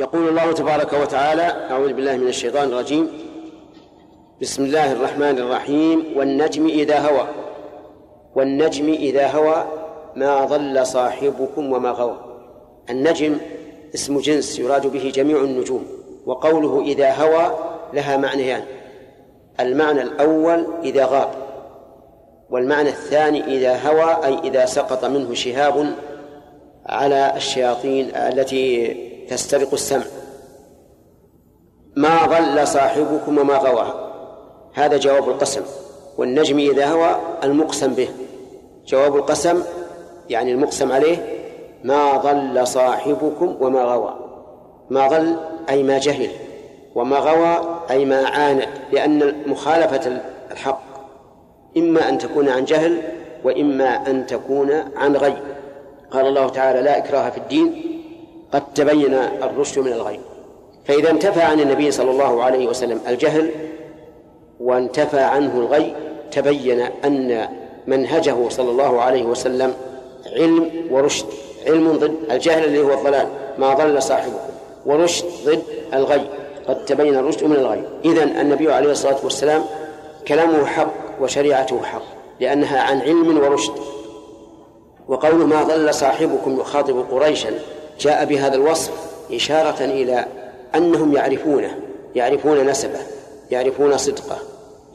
يقول الله تبارك وتعالى أعوذ بالله من الشيطان الرجيم. بسم الله الرحمن الرحيم. والنجم إذا هوى. والنجم إذا هوى ما ضل صاحبكم وما غوى. النجم اسم جنس يراد به جميع النجوم وقوله إذا هوى لها معنيان. المعنى الأول إذا غاب والمعنى الثاني إذا هوى أي إذا سقط منه شهاب على الشياطين التي تسترق السمع. ما ضل صاحبكم وما غوى. هذا جواب القسم. والنجم إذا هوى المقسم به. جواب القسم يعني المقسم عليه ما ضل صاحبكم وما غوى. ما ضل أي ما جهل. وما غوى أي ما عانى. لأن مخالفة الحق إما أن تكون عن جهل وإما أن تكون عن غي. قال الله تعالى لا إكراه في الدين قد تبين الرشد من الغي فإذا انتفى عن النبي صلى الله عليه وسلم الجهل وانتفى عنه الغي تبين أن منهجه صلى الله عليه وسلم علم ورشد. علم ضد الجهل اللي هو الضلال ما ضل صاحبكم ورشد ضد الغي قد تبين الرشد من الغي. إذا النبي عليه الصلاة والسلام كلامه حق وشريعته حق لأنها عن علم ورشد. وقوله ما ضل صاحبكم يخاطب قريشا جاء بهذا الوصف إشارة إلى أنهم يعرفونه يعرفون نسبه يعرفون صدقه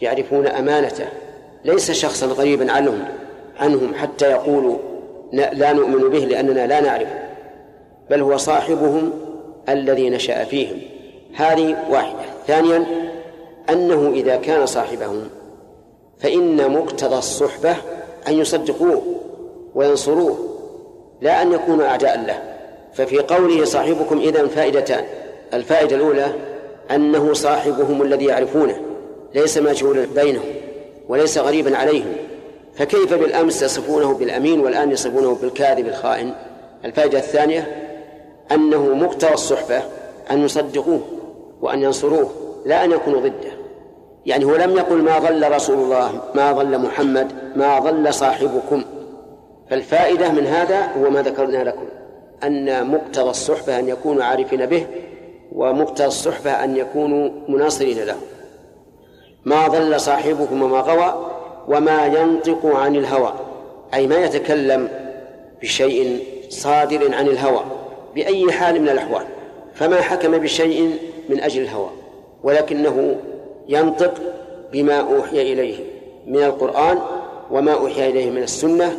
يعرفون أمانته. ليس شخصا غريبا عنهم عنهم حتى يقولوا لا نؤمن به لأننا لا نعرفه بل هو صاحبهم الذي نشأ فيهم. هذه واحدة. ثانيا أنه إذا كان صاحبهم فإن مقتضى الصحبة أن يصدقوه وينصروه لا أن يكونوا أعداء له. ففي قوله صاحبكم إذا فائدتان الفائدة الأولى أنه صاحبهم الذي يعرفونه ليس مجهولا بينهم وليس غريبا عليهم فكيف بالأمس يصفونه بالأمين والآن يصفونه بالكاذب الخائن؟ الفائدة الثانية أنه مقتضى الصحبة أن يصدقوه وأن ينصروه لا أن يكونوا ضده. يعني هو لم يقل ما ضل رسول الله ما ضل محمد ما ضل صاحبكم. فالفائدة من هذا هو ما ذكرنا لكم. أن مقتضى الصحبة أن يكونوا عارفين به ومقتضى الصحبة أن يكونوا مناصرين له. ما ضل صاحبكم وما غوى وما ينطق عن الهوى. أي ما يتكلم بشيء صادر عن الهوى بأي حال من الأحوال. فما حكم بشيء من أجل الهوى ولكنه ينطق بما أوحي إليه من القرآن وما أوحي إليه من السنة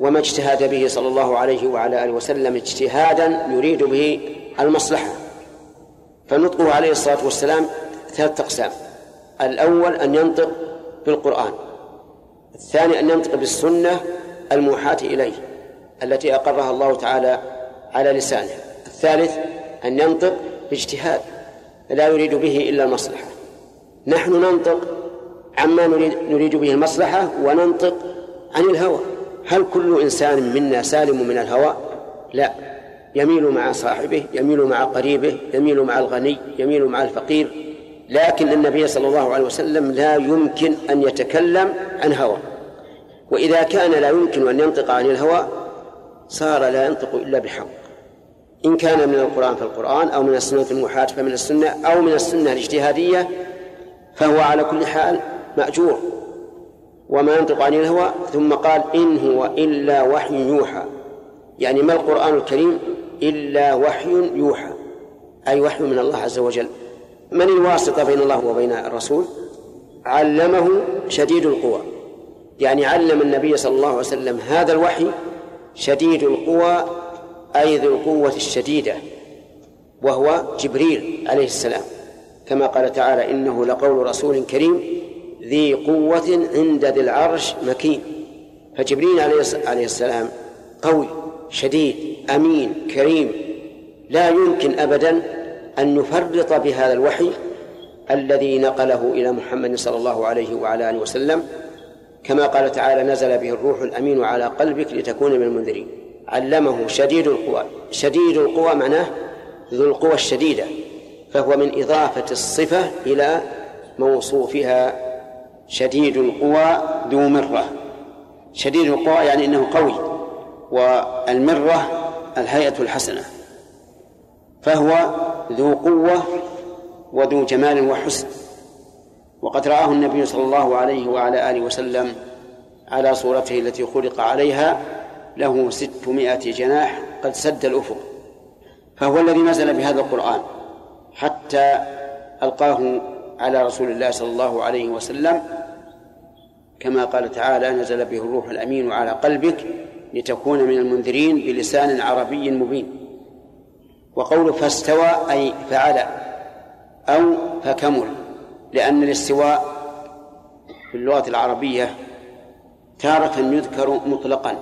وما اجتهد به صلى الله عليه وعلى آله وسلم اجتهادا يريد به المصلحة. فنطقه عليه الصلاة والسلام ثلاثة أقسام. الأول أن ينطق بالقرآن. الثاني أن ينطق بالسنة الموحاة إليه التي أقرها الله تعالى على لسانه. الثالث أن ينطق باجتهاد لا يريد به إلا المصلحة. نحن ننطق عما نريد, نريد به المصلحة وننطق عن الهوى. هل كل إنسان منا سالم من الهوى؟ لا. يميل مع صاحبه يميل مع قريبه يميل مع الغني يميل مع الفقير. لكن النبي صلى الله عليه وسلم لا يمكن أن يتكلم عن هوى. وإذا كان لا يمكن أن ينطق عن الهوى صار لا ينطق إلا بحق. إن كان من القرآن فالقرآن أو من السنة الموحاة فمن السنة أو من السنة الاجتهادية فهو على كل حال مأجور. وما ينطق عن الهوى ثم قال إن هو إلا وحي يوحى. يعني ما القرآن الكريم إلا وحي يوحى؟ أي وحي من الله عز وجل. من الواسطة بين الله وبين الرسول؟ علمه شديد القوى. يعني علم النبي صلى الله عليه وسلم هذا الوحي شديد القوى أي ذو القوة الشديدة وهو جبريل عليه السلام. كما قال تعالى إنه لقول رسول كريم ذي قوة عند ذي العرش مكين. فجبريل عليه السلام قوي شديد أمين كريم. لا يمكن أبدا أن نفرط بهذا الوحي الذي نقله إلى محمد صلى الله عليه وعلى آله وسلم. كما قال تعالى نزل به الروح الأمين على قلبك لتكون من المنذرين. علمه شديد القوى شديد القوى معناه ذو القوى الشديدة فهو من إضافة الصفة إلى موصوفها شديد القوى ذو مرة. شديد القوى يعني أنه قوي والمرة الهيئة الحسنة. فهو ذو قوة وذو جمال وحسن. وقد رآه النبي صلى الله عليه وعلى آله وسلم على صورته التي خلق عليها له ستمائة جناح قد سد الأفق. فهو الذي نزل بهذا القرآن حتى ألقاه على رسول الله صلى الله عليه وسلم كما قال تعالى نزل به الروح الأمين على قلبك لتكون من المنذرين بلسان عربي مبين. وقوله فاستوى أي فعل أو فكمل لأن الاستواء في اللغة العربية تارة يذكر مطلقا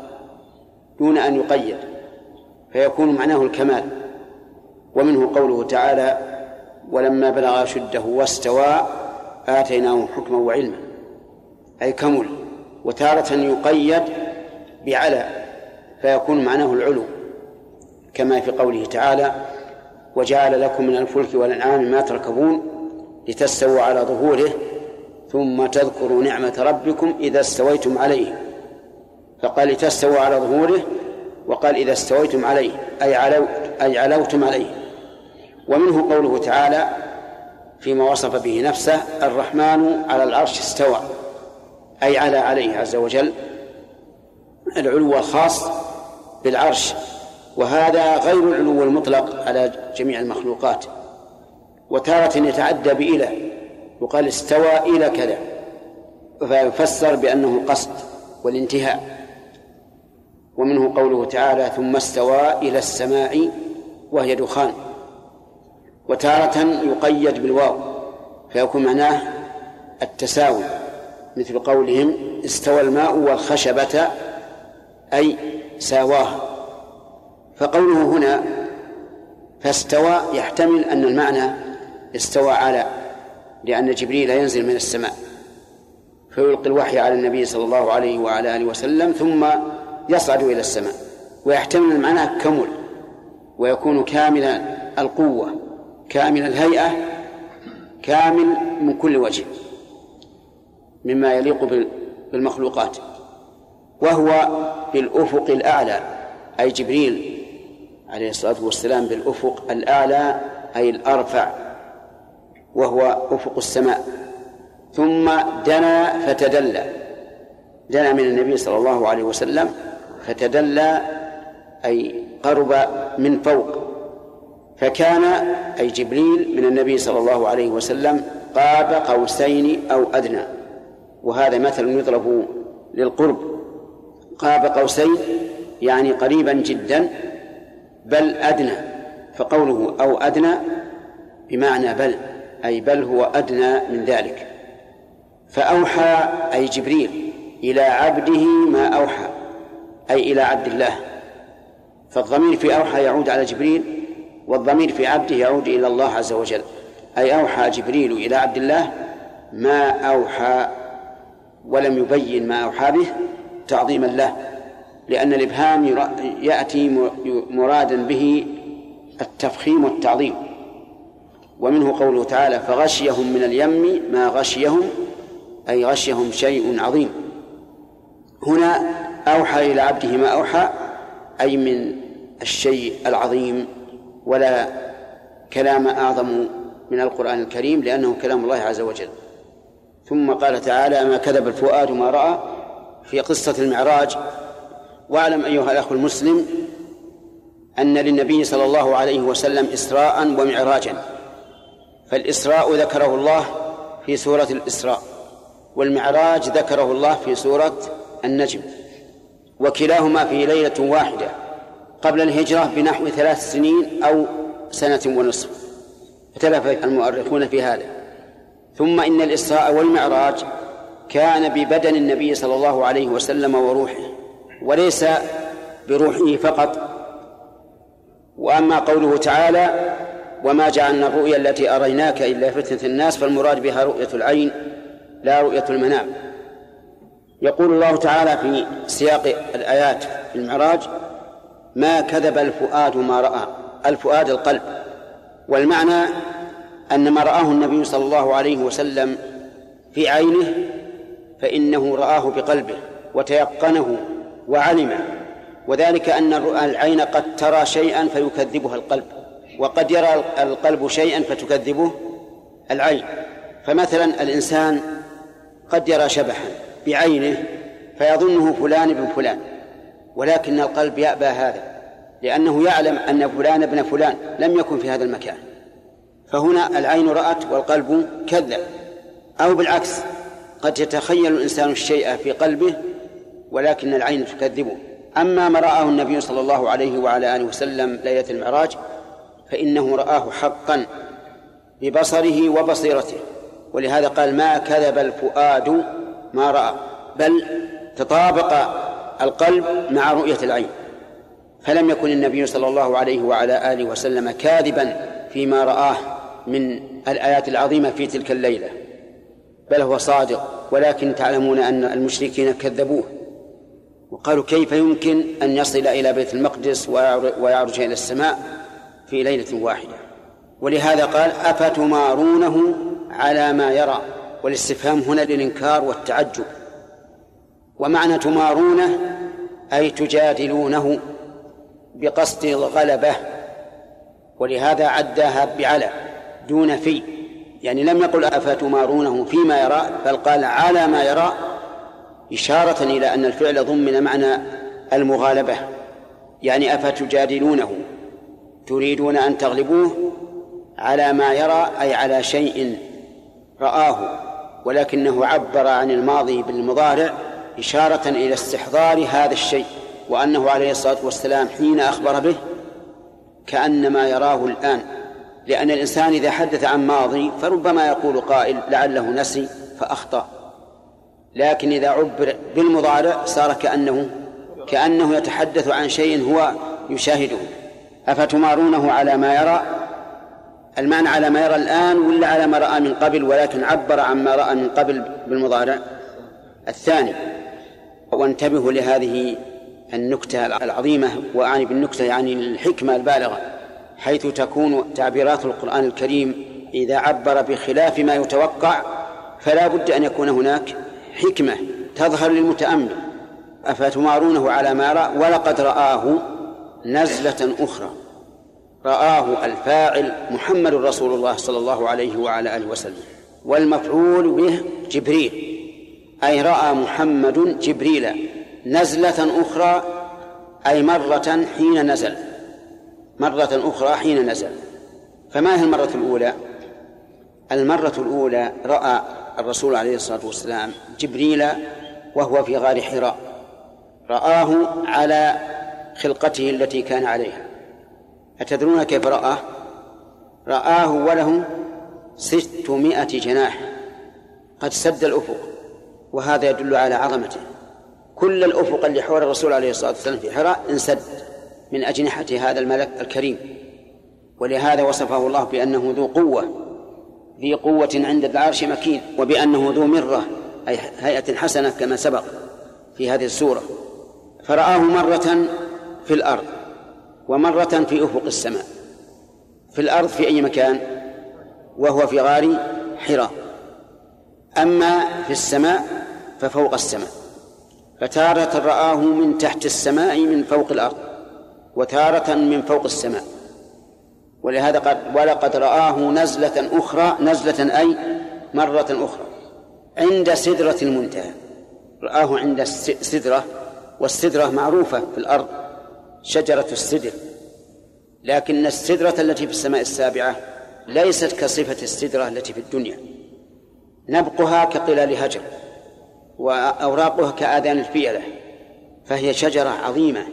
دون أن يقيد فيكون معناه الكمال. ومنه قوله تعالى ولما بلغ أشده واستوى آتيناه حكما وعلما أي كمل وتارة يقيد بعلى فيكون معناه العلو كما في قوله تعالى وجعل لكم من الفلك والأنعام ما تركبون لتستووا على ظهوره ثم تذكروا نعمة ربكم إذا استويتم عليه. فقال لتستووا على ظهوره. وقال إذا استويتم عليه أي أي علوتم عليه. ومنه قوله تعالى فيما وصف به نفسه الرحمن على العرش استوى أي على عليه عز وجل العلو الخاص بالعرش وهذا غير العلو المطلق على جميع المخلوقات. وتارة يتعدى بإلى يقال استوى إلى كذا فيفسر بأنه القصد والانتهاء. ومنه قوله تعالى ثم استوى إلى السماء وهي دخان. وتارة يقيد بالواو فيكون معناه التساوي مثل قولهم استوى الماء والخشبة أي ساواها. فقوله هنا فاستوى يحتمل أن المعنى استوى على لأن جبريل ينزل من السماء فيلقي الوحي على النبي صلى الله عليه وعلى آله وسلم ثم يصعد إلى السماء ويحتمل المعنى كمل ويكون كامل القوة. كامل الهيئة كامل من كل وجه مما يليق بالمخلوقات. وهو بالأفق الأعلى أي جبريل عليه الصلاة والسلام بالأفق الأعلى أي الأرفع وهو أفق السماء. ثم دنا فتدلى دنا من النبي صلى الله عليه وسلم فتدلى أي قرب من فوق. فكان أي جبريل من النبي صلى الله عليه وسلم قاب قوسين أو أدنى. وهذا مثل يضرب للقرب. قاب قوسين يعني قريبا جدا بل أدنى. فقوله أو أدنى بمعنى بل أي بل هو أدنى من ذلك. فأوحى أي جبريل إلى عبده ما أوحى أي إلى عبد الله. فالضمير في أوحى يعود على جبريل والضمير في عبده يعود إلى الله عز وجل. أي أوحى جبريل إلى عبد الله ما أوحى ولم يبين ما أوحى به تعظيما له لأن الإبهام يأتي مرادا به التفخيم والتعظيم. ومنه قوله تعالى فغشيهم من اليم ما غشيهم أي غشيهم شيء عظيم. هنا أوحى إلى عبده ما أوحى أي من الشيء العظيم ولا كلام أعظم من القرآن الكريم لأنه كلام الله عز وجل. ثم قال تعالى ما كذب الفؤاد ما رأى في قصة المعراج. واعلم أيها الأخ المسلم أن للنبي صلى الله عليه وسلم إسراء ومعراجا فالإسراء ذكره الله في سورة الإسراء والمعراج ذكره الله في سورة النجم وكلاهما في ليلة واحدة. قبل الهجرة بنحو ثلاث سنين أو سنة ونصف. اختلف المؤرخون في هذا. ثم إن الإسراء والمعراج كان ببدن النبي صلى الله عليه وسلم وروحه وليس بروحه فقط. وأما قوله تعالى وما جعلنا الرؤيا التي أريناك إلا فتنة الناس فالمراد بها رؤية العين لا رؤية المنام. يقول الله تعالى في سياق الآيات في المعراج ما كذب الفؤاد ما رأى الفؤاد القلب. والمعنى أن ما رآه النبي صلى الله عليه وسلم في عينه فإنه رآه بقلبه وتيقنه وعلمه. وذلك أن العين قد ترى شيئا فيكذبها القلب وقد يرى القلب شيئا فتكذبه العين. فمثلا الإنسان قد يرى شبحا بعينه فيظنه فلان ابن فلان. ولكن القلب يأبى هذا لأنه يعلم أن فلان ابن فلان لم يكن في هذا المكان. فهنا العين رأت والقلب كذب. أو بالعكس قد يتخيل الإنسان الشيء في قلبه ولكن العين تكذبه. أما ما رآه النبي صلى الله عليه وعلى آله وسلم ليلة المعراج فإنه رآه حقا ببصره وبصيرته. ولهذا قال ما كذب الفؤاد ما رأى. بل تطابق القلب مع رؤية العين. فلم يكن النبي صلى الله عليه وعلى آله وسلم كاذبا فيما رآه من الآيات العظيمة في تلك الليلة. بل هو صادق ولكن تعلمون أن المشركين كذبوه. وقالوا كيف يمكن أن يصل إلى بيت المقدس ويعرج إلى السماء في ليلة واحدة؟ ولهذا قال أفتمارونه على ما يرى. والاستفهام هنا للإنكار والتعجب. ومعنى تمارونه أي تجادلونه بقصد الغلبة ولهذا عداها بعلى دون في يعني لم يقل أفتمارونه فيما يرى بل قال على ما يرى إشارة إلى أن الفعل ضمن معنى المغالبة يعني أفتجادلونه تريدون أن تغلبوه على ما يرى أي على شيء رآه ولكنه عبر عن الماضي بالمضارع إشارة إلى استحضار هذا الشيء وأنه عليه الصلاة والسلام حين أخبر به كأنما يراه الآن. لأن الإنسان إذا حدث عن ماضي فربما يقول قائل لعله نسي فأخطأ. لكن إذا عبر بالمضارع صار كأنه كأنه يتحدث عن شيء هو يشاهده. أفتمارونه على ما يرى؟ المعنى على ما يرى الآن ولا على ما رأى من قبل؟ ولكن عبر عن ما رأى من قبل بالمضارع. الثاني وانتبهوا لهذه النكتة العظيمة وأعني بالنكتة يعني الحكمة البالغة حيث تكون تعبيرات القرآن الكريم إذا عبر بخلاف ما يتوقع فلا بد أن يكون هناك حكمة تظهر للمتأمل. أفتمارونه على ما رأى؟ ولقد رآه نزلة أخرى. رآه الفاعل محمد رسول الله صلى الله عليه وعلى آله وسلم والمفعول به جبريل. أي رأى محمد جبريل نزلة أخرى أي مرة حين نزل. مرة أخرى حين نزل. فما هي المرة الأولى؟ المرة الأولى رأى الرسول عليه الصلاة والسلام جبريل وهو في غار حراء. رآه على خلقته التي كان عليها. أتدرون كيف رآه؟ رآه وله ستمائة جناح. قد سد الأفق. وهذا يدل على عظمته. كل الأفق اللي حول الرسول عليه الصلاة والسلام في حراء انسد من أجنحة هذا الملك الكريم. ولهذا وصفه الله بأنه ذو قوة ذي قوة عند العرش مكين وبأنه ذو مرة أي هيئة حسنة كما سبق في هذه السورة. فرآه مرة في الأرض ومرة في أفق السماء. في الأرض في أي مكان؟ وهو في غار حراء. أما في السماء ففوق السماء. فتارة رآه من تحت السماء من فوق الأرض وتارة من فوق السماء. ولهذا قد ولقد رآه نزلة أخرى نزلة أي مرة أخرى عند سدرة المنتهى. رآه عند السدرة والسدرة معروفة في الأرض شجرة السدر. لكن السدرة التي في السماء السابعة ليست كصفة السدرة التي في الدنيا. نبقها كقلال هجر. وأوراقها كآذان الفيلة فهي شجرة عظيمة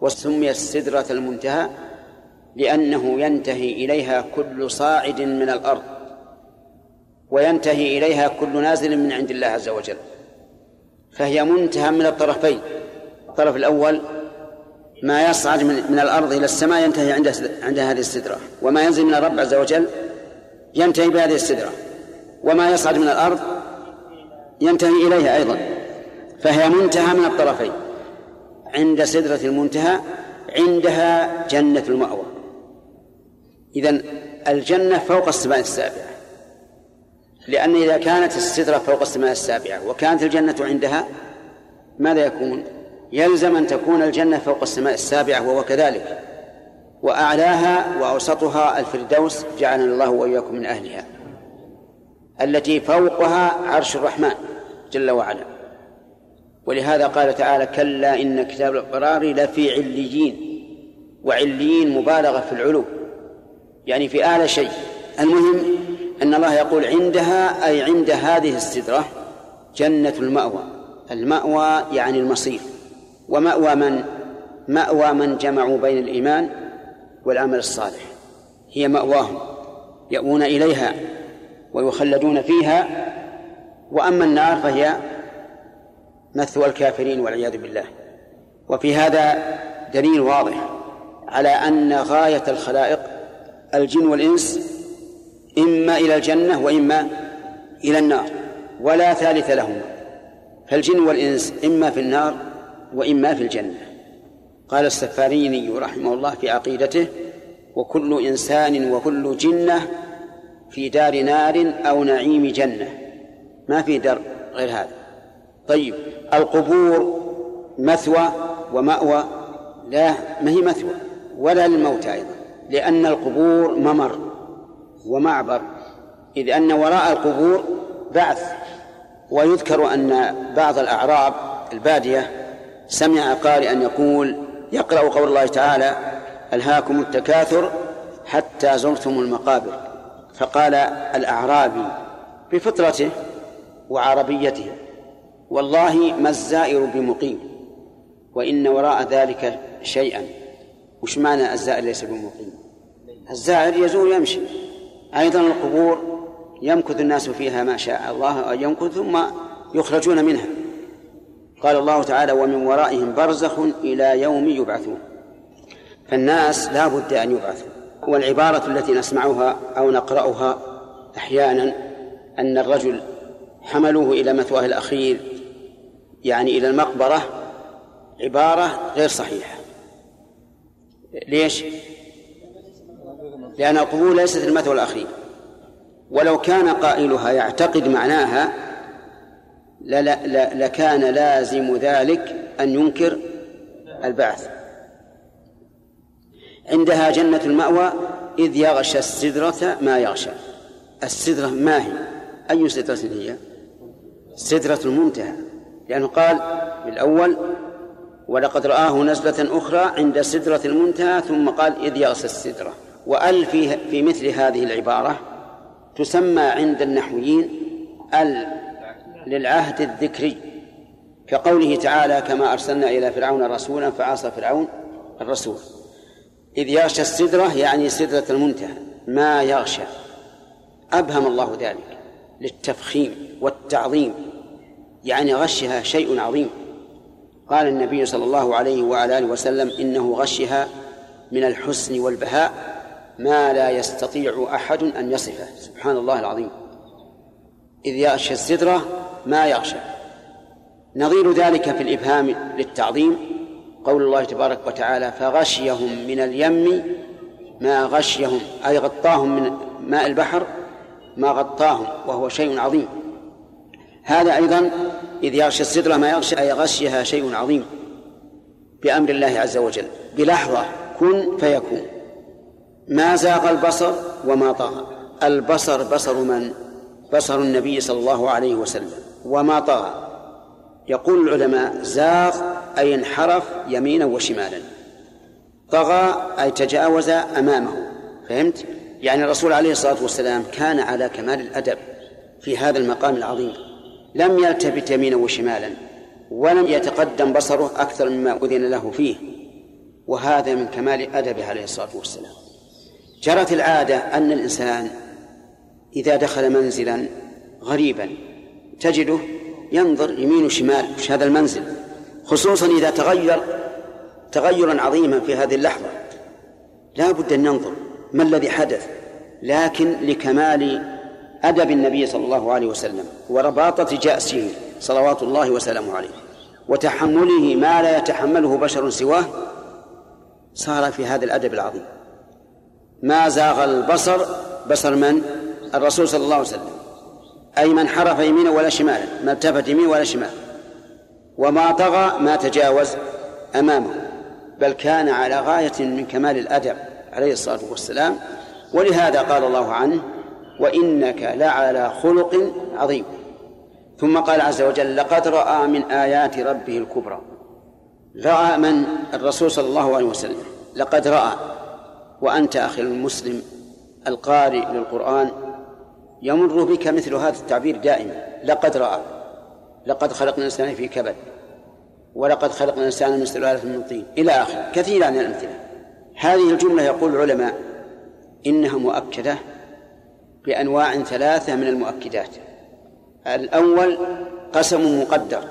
وسميت سدرة المنتهى لأنه ينتهي إليها كل صاعد من الأرض وينتهي إليها كل نازل من عند الله عز وجل. فهي منتهى من الطرفين الطرف الأول ما يصعد من, من الأرض إلى السماء ينتهي عند عند هذه السدرة وما ينزل من الرب عز وجل ينتهي بهذه السدرة وما يصعد من الأرض ينتهي إليها أيضا. فهي منتهى من الطرفين. عند سدرة المنتهى عندها جنة المأوى. إذا الجنة فوق السماء السابعة. لأن إذا كانت السدرة فوق السماء السابعة وكانت الجنة عندها ماذا يكون؟ يلزم أن تكون الجنة فوق السماء السابعة وهو كذلك. وأعلاها وأوسطها الفردوس جعلنا الله وإياكم من أهلها. التي فوقها عرش الرحمن جل وعلا. ولهذا قال تعالى كلا إن كتاب الأبرار لفي عليين وعليين مبالغة في العلو يعني في أعلى شيء. المهم أن الله يقول عندها أي عند هذه السدرة جنة المأوى. المأوى يعني المصير. ومأوى من؟ مأوى من جمعوا بين الإيمان والعمل الصالح. هي مأواهم. يأوون إليها. ويخلدون فيها. وأما النار فهي مثوى الكافرين والعياذ بالله. وفي هذا دليل واضح على أن غاية الخلائق الجن والإنس إما إلى الجنة وإما إلى النار ولا ثالث لهما. فالجن والإنس إما في النار وإما في الجنة. قال السفاريني رحمه الله في عقيدته وكل إنسان وكل جنة في دار نار أو نعيم جنة. ما في دار غير هذا. طيب القبور مثوى ومأوى؟ لا ما هي مثوى؟ ولا للموت أيضا لأن القبور ممر ومعبر. إذ أن وراء القبور بعث ويذكر أن بعض الأعراب البادية سمع قارئا يقول يقرأ قول الله تعالى ألهاكم التكاثر حتى زرتم المقابر. فقال الأعرابي بفطرته وعربيته والله ما الزائر بمقيم وإن وراء ذلك شيئا. وش معنى الزائر ليس بمقيم؟ الزائر يزور يمشي. أيضا القبور يمكث الناس فيها ما شاء الله يمكث ثم يخرجون منها. قال الله تعالى ومن ورائهم برزخ إلى يوم يبعثون. فالناس لا بد أن يبعثوا. والعبارة التي نسمعها أو نقرأها أحيانا أن الرجل حملوه إلى مثواه الأخير يعني إلى المقبرة عبارة غير صحيحة. ليش؟ لأن القبور ليست المثوى الأخير. ولو كان قائلها يعتقد معناها لكان لازم ذلك أن ينكر البعث. عندها جنة المأوى إذ يغشى السدرة ما يغشى. السدرة ما هي؟ أي سدرة هي؟ سدرة المنتهى. لأنه قال بالأول ولقد رآه نزلة أخرى عند سدرة المنتهى ثم قال إذ يغشى السدرة. وأل في في مثل هذه العبارة تسمى عند النحويين أل للعهد الذكري. كقوله تعالى كما أرسلنا إلى فرعون رسولا فعصى فرعون الرسول. إذ يغشى السدرة يعني سدرة المنتهى ما يغشى. أبهم الله ذلك للتفخيم والتعظيم يعني غشها شيء عظيم. قال النبي صلى الله عليه وعلى آله وسلم إنه غشها من الحسن والبهاء ما لا يستطيع أحد أن يصفه. سبحان الله العظيم. إذ يغشى السدرة ما يغشى. نظير ذلك في الإبهام للتعظيم قول الله تبارك وتعالى فغشيهم من اليم ما غشيهم أي غطاهم من ماء البحر ما غطاهم وهو شيء عظيم. هذا أيضا إذ يغشى السدرة ما يغشى أي غشيها شيء عظيم بأمر الله عز وجل. بلحظة كن فيكون. ما زاغ البصر وما طغى البصر بصر من؟ بصر النبي صلى الله عليه وسلم. وما طغى يقول العلماء زاغ أي انحرف يمينا وشمالا. طغى أي تجاوز أمامه. فهمت؟ يعني الرسول عليه الصلاة والسلام كان على كمال الأدب في هذا المقام العظيم. لم يلتفت يمينا وشمالا ولم يتقدم بصره أكثر مما أذن له فيه. وهذا من كمال أدبه عليه الصلاة والسلام. جرت العادة أن الإنسان إذا دخل منزلا غريبا تجده ينظر يمين وشمال وش هذا المنزل خصوصا إذا تغير تغيرا عظيما في هذه اللحظة. لا بد أن ننظر ما الذي حدث لكن لكمال أدب النبي صلى الله عليه وسلم ورباطة جأسه صلوات الله وسلامه عليه وتحمله ما لا يتحمله بشر سواه صار في هذا الأدب العظيم. ما زاغ البصر بصر من؟ الرسول صلى الله عليه وسلم. أي من حرف يمينا ولا شمالا ما التفت يمين ولا شمال وما طغى ما تجاوز أمامه بل كان على غاية من كمال الأدب عليه الصلاة والسلام. ولهذا قال الله عنه وإنك لعلى خلق عظيم. ثم قال عز وجل لقد رأى من آيات ربه الكبرى. رأى من؟ الرسول صلى الله عليه وسلم. لقد رأى. وأنت أخي المسلم القارئ للقرآن. يمر بك مثل هذا التعبير دائما. لقد رأى. لقد خلقنا الإنسان في كبد. ولقد خلقنا الإنسان من سلالة من طين. إلى آخره كثيرا من الأمثلة. هذه الجملة يقول العلماء إنها مؤكدة بأنواع ثلاثة من المؤكدات. الأول قسم مقدر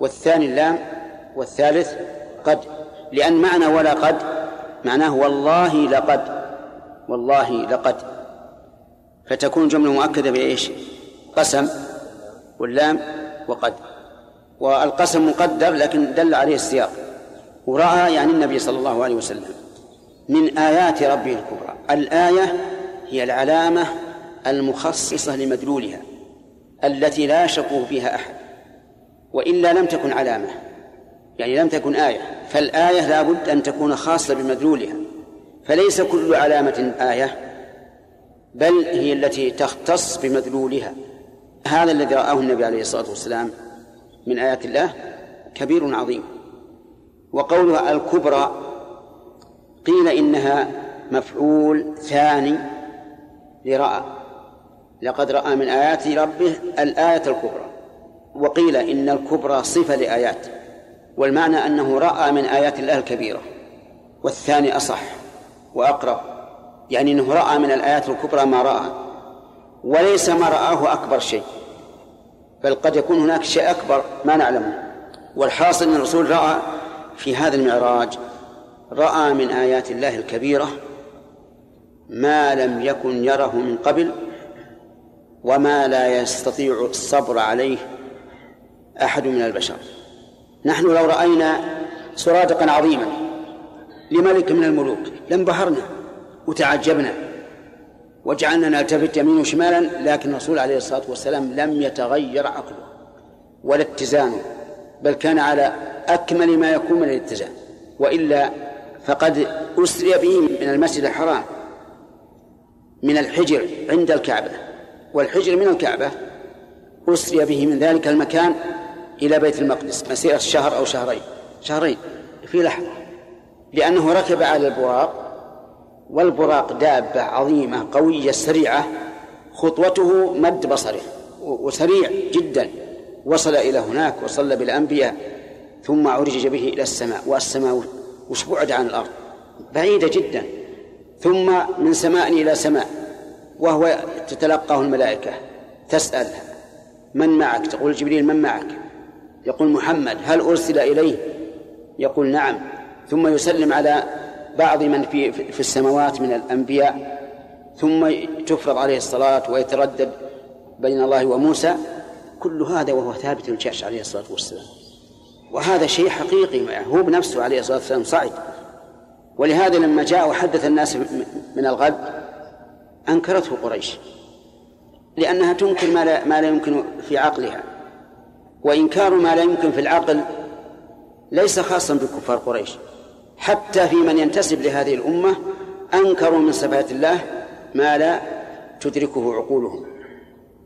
والثاني اللام والثالث قد. لأن معنى ولا قد معناه والله لقد. والله لقد. فتكون جملة مؤكدة بإيش؟ قسم واللام وقد. والقسم مقدر لكن دل عليه السياق. ورأى يعني النبي صلى الله عليه وسلم. من آيات ربه الكبرى. الآية هي العلامة المخصصة لمدلولها. التي لا يشك فيها أحد. وإلا لم تكن علامة. يعني لم تكن آية. فالآية لا بد أن تكون خاصة بمدلولها. فليس كل علامة آية. بل هي التي تختص بمدلولها. هذا الذي رآه النبي عليه الصلاة والسلام من آيات الله كبير عظيم. وقولها الكبرى قيل إنها مفعول ثاني لرأى. لقد رأى من آيات ربه الآية الكبرى. وقيل إن الكبرى صفة لآيات. والمعنى أنه رأى من آيات الله الكبيرة. والثاني أصح وأقرب. يعني أنه رأى من الآيات الكبرى ما رأى. وليس ما رآه أكبر شيء. بل قد يكون هناك شيء أكبر ما نعلمه. والحاصل أن الرسول رأى في هذا المعراج رأى من آيات الله الكبيرة ما لم يكن يره من قبل وما لا يستطيع الصبر عليه أحد من البشر. نحن لو رأينا سرادقا عظيما لملك من الملوك لانبهرنا. وتعجبنا وجعلنا نلتفت يمين وشمالا لكن الرسول عليه الصلاة والسلام لم يتغير عقله ولا اتزانه بل كان على أكمل ما يكون من الاتزان وإلا فقد أسري به من المسجد الحرام من الحجر عند الكعبة والحجر من الكعبة أسري به من ذلك المكان إلى بيت المقدس مسيرة شهر أو شهرين شهرين في لحظة لأنه ركب على البراق والبراق دابة عظيمة قوية سريعة خطوته مد بصره وسريع جدا. وصل إلى هناك وصلى بالأنبياء ثم عرج به إلى السماء والسماء وش بعد عن الأرض. بعيدة جدا. ثم من سماء إلى سماء وهو تتلقاه الملائكة تسأل من معك؟ تقول جبريل من معك؟ يقول محمد. هل أرسل إليه؟ يقول نعم. ثم يسلم على بعض من في في السماوات من الأنبياء ثم تفرض عليه الصلاة ويتردد بين الله وموسى كل هذا وهو ثابت الجأش عليه الصلاة والسلام. وهذا شيء حقيقي هو بنفسه عليه الصلاة والسلام صعد ولهذا لما جاء وحدث الناس من الغد أنكرته قريش. لأنها تنكر ما لا, ما لا يمكن في عقلها. وإنكار ما لا يمكن في العقل ليس خاصا بكفار قريش. حتى في من ينتسب لهذه الأمة أنكروا من صفات الله ما لا تدركه عقولهم.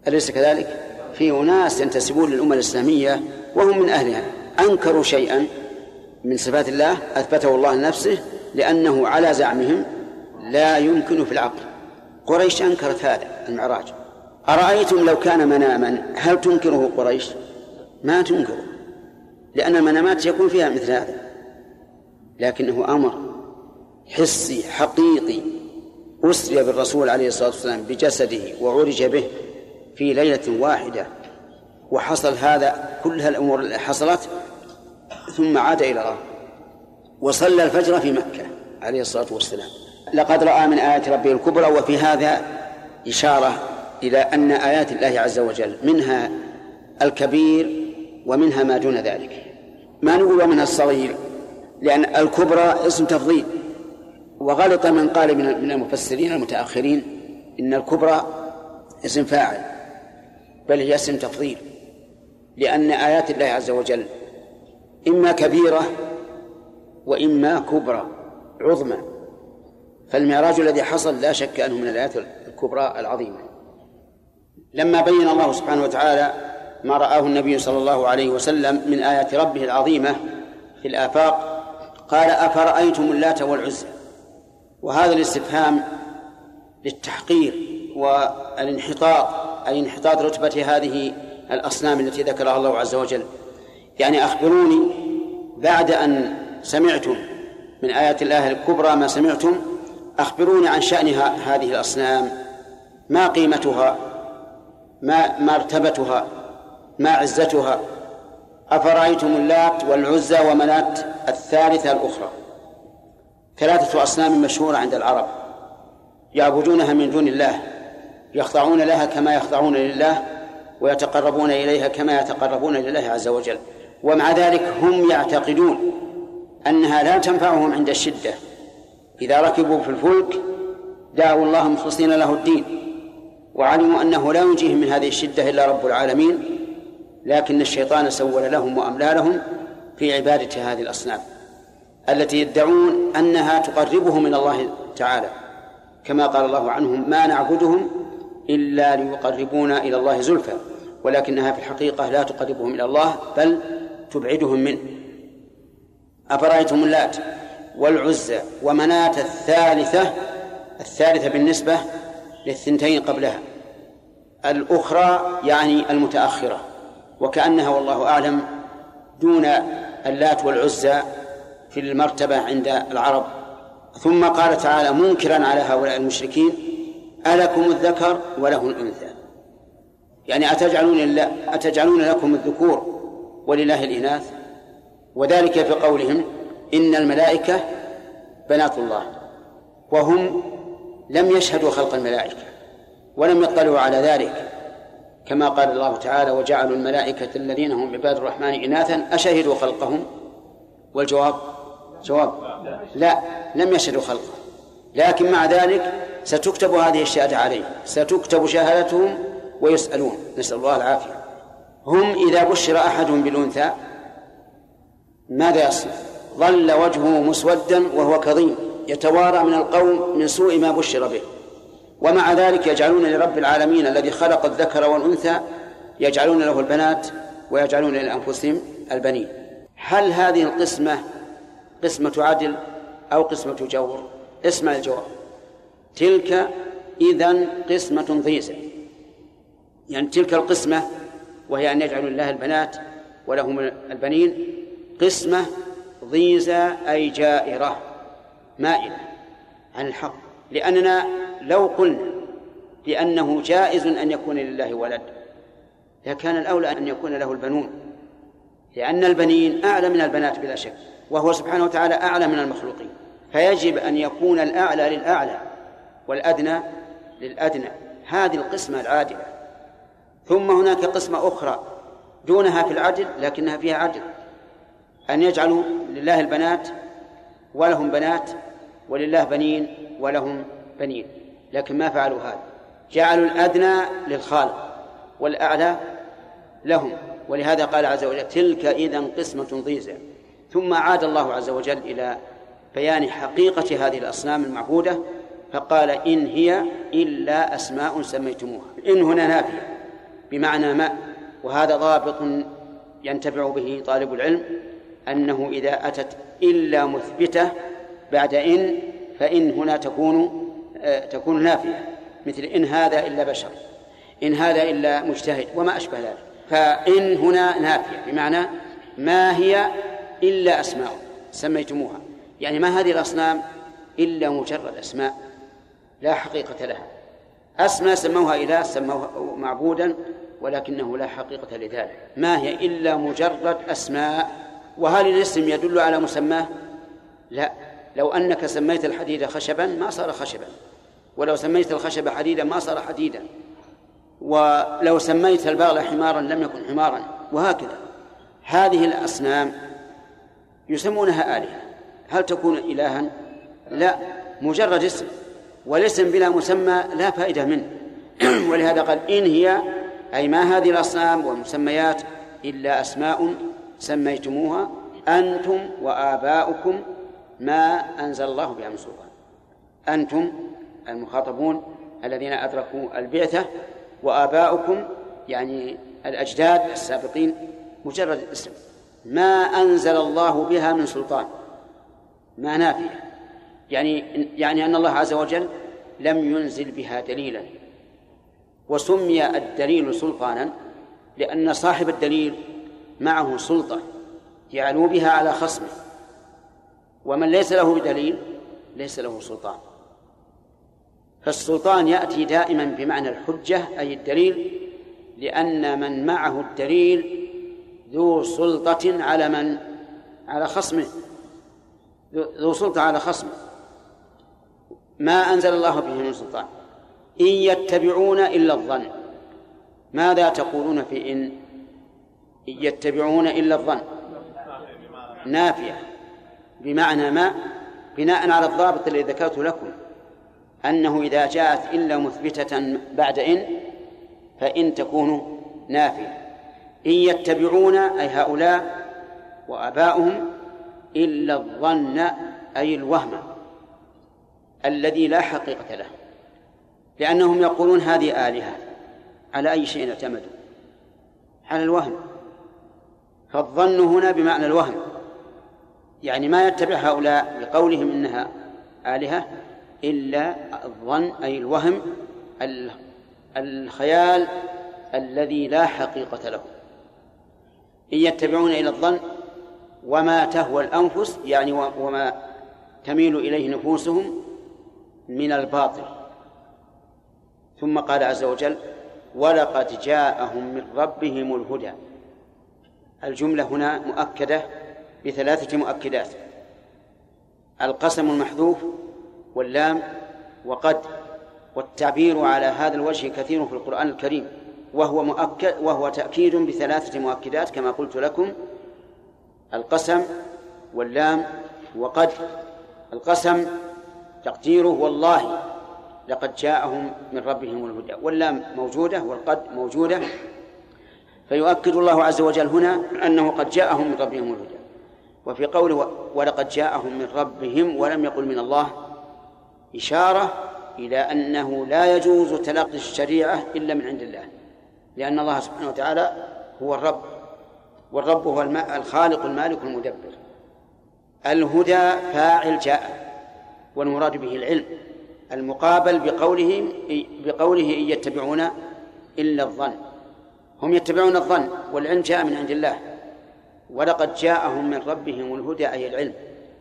أليس كذلك؟ في أناس ينتسبون للأمة الإسلامية وهم من أهلها. أنكروا شيئا من صفات الله أثبته الله لنفسه لأنه على زعمهم لا يمكن في العقل. قريش أنكرت هذا المعراج. أرأيتم لو كان مناما هل تنكره قريش؟ ما تنكره لأن المنامات يكون فيها مثل هذا. لكنه أمر حسي حقيقي أسري بالرسول عليه الصلاة والسلام بجسده وعرج به في ليلة واحدة. وحصل هذا كل هالأمور اللي حصلت ثم عاد إلى الأرض وصلى الفجر في مكة عليه الصلاة والسلام. لقد رأى من آيات ربه الكبرى وفي هذا إشارة إلى أن آيات الله عز وجل منها الكبير ومنها ما دون ذلك. ما نقول ومنها الصغير؟ لأن الكبرى اسم تفضيل. وغلط من قال من المفسرين المتأخرين إن الكبرى اسم فاعل بل هي اسم تفضيل. لأن آيات الله عز وجل إما كبيرة وإما كبرى عظمى. فالمعراج الذي حصل لا شك أنه من الآيات الكبرى العظيمة. لما بين الله سبحانه وتعالى ما رآه النبي صلى الله عليه وسلم من آيات ربه العظيمة في الآفاق قال أفرأيتم اللات والعزى؟ وهذا الاستفهام للتحقير والانحطاط أي انحطاط رتبة هذه الأصنام التي ذكرها الله عز وجل. يعني أخبروني بعد أن سمعتم من آيات الله الكبرى ما سمعتم أخبروني عن شأن هذه الأصنام ما قيمتها ما مرتبتها ما عزتها أفرأيتم اللات والعزى ومنات الثالثة الأخرى؟ ثلاثة أصنام مشهورة عند العرب يعبدونها من دون الله يخضعون لها كما يخضعون لله ويتقربون إليها كما يتقربون لله عز وجل. ومع ذلك هم يعتقدون أنها لا تنفعهم عند الشدة. إذا ركبوا في الفلك دعوا الله مخلصين له الدين وعلموا أنه لا ينجيهم من هذه الشدة إلا رب العالمين. لكن الشيطان سول لهم وأملى لهم في عبادة هذه الأصنام التي يدعون أنها تقربهم من الله تعالى. كما قال الله عنهم ما نعبدهم إلا ليقربونا إلى الله زلفى ولكنها في الحقيقة لا تقربهم إلى الله بل تبعدهم منه. أفرأيتم اللات والعزى ومناة الثالثة الثالثة بالنسبة للثنتين قبلها الأخرى يعني المتأخرة. وكأنها والله أعلم دون اللات والعزى في المرتبة عند العرب. ثم قال تعالى منكرا على هؤلاء المشركين ألكم الذكر وله الأنثى. يعني أتجعلون أتجعلون لكم الذكور ولله الإناث؟ وذلك في قولهم إن الملائكة بنات الله وهم لم يشهدوا خلق الملائكة ولم يطلعوا على ذلك. كما قال الله تعالى وجعلوا الملائكة الذين هم عباد الرحمن إناثا أشهدوا خلقهم؟ والجواب؟ جواب. لا لم يشهدوا خلقه لكن مع ذلك ستكتب هذه الشهادة عليه ستكتب شهادتهم ويسألون. نسأل الله العافية. هم إذا بشر أحدهم بالأنثى ماذا يصنع؟ ظل وجهه مسودا وهو كظيم. يتوارى من القوم من سوء ما بشر به. ومع ذلك يجعلون لرب العالمين الذي خلق الذكر والأنثى يجعلون له البنات ويجعلون لأنفسهم البنين. هل هذه القسمة قسمة عدل أو قسمة جور؟ اسمع الجواب. تلك إذا قسمة ضيزة. يعني تلك القسمة وهي أن يجعلوا لله البنات ولهم البنين قسمة ضيزة أي جائرة مائلة عن الحق. لأننا لو قلنا بأنه جائز أن يكون لله ولد لكان الأولى أن يكون له البنون لأن البنين أعلى من البنات بلا شك وهو سبحانه وتعالى أعلى من المخلوقين فيجب أن يكون الأعلى للأعلى والأدنى للأدنى هذه القسمة العادلة. ثم هناك قسمة أخرى دونها في العدل لكنها فيها عدل أن يجعلوا لله البنات ولهم بنات ولله بنين ولهم بنين. لكن ما فعلوا هذا. جعلوا الأدنى للخالق والأعلى لهم. ولهذا قال عز وجل تلك إذا قسمة ضيزى. ثم عاد الله عز وجل إلى بيان حقيقة هذه الأصنام المعبودة فقال إن هي إلا أسماء سميتموها. إن هنا نافية بمعنى ما. وهذا ضابط ينتفع به طالب العلم أنه إذا أتت إلا مثبتة بعد إن فإن هنا تكون تكون نافية مثل إن هذا إلا بشر إن هذا إلا مجتهد وما أشبه ذلك. فإن هنا نافية بمعنى ما هي إلا أسماء سميتموها. يعني ما هذه الأصنام إلا مجرد أسماء لا حقيقة لها. أسماء سموها إله سموها معبودا ولكنه لا حقيقة لذلك. ما هي إلا مجرد أسماء؟ وهل الاسم يدل على مسماه؟ لا. لو أنك سميت الحديد خشبا ما صار خشبا. ولو سميت الخشب حديدا ما صار حديدا. ولو سميت البغل حمارا لم يكن حمارا. وهكذا. هذه الأصنام يسمونها آلهة. هل تكون إلها؟ لا. مجرد اسم. والاسم بلا مسمى لا فائدة منه. ولهذا قال إن هي أي ما هذه الأصنام والمسميات إلا أسماء سميتموها أنتم وآباؤكم ما أنزل الله بها من سلطان أنتم المخاطبون الذين أدركوا البعثة وآباؤكم يعني الأجداد السابقين مجرد الاسم. ما أنزل الله بها من سلطان. ما نافية. يعني يعني أن الله عز وجل لم ينزل بها دليلا. وسمي الدليل سلطانا لأن صاحب الدليل معه سلطة يعلو بها على خصمه. ومن ليس له بدليل ليس له سلطان. فالسلطان يأتي دائما بمعنى الحجة أي الدليل لأن من معه الدليل ذو سلطة على من؟ على خصمه. ذو سلطة على خصمه. ما أنزل الله به من سلطان. إن يتبعون إلا الظن. ماذا تقولون في إن يتبعون إلا الظن؟ نافية. بمعنى ما؟ بناء على الضابط الذي ذكرته لكم. أنه إذا جاءت إلا مثبتة بعد إن فإن تكون نافية. إن يتبعون أي هؤلاء وآباؤهم إلا الظن أي الوهم الذي لا حقيقة له. لأنهم يقولون هذه آلهة على أي شيء اعتمدوا؟ على الوهم. فالظن هنا بمعنى الوهم. يعني ما يتبع هؤلاء بقولهم إنها آلهة إلا الظن أي الوهم الخيال الذي لا حقيقة له. إن يتبعون إلى الظن وما تهوى الأنفس يعني وما تميل إليه نفوسهم من الباطل. ثم قال عز وجل ولقد جاءهم من ربهم الهدى. الجملة هنا مؤكدة بثلاثة مؤكدات. القسم المحذوف واللام وقد والتعبير على هذا الوجه كثير في القرآن الكريم وهو مؤكد وهو تأكيد بثلاثة مؤكدات كما قلت لكم القسم واللام وقد القسم تقديره والله لقد جاءهم من ربهم الهدى واللام موجودة والقد موجودة فيؤكد الله عز وجل هنا أنه قد جاءهم من ربهم الهدى وفي قوله ولقد جاءهم من ربهم ولم يقل من الله إشارة إلى أنه لا يجوز تلقي الشريعة إلا من عند الله لأن الله سبحانه وتعالى هو الرب والرب هو الخالق المالك المدبر. الهدى فاعل جاء والمراد به العلم المقابل بقوله بقوله إن يتبعون إلا الظن. هم يتبعون الظن والعلم جاء من عند الله. ولقد جاءهم من ربهم الهدى أي العلم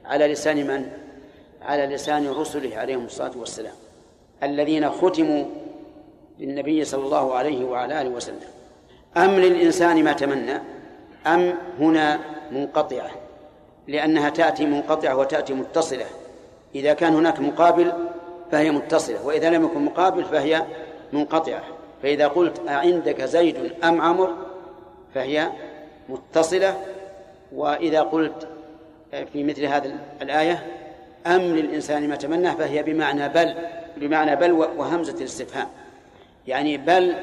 على لسان من؟ على لسان رسله عليهم الصلاة والسلام الذين ختموا للنبي صلى الله عليه وعلى آله وسلم. أم للإنسان ما تمنى أم هنا منقطعة لأنها تأتي منقطعة وتأتي متصلة. إذا كان هناك مقابل فهي متصلة وإذا لم يكن مقابل فهي منقطعة. فإذا قلت أعندك زيد أم عمر فهي متصلة وإذا قلت في مثل هذه الآية أم للإنسان ما تمنى فهي بمعنى بل بمعنى بل وهمزة الاستفهام. يعني بل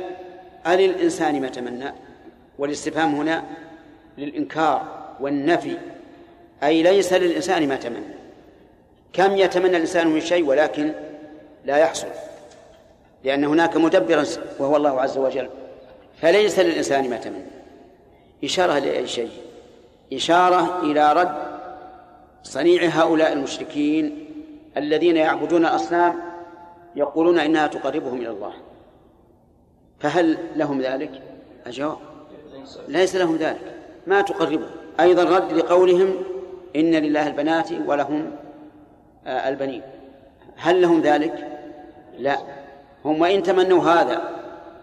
أل الإنسان ما تمنى. والاستفهام هنا للإنكار والنفي. أي ليس للإنسان ما تمنى. كم يتمنى الإنسان من شيء ولكن لا يحصل. لأن هناك مدبرا وهو الله عز وجل. فليس للإنسان ما تمنى. إشارة لأي شيء؟ إشارة إلى رد صنيع هؤلاء المشركين الذين يعبدون الأصنام يقولون إنها تقربهم إلى الله. فهل لهم ذلك؟ الجواب ليس لهم ذلك. ما تقربهم. أيضا رد لقولهم إن لله البنات ولهم آه، البنين. هل لهم ذلك؟ لا. هم وإن تمنوا هذا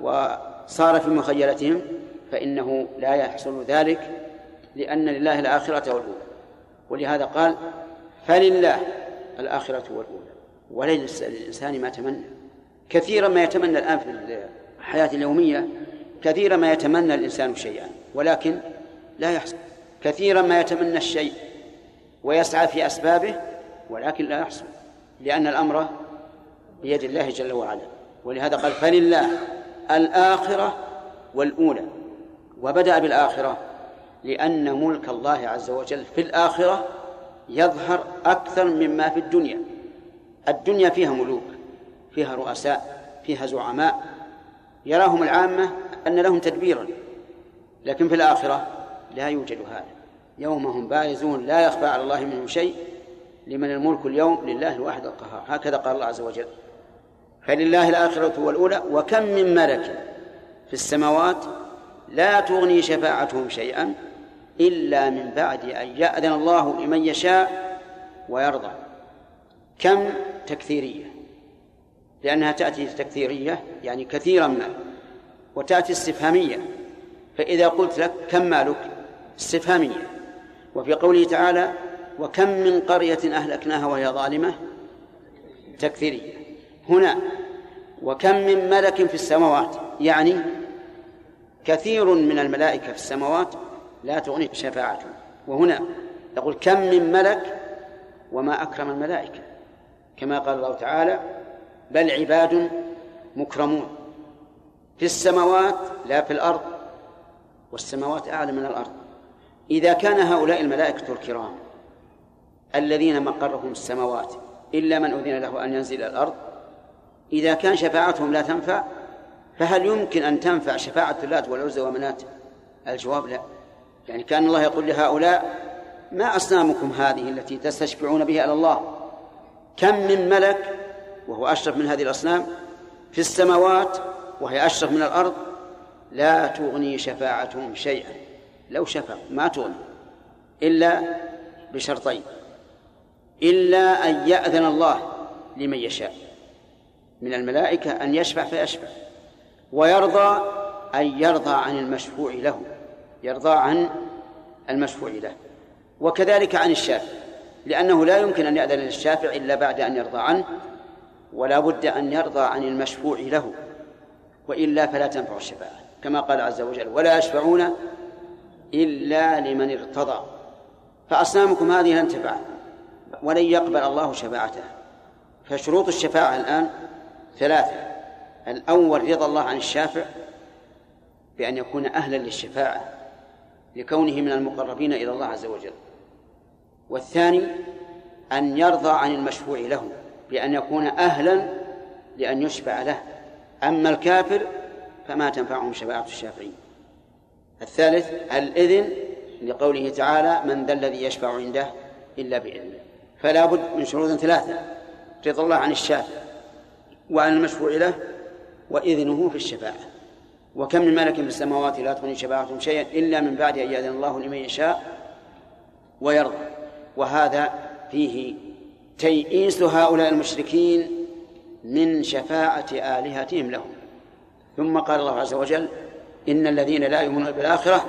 وصار في مخيلتهم فإنه لا يحصل ذلك لأن لله الآخرة والأولى. ولهذا قال فلله الآخرة والأولى وليس للإنسان ما تمنى كثيرا ما يتمنى الآن في الحياة اليومية كثيرا ما يتمنى الإنسان شيئا ولكن لا يحصل. كثيرا ما يتمنى الشيء ويسعى في أسبابه ولكن لا يحصل لأن الأمر بيد الله جل وعلا. ولهذا قال فلله الآخرة والأولى وبدأ بالآخرة. لأن ملك الله عز وجل في الآخرة يظهر أكثر مما في الدنيا. الدنيا فيها ملوك فيها رؤساء فيها زعماء. يراهم العامة أن لهم تدبيرا لكن في الآخرة لا يوجد هذا. يوم هم بارزون لا يخفى على الله منهم شيء. لمن الملك اليوم لله الواحد القهار. هكذا قال الله عز وجل فلله الآخرة والأولى وكم من ملك في السماوات لا تغني شفاعتهم شيئا إلا من بعد أن يأذن الله لمن يشاء ويرضى. كم تكثيرية؟ لأنها تأتي تكثيرية يعني كثيرا ما وتأتي استفهامية. فإذا قلت لك كم مالك؟ استفهامية. وفي قوله تعالى وكم من قرية أهلكناها وهي ظالمة؟ تكثيرية. هنا وكم من ملك في السماوات؟ يعني كثير من الملائكة في السماوات لا تغني شفاعتهم وهنا يقول كم من ملك وما أكرم الملائكة. كما قال الله تعالى بل عباد مكرمون. في السماوات لا في الأرض والسماوات أعلى من الأرض. إذا كان هؤلاء الملائكة الكرام الذين مقرهم السماوات إلا من أذن له أن ينزل إلى الأرض إذا كان شفاعتهم لا تنفع فهل يمكن أن تنفع شفاعة اللات والعزى ومنات؟ الجواب لا. يعني كان الله يقول لهؤلاء ما أصنامكم هذه التي تستشفعون بها إلى الله؟ كم من ملك وهو أشرف من هذه الأصنام في السماوات وهي أشرف من الأرض؟ لا تغني شفاعتهم شيئا. لو شفعوا ما تغني إلا بشرطين إلا أن يأذن الله لمن يشاء من الملائكة أن يشفع فيشفع ويرضى أن يرضى عن المشفوع له. يرضى عن المشفوع له. وكذلك عن الشافع لأنه لا يمكن أن يأذن للشافع إلا بعد أن يرضى عنه ولا بد أن يرضى عن المشفوع له وإلا فلا تنفع الشفاعة كما قال عز وجل ولا يشفعون إلا لمن ارتضى فأصنامكم هذه لن تنفع ولن يقبل الله شفاعتها. فشروط الشفاعة الآن ثلاثة. الأول رضا الله عن الشافع بأن يكون أهلا للشفاعة. لكونه من المقربين إلى الله عز وجل. والثاني أن يرضى عن المشفوع له بأن يكون أهلا لأن يشفع له. أما الكافر فما تنفعهم شفاعة الشافعين. الثالث الإذن لقوله تعالى من ذا الذي يشفع عنده إلا بإذنه فلا بد من شروط ثلاثة رضا الله عن الشافع وعن المشفوع له وإذنه في الشفاعة. وكم من ملك في السماوات لا تغني شفاعتهم شيئا إلا من بعد أن يأذن الله لمن يشاء ويرضى. وهذا فيه تيئيس هؤلاء المشركين من شفاعة آلهتهم لهم. ثم قال الله عز وجل إن الذين لا يؤمنون بالآخرة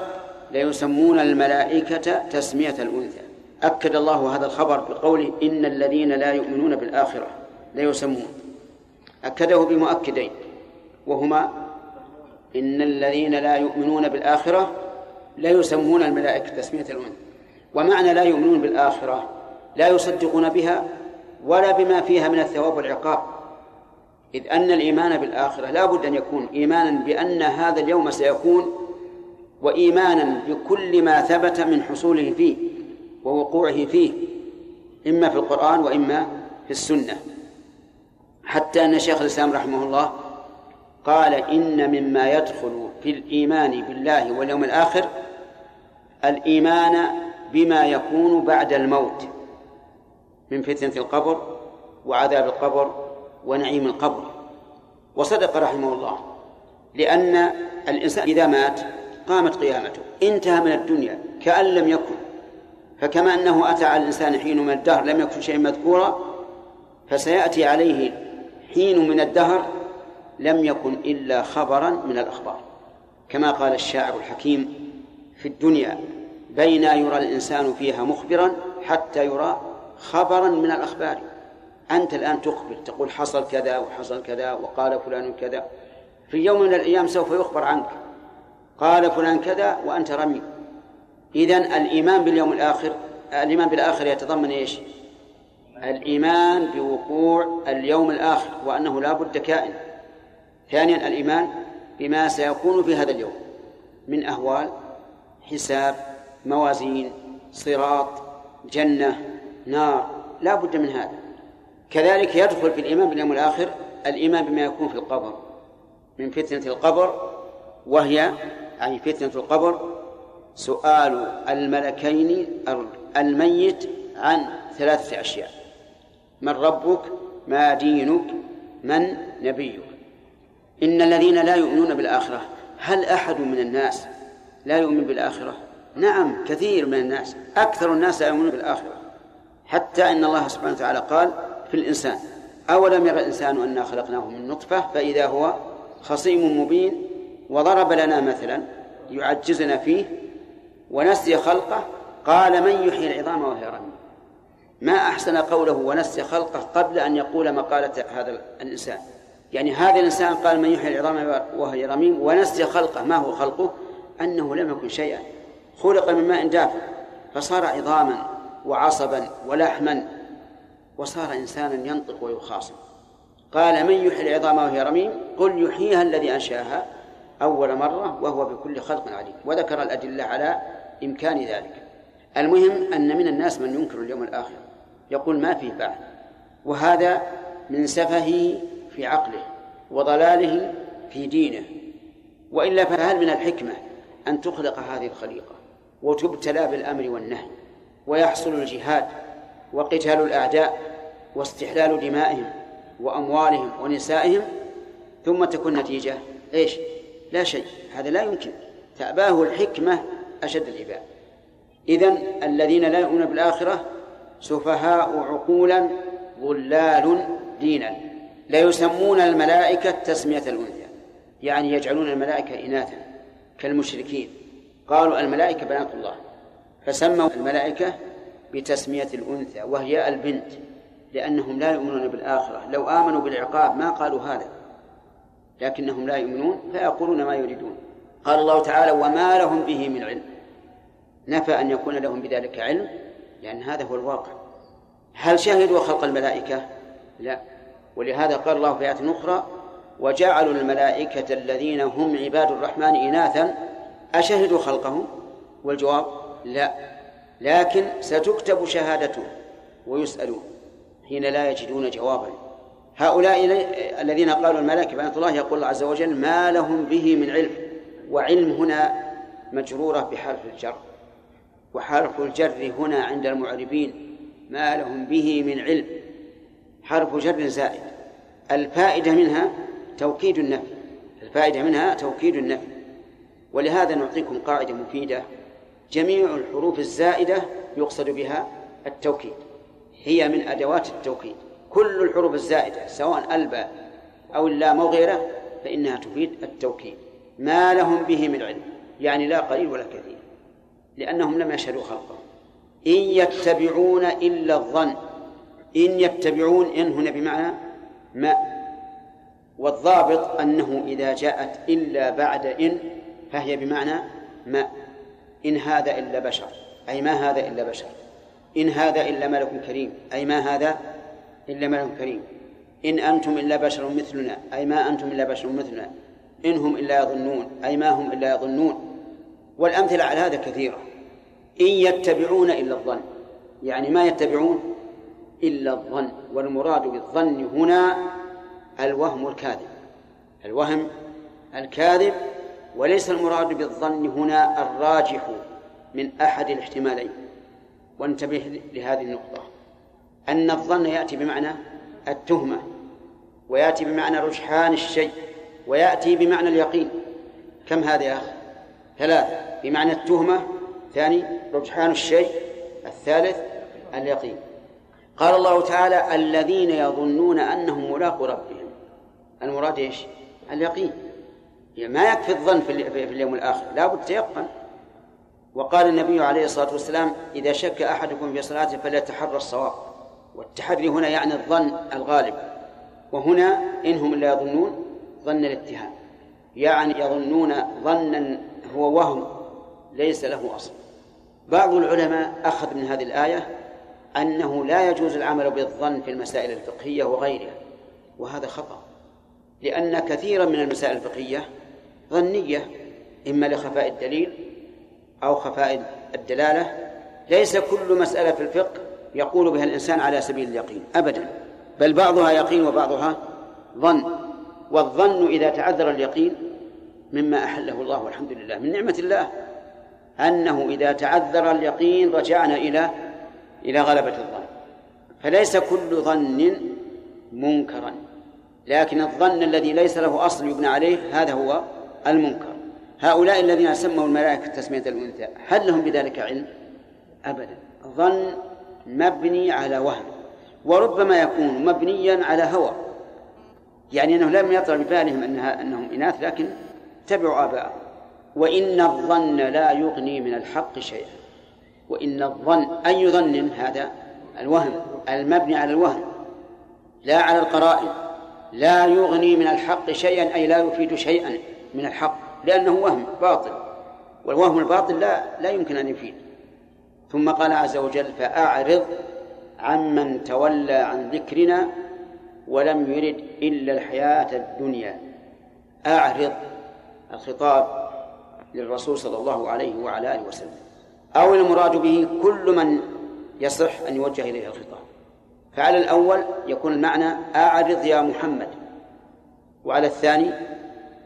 ليسمون الملائكة تسمية الأنثى. أكد الله هذا الخبر بقوله إن الذين لا يؤمنون بالآخرة ليسمون. أكده بمؤكدين وهما إن الذين لا يؤمنون بالآخرة لا يسمون الملائكة تسمية الأنثى. ومعنى لا يؤمنون بالآخرة لا يصدقون بها ولا بما فيها من الثواب والعقاب. إذ أن الإيمان بالآخرة لا بد أن يكون إيمانا بأن هذا اليوم سيكون وإيمانا بكل ما ثبت من حصوله فيه ووقوعه فيه إما في القرآن وإما في السنة. حتى أن شيخ الإسلام رحمه الله قال إن مما يدخل في الإيمان بالله واليوم الآخر الإيمان بما يكون بعد الموت من فتنة القبر وعذاب القبر ونعيم القبر. وصدق رحمه الله لأن الإنسان إذا مات قامت قيامته انتهى من الدنيا كأن لم يكن. فكما أنه أتى على الإنسان حين من الدهر لم يكن شيئا مذكورا فسيأتي عليه حين من الدهر لم يكن إلا خبرا من الأخبار. كما قال الشاعر الحكيم في الدنيا بين يرى الإنسان فيها مخبرا حتى يرى خبرا من الأخبار. أنت الآن تخبر تقول حصل كذا وحصل كذا وقال فلان كذا. في يوم من الأيام سوف يخبر عنك قال فلان كذا وأنت رمي. إذن الإيمان باليوم الآخر الإيمان بالآخر يتضمن إيش؟ الإيمان بوقوع اليوم الآخر وأنه لا بد كائن. ثانيا الإيمان بما سيكون في هذا اليوم من أهوال حساب موازين صراط جنة نار لا بد من هذا. كذلك يدخل في الإيمان باليوم الآخر الإيمان بما يكون في القبر من فتنة القبر وهي أي فتنة القبر سؤال الملكين الميت عن ثلاثة أشياء من ربك ما دينك من نبيك. إن الذين لا يؤمنون بالآخرة هل أحد من الناس لا يؤمن بالآخرة؟ نعم كثير من الناس أكثر الناس لا يؤمنون بالآخرة. حتى إن الله سبحانه وتعالى قال في الإنسان أولم يرى الإنسان أنا خلقناه من نطفة؟ فإذا هو خصيم مبين وضرب لنا مثلا يعجزنا فيه ونسي خلقه قال من يحيي العظام وهي رميم؟ ما أحسن قوله ونسي خلقه قبل أن يقول مقالة هذا الإنسان؟ يعني هذا الإنسان قال من يحيي العظام وهي رميم ونسي خلقه ما هو خلقه؟ أنه لم يكن شيئا. خلق من ماء دافئ فصار عظاما وعصبا ولحما وصار إنسانا ينطق ويخاصم. قال من يحيي العظام وهي رميم قل يحييها الذي أنشأها أول مرة وهو بكل خلق عليم. وذكر الأدلة على إمكان ذلك. المهم أن من الناس من ينكر اليوم الآخر. يقول ما فيه بعد. وهذا من سفهه في عقله وضلاله في دينه وإلا فهل من الحكمة أن تخلق هذه الخليقة وتبتلى بالأمر والنهي ويحصل الجهاد وقتال الأعداء واستحلال دمائهم وأموالهم ونسائهم ثم تكون نتيجة إيش؟ لا شيء هذا لا يمكن. تأباه الحكمة أشد الإباء إذن الذين لا يؤمنون بالآخرة سفهاء عقولا ضلال دينا. لا يسمون الملائكة تسمية الأنثى يعني يجعلون الملائكة إناثا كالمشركين. قالوا الملائكة بنات الله. فسموا الملائكة بتسمية الأنثى وهي البنت لأنهم لا يؤمنون بالآخرة. لو آمنوا بالعقاب ما قالوا هذا لكنهم لا يؤمنون فيقولون ما يريدون. قال الله تعالى وما لهم به من علم. نفى أن يكون لهم بذلك علم لأن هذا هو الواقع. هل شهدوا خلق الملائكة؟ لا. ولهذا قال الله في آية أخرى وجعلوا الملائكة الذين هم عباد الرحمن إناثا أشهدوا خلقهم؟ والجواب لا لكن ستكتب شهادتهم ويسألون حين لا يجدون جوابا. هؤلاء الذين قالوا الملائكة بنات الله يقول الله عز وجل ما لهم به من علم. وعلم هنا مجرورة بحرف الجر. وحرف الجر هنا عند المعربين ما لهم به من علم. حرف جر زائد. الفائدة منها توكيد النفي. الفائدة منها توكيد النفي. ولهذا نعطيكم قاعدة مفيدة. جميع الحروف الزائدة يقصد بها التوكيد. هي من أدوات التوكيد. كل الحروف الزائدة سواء الباء أو اللام أو غيره فإنها تفيد التوكيد. ما لهم به من علم. يعني لا قليل ولا كثير. لأنهم لم يشهدوا خلقه إن يتبعون إلا الظن. إن يتبعون إن هنا بمعنى ما والضابط أنه إذا جاءت إلا بعد إن فهي بمعنى ما إن هذا إلا بشر أي ما هذا إلا بشر إن هذا إلا ملك كريم أي ما هذا إلا ملك كريم إن أنتم إلا بشر مثلنا أي ما أنتم إلا بشر مثلنا إن هم إلا يظنون أي ما هم إلا يظنون. والأمثلة على هذا كثيرة إن يتبعون إلا الظن يعني ما يتبعون إلا الظن والمراد بالظن هنا الوهم الكاذب الوهم الكاذب وليس المراد بالظن هنا الراجح من أحد الاحتمالين. وانتبه لهذه النقطة. أن الظن يأتي بمعنى التهمة ويأتي بمعنى رجحان الشيء ويأتي بمعنى اليقين. كم هذا يا أخي؟ ثلاثة. بمعنى التهمة ثاني رجحان الشيء الثالث اليقين. قال الله تعالى الذين يظنون أنهم ملاقوا ربهم. المراد إيش؟ اليقين. ما يكفي الظن في اليوم الآخر. لا بد تيقن وقال النبي عليه الصلاة والسلام إذا شك أحدكم في صلاته فليتحرى الصواب. والتحري هنا يعني الظن الغالب. وهنا إنهم لا يظنون ظن الاتهام. يعني يظنون ظنا هو وهم ليس له أصل. بعض العلماء أخذ من هذه الآية أنه لا يجوز العمل بالظن في المسائل الفقهية وغيرها وهذا خطأ لأن كثيرا من المسائل الفقهية ظنية إما لخفاء الدليل أو خفاء الدلالة. ليس كل مسألة في الفقه يقول بها الإنسان على سبيل اليقين أبدا بل بعضها يقين وبعضها ظن. والظن إذا تعذر اليقين مما أحله الله والحمد لله من نعمة الله أنه إذا تعذر اليقين رجعنا إلى إلى غلبة الظن. فليس كل ظن منكرا. لكن الظن الذي ليس له أصل يبنى عليه هذا هو المنكر. هؤلاء الذين سموا الملائكة تسمية الأنثى هل لهم بذلك علم؟ أبدا. ظن مبني على وهم وربما يكون مبنيا على هوى. يعني أنه لم يطرأ ببالهم أنها أنهم إناث لكن اتبعوا آباءهم. وإن الظن لا يغني من الحق شيئا. وإن الظن أي ظن هذا؟ الوهم المبني على الوهم لا على القرائن. لا يغني من الحق شيئا أي لا يفيد شيئا من الحق لأنه وهم باطل. والوهم الباطل لا لا يمكن أن يفيد. ثم قال عز وجل فأعرض عمن تولى عن ذكرنا ولم يرد إلا الحياة الدنيا. أعرض الخطاب للرسول صلى الله عليه وعلى آله وسلم. أو المراد به كل من يصح أن يوجه إليه الخطاب. فعلى الأول يكون المعنى أعرض يا محمد. وعلى الثاني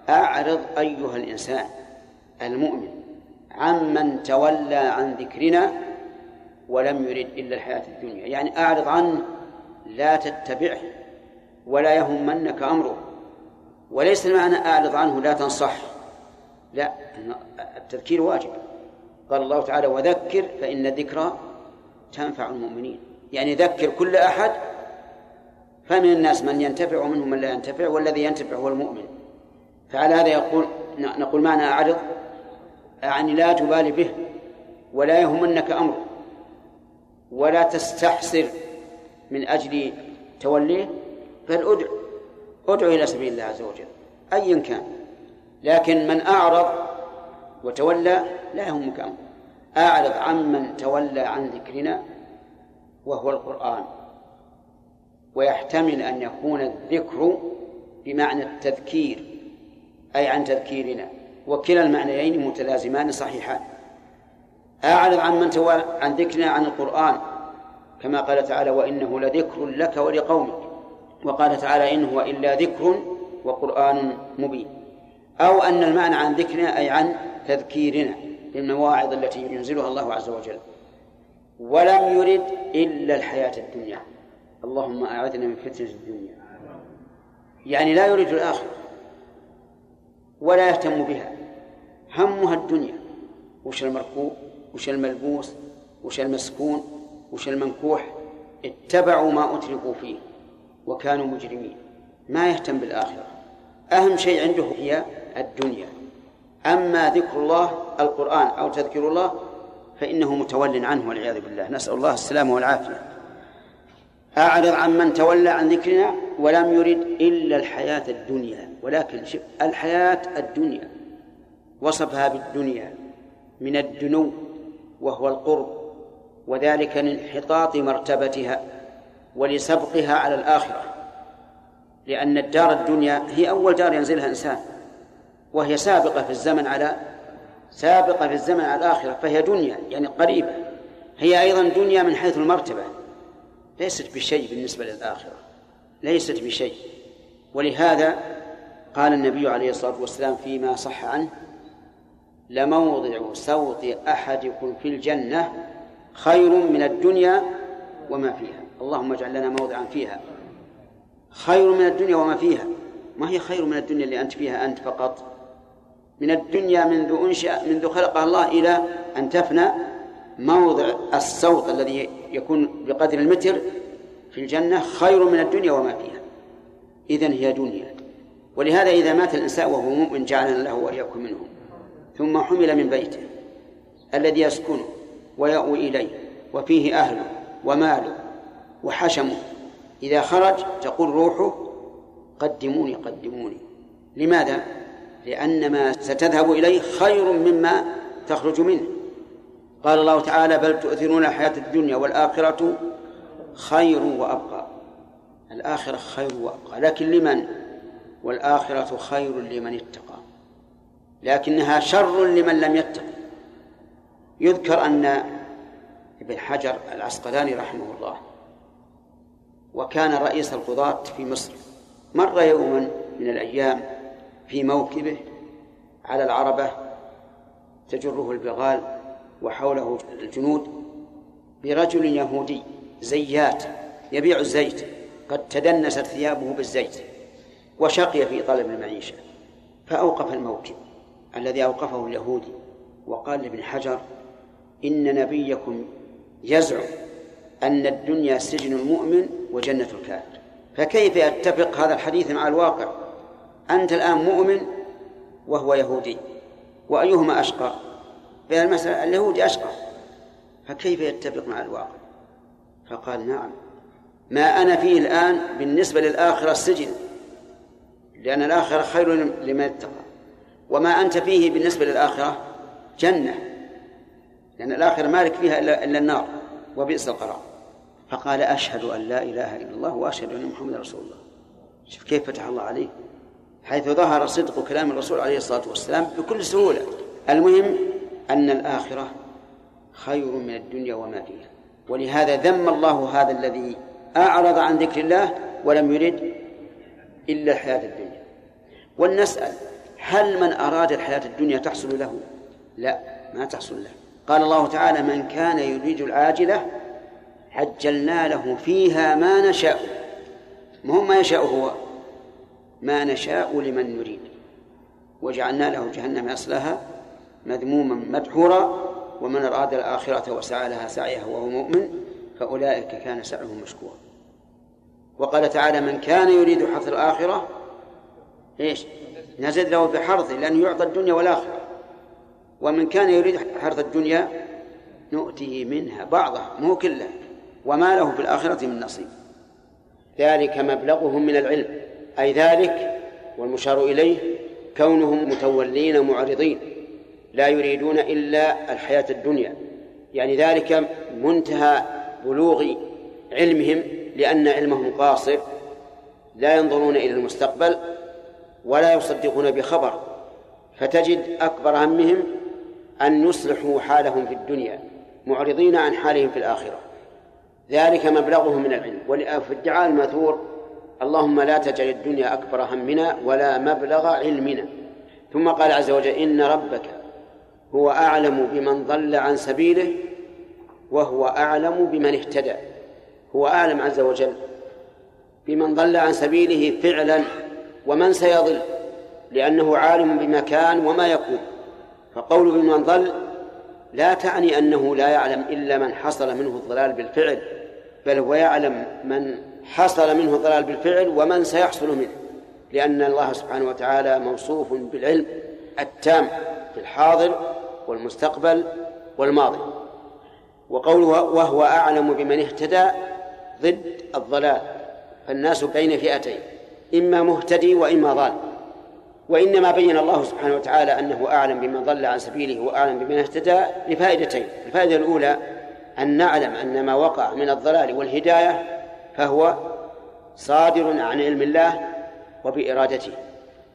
أعرض أيها الإنسان المؤمن عمن تولى عن ذكرنا ولم يرد إلا الحياة الدنيا. يعني أعرض عنه لا تتبعه ولا يهمنك أمره. وليس المعنى أعرض عنه لا تنصح لا التذكير واجب. قال الله تعالى وذكر فإن الذكرى تنفع المؤمنين. يعني ذكر كل أحد فمن الناس من ينتفع ومنهم من لا ينتفع والذي ينتفع هو المؤمن. فعلى هذا يقول نقول معنى أعرض يعني لا تبالي به ولا يهمنك أمره ولا تستحسر من أجل توليه بل ادع أدع إلى سبيل الله عز وجل أيا كان. لكن من أعرض وتولى لا يهمك أمره أعرض عمن تولى عن ذكرنا وهو القرآن. ويحتمل أن يكون الذكر بمعنى التذكير أي عن تذكيرنا. وكلا المعنيين متلازمان صحيحان. أعرض عن من تولى عن ذكرنا عن القرآن. كما قال تعالى وإنه لذكر لك ولقومك. وقال تعالى إن هو إلا ذكر وقرآن مبين. أو أن المعنى عن ذكرنا أي عن تذكيرنا بالمواعظ التي ينزلها الله عز وجل. ولم يرد إلا الحياة الدنيا. اللهم أعذنا من فتنة الدنيا. يعني لا يريد الآخرة ولا يهتم بها. همها الدنيا. وش المركوب؟ وش الملبوس؟ وش المسكون؟ وش المنكوح؟ اتبعوا ما أتركوا فيه وكانوا مجرمين. ما يهتم بالآخرة. أهم شيء عنده هي الدنيا. أما ذكر الله القرآن أو تذكر الله فإنه متول عنه والعياذ بالله. نسأل الله السلامة والعافية. أعرض عن من تولى عن ذكرنا ولم يرد إلا الحياة الدنيا. ولكن شف الحياة الدنيا وصفها بالدنيا من الدنو وهو القرب وذلك لانحطاط مرتبتها ولسبقها على الآخرة. لأن الدار الدنيا هي أول دار ينزلها إنسان. وهي سابقة في الزمن على سابقة في الزمن على الآخرة فهي دنيا يعني قريبة. هي أيضا دنيا من حيث المرتبة. ليست بشيء بالنسبة للآخرة. ليست بشيء. ولهذا قال النبي عليه الصلاة والسلام فيما صح عنه لموضع صوت أحدكم في الجنة خير من الدنيا وما فيها. اللهم اجعل لنا موضعا فيها. خير من الدنيا وما فيها. ما هي خير من الدنيا اللي أنت فيها أنت فقط؟ من الدنيا منذ أنشأ منذ خلقها الله إلى أن تفنى موضع الصوت الذي يكون بقدر المتر في الجنة خير من الدنيا وما فيها. إذن هي دنيا. ولهذا إذا مات الإنسان وهو مؤمن جعلنا له وإياكم منهم. ثم حمل من بيته الذي يسكنه ويأوي إليه وفيه أهله وماله وحشمه إذا خرج تقول روحه قدموني قدموني. لماذا؟ لأن ما ستذهب إليه خير مما تخرج منه. قال الله تعالى بل تؤثرون الحياة الدنيا والآخرة خير وأبقى. الآخرة خير وأبقى. لكن لمن؟ والآخرة خير لمن اتقى. لكنها شر لمن لم يتق. يذكر أن ابن حجر العسقلاني رحمه الله وكان رئيس القضاة في مصر. مر يوما من الأيام في موكبه على العربة تجره البغال وحوله الجنود برجل يهودي زيات يبيع الزيت قد تدنست ثيابه بالزيت وشقي في طلب المعيشة فأوقف الموكب الذي أوقفه اليهودي وقال لابن حجر إن نبيكم يزعم أن الدنيا سجن المؤمن وجنة الكافر فكيف يتفق هذا الحديث مع الواقع؟ أنت الآن مؤمن وهو يهودي وأيهما أشقى؟ في المسألة اليهودي أشقى. فكيف يتفق مع الواقع؟ فقال نعم. ما أنا فيه الآن بالنسبة للآخرة السجن لأن الآخرة خير لمن اتقى. وما أنت فيه بالنسبة للآخرة جنة لأن الآخرة مالك فيها إلا النار وبئس القرار. فقال أشهد أن لا إله إلا الله وأشهد أن محمدا رسول الله. شوف كيف فتح الله عليه. حيث ظهر صدق كلام الرسول عليه الصلاة والسلام بكل سهولة. المهم أن الآخرة خير من الدنيا وما فيها. ولهذا ذم الله هذا الذي أعرض عن ذكر الله ولم يرد إلا الحياة الدنيا. ولنسأل هل من أراد الحياة الدنيا تحصل له؟ لا ما تحصل له. قال الله تعالى من كان يريد العاجلة عجلنا له فيها ما نشاء. ما هو ما يشاء هو. ما نشاء لمن نريد. وجعلنا له جهنم يصلها مذموما مدحورا ومن أراد الآخرة وسعى لها سعيها وهو مؤمن فأولئك كان سعيهم مشكورا. وقال تعالى من كان يريد حظ الآخرة إيش؟ نزد له بحرثه لأنه يعطى الدنيا والآخرة. ومن كان يريد حرث الدنيا نؤتيه منها بعضها مو كلها وما له في الآخرة من نصيب. ذلك مبلغهم من العلم. أي ذلك والمشار إليه كونهم متولين معرضين لا يريدون إلا الحياة الدنيا. يعني ذلك منتهى بلوغ علمهم لأن علمهم قاصر لا ينظرون إلى المستقبل ولا يصدقون بخبر فتجد أكبر همهم أن يصلحوا حالهم في الدنيا معرضين عن حالهم في الآخرة. ذلك مبلغهم من العلم. وفي الدعاء المأثور اللهم لا تجعل الدنيا أكبر همنا ولا مبلغ علمنا. ثم قال عز وجل إن ربك هو أعلم بمن ضل عن سبيله وهو أعلم بمن اهتدى. هو أعلم عز وجل بمن ضل عن سبيله فعلا ومن سيضل لأنه عالم بما كان وما يكون. فقول بمن ضل لا تعني أنه لا يعلم إلا من حصل منه الضلال بالفعل بل هو يعلم من حصل منه الضلال بالفعل ومن سيحصل منه لأن الله سبحانه وتعالى موصوف بالعلم التام في الحاضر والمستقبل والماضي. وقوله وهو أعلم بمن اهتدى ضد الضلال فالناس بين فئتين إما مهتدي وإما ضال. وإنما بين الله سبحانه وتعالى أنه أعلم بمن ضل عن سبيله وأعلم بمن اهتدى لفائدتين. الفائدة الأولى أن نعلم أن ما وقع من الضلال والهداية فهو صادر عن علم الله وبإرادته.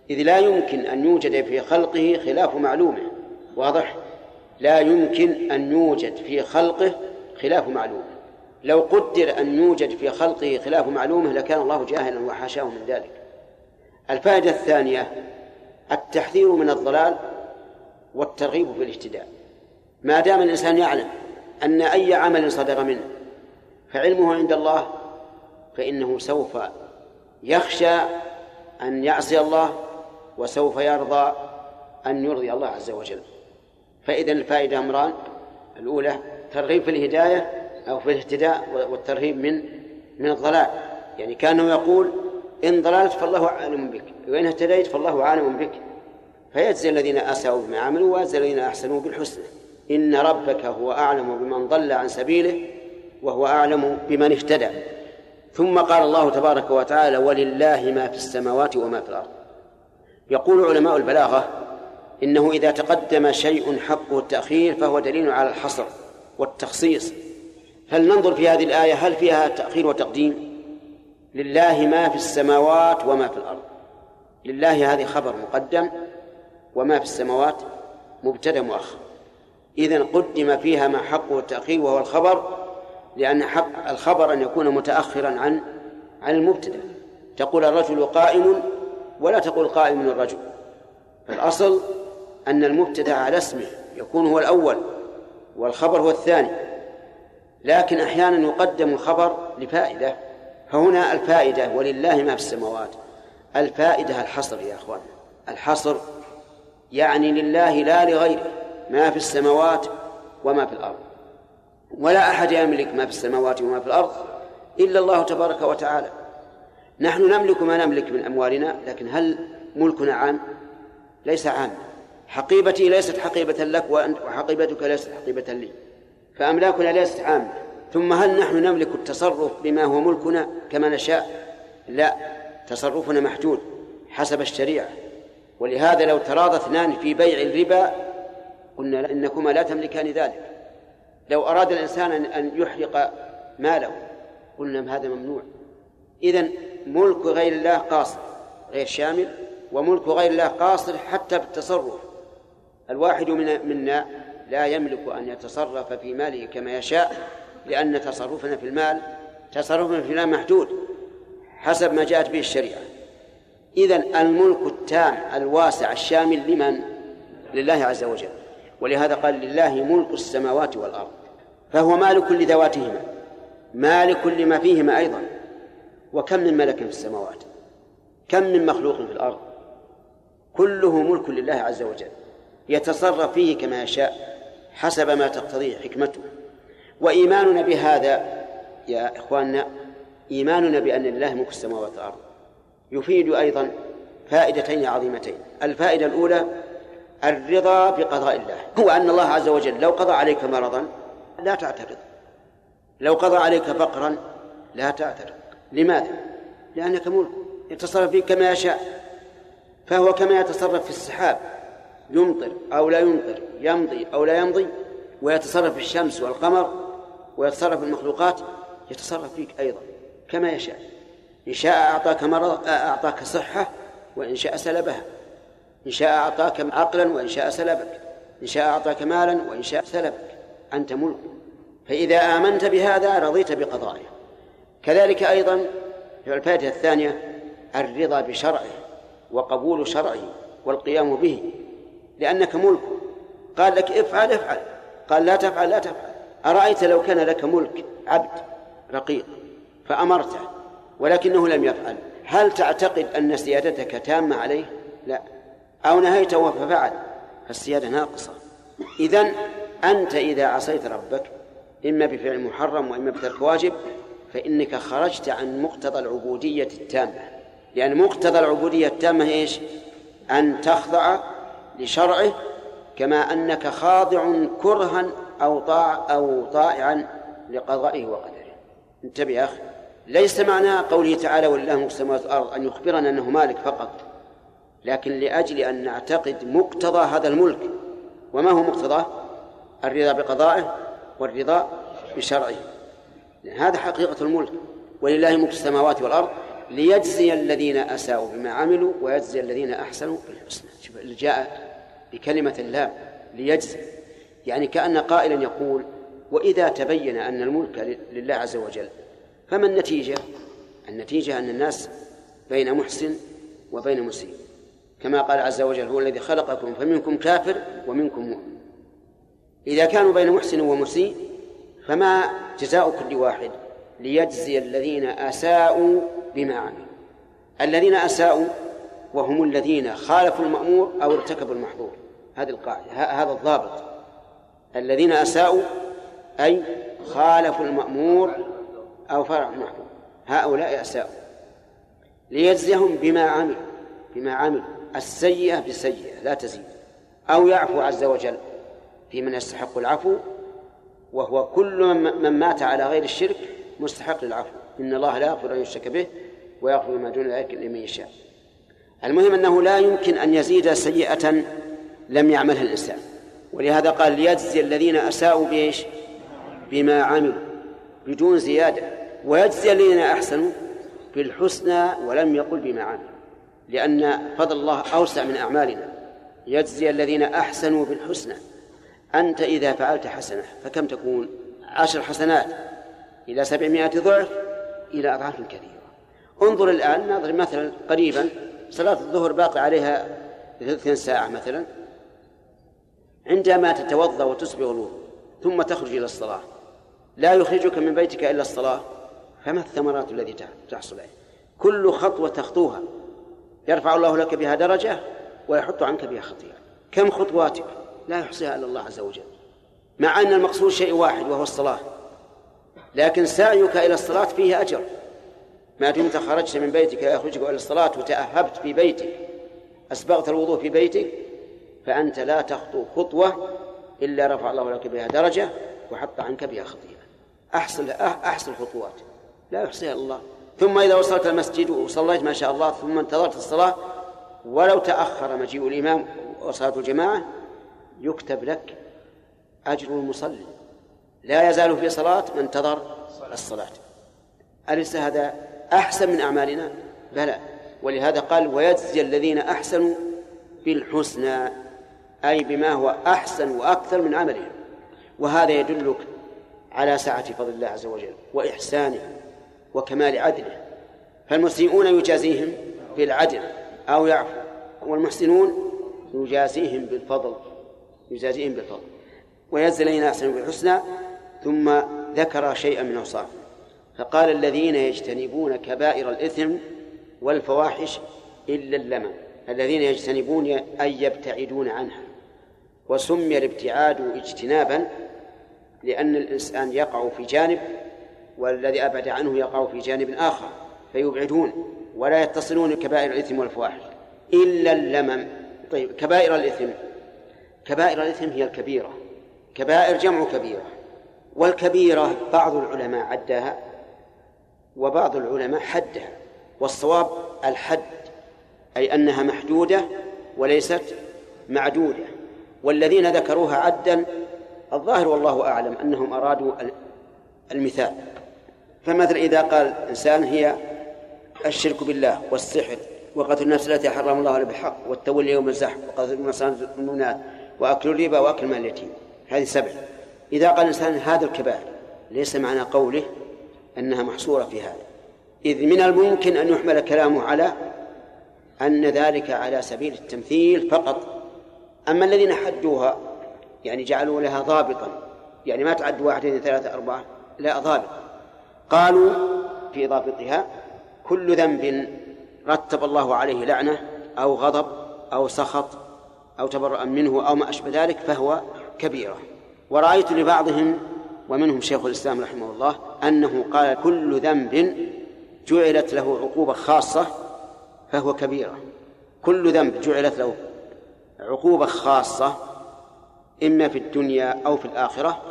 إذ لا يمكن أن يوجد في خلقه خلاف معلومة واضح؟ لا يمكن أن يوجد في خلقه خلاف معلومة. لو قدر أن يوجد في خلقه خلاف معلومة لكان الله جاهلا وحاشاه من ذلك. الفائدة الثانية التحذير من الضلال والترغيب في الإهتداء. ما دام الإنسان يعلم أن أي عمل صدر منه فعلمه عند الله فإنه سوف يخشى أن يعصي الله وسوف يرضى أن يرضي الله عز وجل. فإذا الفائدة أمران الأولى ترغيب في الهداية أو في الاهتداء والترهيب من من الضلال. يعني كأنه يقول إن ضللت فالله أعلم بك وإن اهتديت فالله أعلم بك. فيجزي الذين أساءوا بما عملوا ويجزي الذين أحسنوا بالحسنى. إن ربك هو أعلم بمن ضل عن سبيله وهو أعلم بمن اهتدى. ثم قال الله تبارك وتعالى ولله ما في السماوات وما في الأرض. يقول علماء البلاغة إنه إذا تقدم شيء حقه التأخير فهو دليل على الحصر والتخصيص. فلننظر في هذه الآية؟ هل فيها تأخير وتقديم؟ لله ما في السماوات وما في الأرض. لله هذه خبر مقدم وما في السماوات مبتدأ مؤخر. إذا قدم فيها ما حقه التأخير وهو الخبر لأن حق الخبر أن يكون متأخرا عن عن المبتدأ. تقول الرجل قائم ولا تقول قائم الرجل. الأصل أن المبتدأ على اسمه يكون هو الأول والخبر هو الثاني. لكن أحيانا يقدم الخبر لفائدة. فهنا الفائدة ولله ما في السماوات. الفائدة الحصر يا أخوان. الحصر يعني لله لا لغيره. ما في السماوات وما في الأرض. ولا أحد يملك ما في السماوات وما في الأرض إلا الله تبارك وتعالى. نحن نملك ما نملك من أموالنا لكن هل ملكنا عام؟ ليس عام. حقيبتي ليست حقيبة لك وحقيبتك ليست حقيبة لي. فأملاكنا ليست عامة ثم هل نحن نملك التصرف بما هو ملكنا كما نشاء؟ لا تصرفنا محدود حسب الشريعة. ولهذا لو تراضى اثنان في بيع الربا قلنا إنكما لا تملكان ذلك. لو أراد الإنسان أن يحرق ماله قلنا هذا ممنوع. إذن ملك غير الله قاصر غير شامل وملك غير الله قاصر حتى بالتصرف. الواحد من منا لا يملك أن يتصرف في ماله كما يشاء لأن تصرفنا في المال تصرفنا في المال محدود حسب ما جاءت به الشريعة. إذن الملك التام الواسع الشامل لمن؟ لله عز وجل. ولهذا قال لله ملك السماوات والأرض فهو مالك لذواتهما مالك لما فيهما أيضا وكم من ملك في السماوات كم من مخلوق في الأرض كله ملك لله عز وجل يتصرف فيه كما يشاء حسب ما تقتضيه حكمته. وإيماننا بهذا يا إخواننا إيماننا بأن لله ملك السماوات والأرض يفيد أيضا فائدتين عظيمتين. الفائدة الأولى الرضا بقضاء الله. هو أن الله عز وجل لو قضى عليك مرضا لا تعترض. لو قضى عليك فقرا لا تعترض. لماذا؟ لأنك ملك يتصرف فيك كما يشاء. فهو كما يتصرف في السحاب. يمطر أو لا يمطر يمضي أو لا يمضي. ويتصرف في الشمس والقمر ويتصرف في المخلوقات يتصرف فيك أيضا كما يشاء. إن شاء أعطاك مرض أعطاك صحة وإن شاء سلبها. إن شاء أعطاك عقلا وإن شاء سلبك. إن شاء أعطاك مالا وإن شاء سلبك. أنت ملك. فإذا آمنت بهذا رضيت بقضائه. كذلك أيضا الفائدة الثانية الرضا بشرعه وقبول شرعه والقيام به. لأنك ملك. قال لك افعل افعل. قال لا تفعل لا تفعل. أرأيت لو كان لك ملك عبد رقيق فأمرته ولكنه لم يفعل. هل تعتقد أن سيادتك تامة عليه؟ لا. أو نهيته ففعل فالسيادة ناقصة. إذن أنت إذا عصيت ربك إما بفعل محرم وإما بترك واجب فإنك خرجت عن مقتضى العبودية التامة. لأن مقتضى العبودية التامة إيش؟ أن تخضع لشرعه كما أنك خاضع كرها أو طاع أو طائعا لقضائه وقدره. انتبه يا أخي. ليس معنى قوله تعالى ولله السماوات والأرض أن يخبرنا أنه مالك فقط. لكن لأجل أن نعتقد مقتضى هذا الملك. وما هو مقتضاه الرضا بقضائه والرضا بشرعه. هذا حقيقة الملك. ولله ملك السماوات والأرض ليجزي الذين أساءوا بما عملوا ويجزي الذين أحسنوا بالحسنى. شوف اللي جاء بكلمة اللام ليجزي. يعني كأن قائلا يقول وإذا تبين أن الملك لله عز وجل فما النتيجة؟ النتيجة أن الناس بين محسن وبين مسيء. كما قال عز وجل هو الذي خلقكم فمنكم كافر ومنكم مؤمن. إذا كانوا بين محسن ومسيء فما جزاء كل واحد؟ ليجزي الذين أساءوا بما عملوا. الذين أساءوا وهم الذين خالفوا المأمور أو ارتكبوا المحظور. هذه القاعدة هذا الضابط. الذين أساءوا أي خالفوا المأمور أو فرع المحظور. هؤلاء أساءوا. ليجزيهم بما عملوا بما عملوا. السيئة بالسيئة لا تزيد. أو يعفو عز وجل في من يستحق العفو وهو كل من مات على غير الشرك مستحق للعفو. إن الله لا يغفر أن يشرك به ويغفر ما دون ذلك لمن يشاء. المهم أنه لا يمكن أن يزيد سيئة لم يعملها الإنسان. ولهذا قال ليجزي الذين أساءوا بإيش؟ بما عملوا بدون زيادة. ويجزي الذين أحسنوا بالحسنى ولم يقل بما عملوا. لأن فضل الله أوسع من أعمالنا. يجزي الذين أحسنوا بالحسنى. أنت إذا فعلت حسنة فكم تكون؟ عشر حسنات. إلى سبعمائة ضعف إلى أضعاف كثيرة. انظر الآن نضرب مثلا قريبا صلاة الظهر باقي عليها ثلث ساعة مثلا. عندما تتوضأ وتسبغ الوضوء ثم تخرج إلى الصلاة لا يخرجك من بيتك إلا الصلاة. فما الثمرات التي تحصل عليه؟ كل خطوة تخطوها. يرفع الله لك بها درجة ويحط عنك بها خطيئة. كم خطواتك لا يحصيها إلا الله عز وجل. مع أن المقصود شيء واحد وهو الصلاة. لكن سعيك إلى الصلاة فيه أجر. ما دمت خرجت من بيتك يخرجك إلى الصلاة وتأهبت في بيتك. أسبغت الوضوء في بيتك. فأنت لا تخطو خطوة إلا رفع الله لك بها درجة وحط عنك بها خطيئة. أحسن أحسن الخطوات لا يحصيها الله. ثم إذا وصلت المسجد وصليت ما شاء الله ثم انتظرت الصلاة ولو تأخر مجيء الإمام وصلاة الجماعة يكتب لك أجر المصلي. لا يزال في صلاة من انتظر الصلاة. أليس هذا أحسن من أعمالنا؟ بلى. ولهذا قال ويجزي الذين أحسنوا بالحسنى أي بما هو أحسن وأكثر من عملهم. وهذا يدلك على سعة فضل الله عز وجل وإحسانه. وكمال عدله. فالمسيئون يجازيهم بالعدل أو يعفو. والمحسنون يجازيهم بالفضل يجازيهم بالفضل. ويجزي الذين أحسنوا بالحسنى ثم ذكر شيئا من أوصافه فقال الذين يجتنبون كبائر الإثم والفواحش إلا اللمم. الذين يجتنبون أي يبتعدون عنها. وسمي الابتعاد اجتنابا لأن الإنسان يقع في جانب والذي أبعد عنه يقع في جانب آخر فيبعدون ولا يتصلون كبائر الإثم والفواحش إلا اللمم. طيب كبائر الإثم كبائر الإثم هي الكبيرة كبائر جمع كبيرة والكبيرة بعض العلماء عداها وبعض العلماء حدها والصواب الحد أي أنها محدودة وليست معدودة. والذين ذكروها عدا الظاهر والله أعلم أنهم أرادوا المثال. فمثلا إذا قال إنسان هي الشرك بالله والسحر وقتل النفس التي حرم الله بالحق والتولي يوم الزحف وقتل المنات وأكل الربا وأكل مال اليتيم. هذه سبع. إذا قال الإنسان هذا الكبائر ليس معنى قوله أنها محصورة في هذا. إذ من الممكن أن يحمل كلامه على أن ذلك على سبيل التمثيل فقط. أما الذين حدوها يعني جعلوا لها ضابطا يعني ما تعد واحد اثنين ثلاثة أربعة لا ضابط قالوا في ضابطها كل ذنب رتب الله عليه لعنة أو غضب أو سخط أو تبرأ منه أو ما أشبه ذلك فهو كبيرة. ورأيت لبعضهم ومنهم شيخ الإسلام رحمه الله أنه قال كل ذنب جعلت له عقوبة خاصة فهو كبيرة. كل ذنب جعلت له عقوبة خاصة إما في الدنيا أو في الآخرة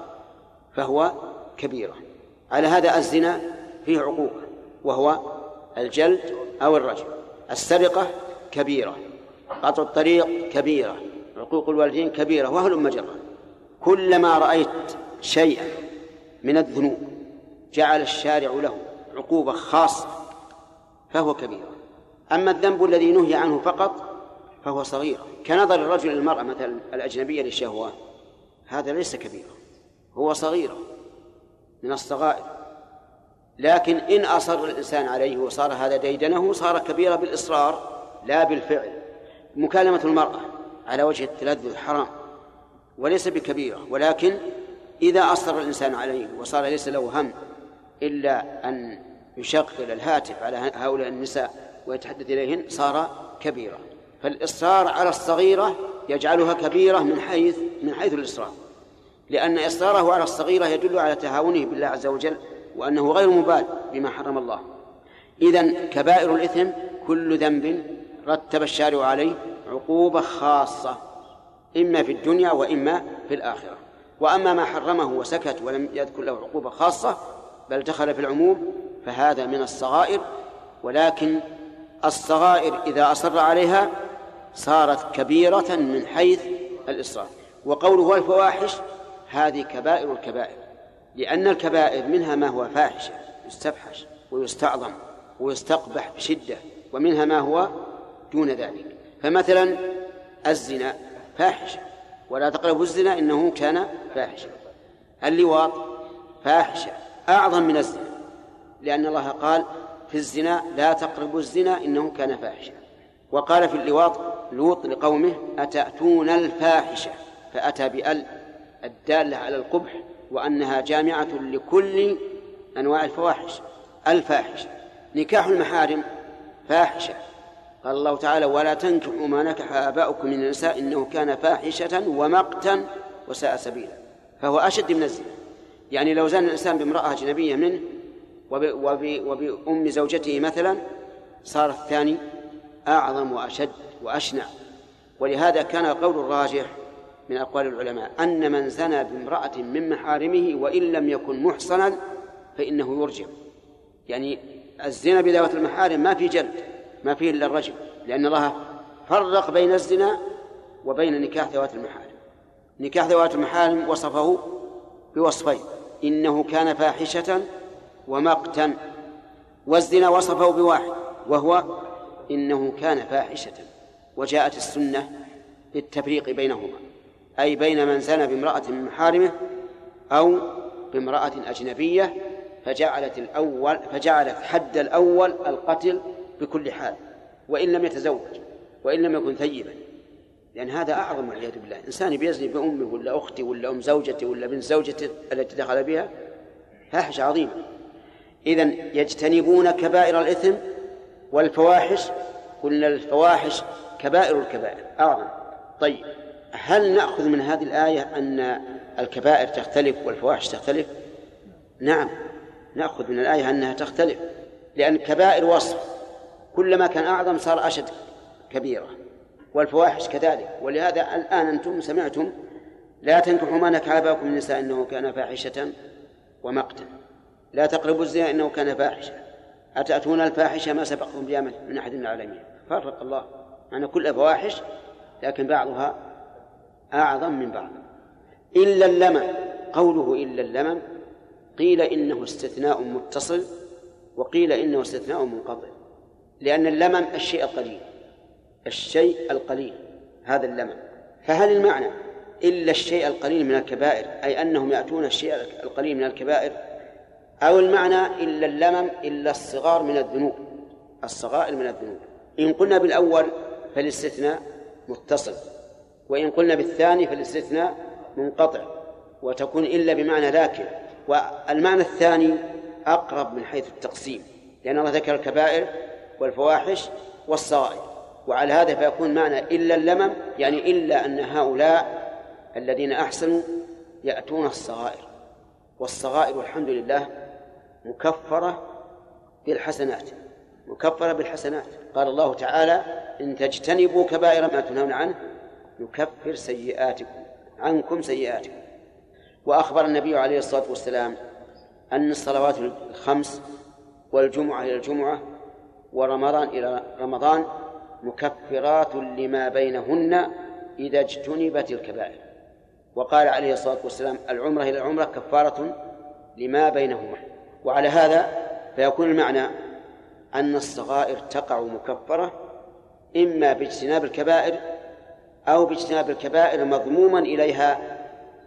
فهو كبيرة. على هذا الزنا فيه عقوبة وهو الجلد أو الرجم. السرقة كبيرة قطع الطريق كبيرة عقوق الوالدين كبيرة وهل مجرة كلما رأيت شيئا من الذنوب جعل الشارع له عقوبة خاصة فهو كبيرة أما الذنب الذي نهي عنه فقط فهو صغير. كنظر الرجل للمرأة مثلا الأجنبية للشهوة هذا ليس كبيرا هو صغيرة من الصغائر. لكن إن أصر الإنسان عليه وصار هذا ديدنه صار كبيرة بالإصرار لا بالفعل. مكالمة المرأة على وجه التلذذ حرام وليس بكبيرة. ولكن إذا أصر الإنسان عليه وصار ليس له هم إلا أن يشغل الهاتف على هؤلاء النساء ويتحدث إليهن صار كبيرة فالإصرار على الصغيرة يجعلها كبيرة من حيث من حيث الإصرار. لأن إصراره على الصغيرة يدل على تهاونه بالله عز وجل وأنه غير مبال بما حرم الله. إذا كبائر الإثم كل ذنب رتب الشارع عليه عقوبة خاصة إما في الدنيا وإما في الآخرة. وأما ما حرمه وسكت ولم يذكر له عقوبة خاصة بل دخل في العموم فهذا من الصغائر. ولكن الصغائر إذا أصر عليها صارت كبيرة من حيث الإصرار. وقوله والفواحش هذه كبائر الكبائر لأن الكبائر منها ما هو فاحشة يستفحش ويستعظم ويستقبح بشدة ومنها ما هو دون ذلك. فمثلا الزنا فاحشة ولا تقربوا الزنا إنه كان فاحشة اللواط فاحشة أعظم من الزنا لأن الله قال في الزنا لا تقربوا الزنا إنه كان فاحشا. وقال في اللواط لوط لقومه أتأتون الفاحشة؟ فأتى بأل الدالة على القبح وأنها جامعة لكل أنواع الفواحش الفاحشة نكاح المحارم فاحشة. قال الله تعالى ولا تنكحوا ما نكح آباؤكم من النساء إنه كان فاحشة ومقتا وساء سبيلا. فهو أشد من الزنا. يعني لو زان الإنسان بامرأة أجنبية منه وبأم زوجته مثلا صار الثاني أعظم وأشد وأشنع. ولهذا كان القول الراجح من أقوال العلماء أن من زنى بامرأة من محارمه وإن لم يكن محصنا فإنه يرجع. يعني الزنا بذوات المحارم ما في جلد ما فيه إلا الرجم لأن الله فرق بين الزنا وبين نكاح ذوات المحارم. نكاح ذوات المحارم وصفه بوصفين إنه كان فاحشة ومقتا والزنا وصفه بواحد وهو إنه كان فاحشة وجاءت السنة بالتفريق بينهما. أي بين من زنى بامرأة من محارمه أو بامرأة أجنبية فجعلت الأول فجعلت حد الأول القتل بكل حال وإن لم يتزوج وإن لم يكن ثيبا. لأن هذا أعظم والعياذ بالله. إنسان بيزني بأمه ولا أخته ولا أم زوجته ولا بنت زوجته التي دخل بها فاحشة عظيمة. إذا يجتنبون كبائر الإثم والفواحش. قلنا الفواحش كبائر الكبائر. أعظم. طيب. هل نأخذ من هذه الآية أن الكبائر تختلف والفواحش تختلف؟ نعم نأخذ من الآية أنها تختلف لأن الكبائر وصف كلما كان أعظم صار أشد كبيرة والفواحش كذلك. ولهذا الآن أنتم سمعتم لا تنكحوا ما نكح آباؤكم من النساء إنه كان فاحشة ومقتا. لا تقربوا الزنا إنه كان فاحشة. أتأتون الفاحشة ما سبقكم بها من أحد من العالمين؟ فرق الله. أن كل فواحش لكن بعضها أعظم من بعض. إلا اللمم. قوله إلا اللمم قيل إنه استثناء متصل وقيل إنه استثناء منقطع. لأن اللمم الشيء القليل. الشيء القليل هذا اللمم. فهل المعنى إلا الشيء القليل من الكبائر أي أنهم يأتون الشيء القليل من الكبائر؟ أو المعنى إلا اللمم إلا الصغار من الذنوب. الصغائر من الذنوب. إن قلنا بالأول فالاستثناء متصل. وإن قلنا بالثاني فالاستثناء منقطع وتكون إلا بمعنى لكن والمعنى الثاني أقرب من حيث التقسيم لأن الله ذكر الكبائر والفواحش والصغائر. وعلى هذا فيكون معنى إلا اللمم يعني إلا أن هؤلاء الذين أحسنوا يأتون الصغائر. والصغائر والحمد لله مكفرة بالحسنات مكفرة بالحسنات. قال الله تعالى إن تجتنبوا كبائر ما تنهون عنه يكفر سيئاتكم عنكم سيئاتكم. وأخبر النبي عليه الصلاة والسلام أن الصلوات الخمس والجمعة إلى الجمعة ورمضان إلى رمضان مكفرات لما بينهن إذا اجتنبت الكبائر. وقال عليه الصلاة والسلام العمرة إلى العمرة كفارة لما بينهما. وعلى هذا فيكون المعنى أن الصغائر تقع مكفرة إما باجتناب الكبائر أو باجتناب الكبائر مضموما إليها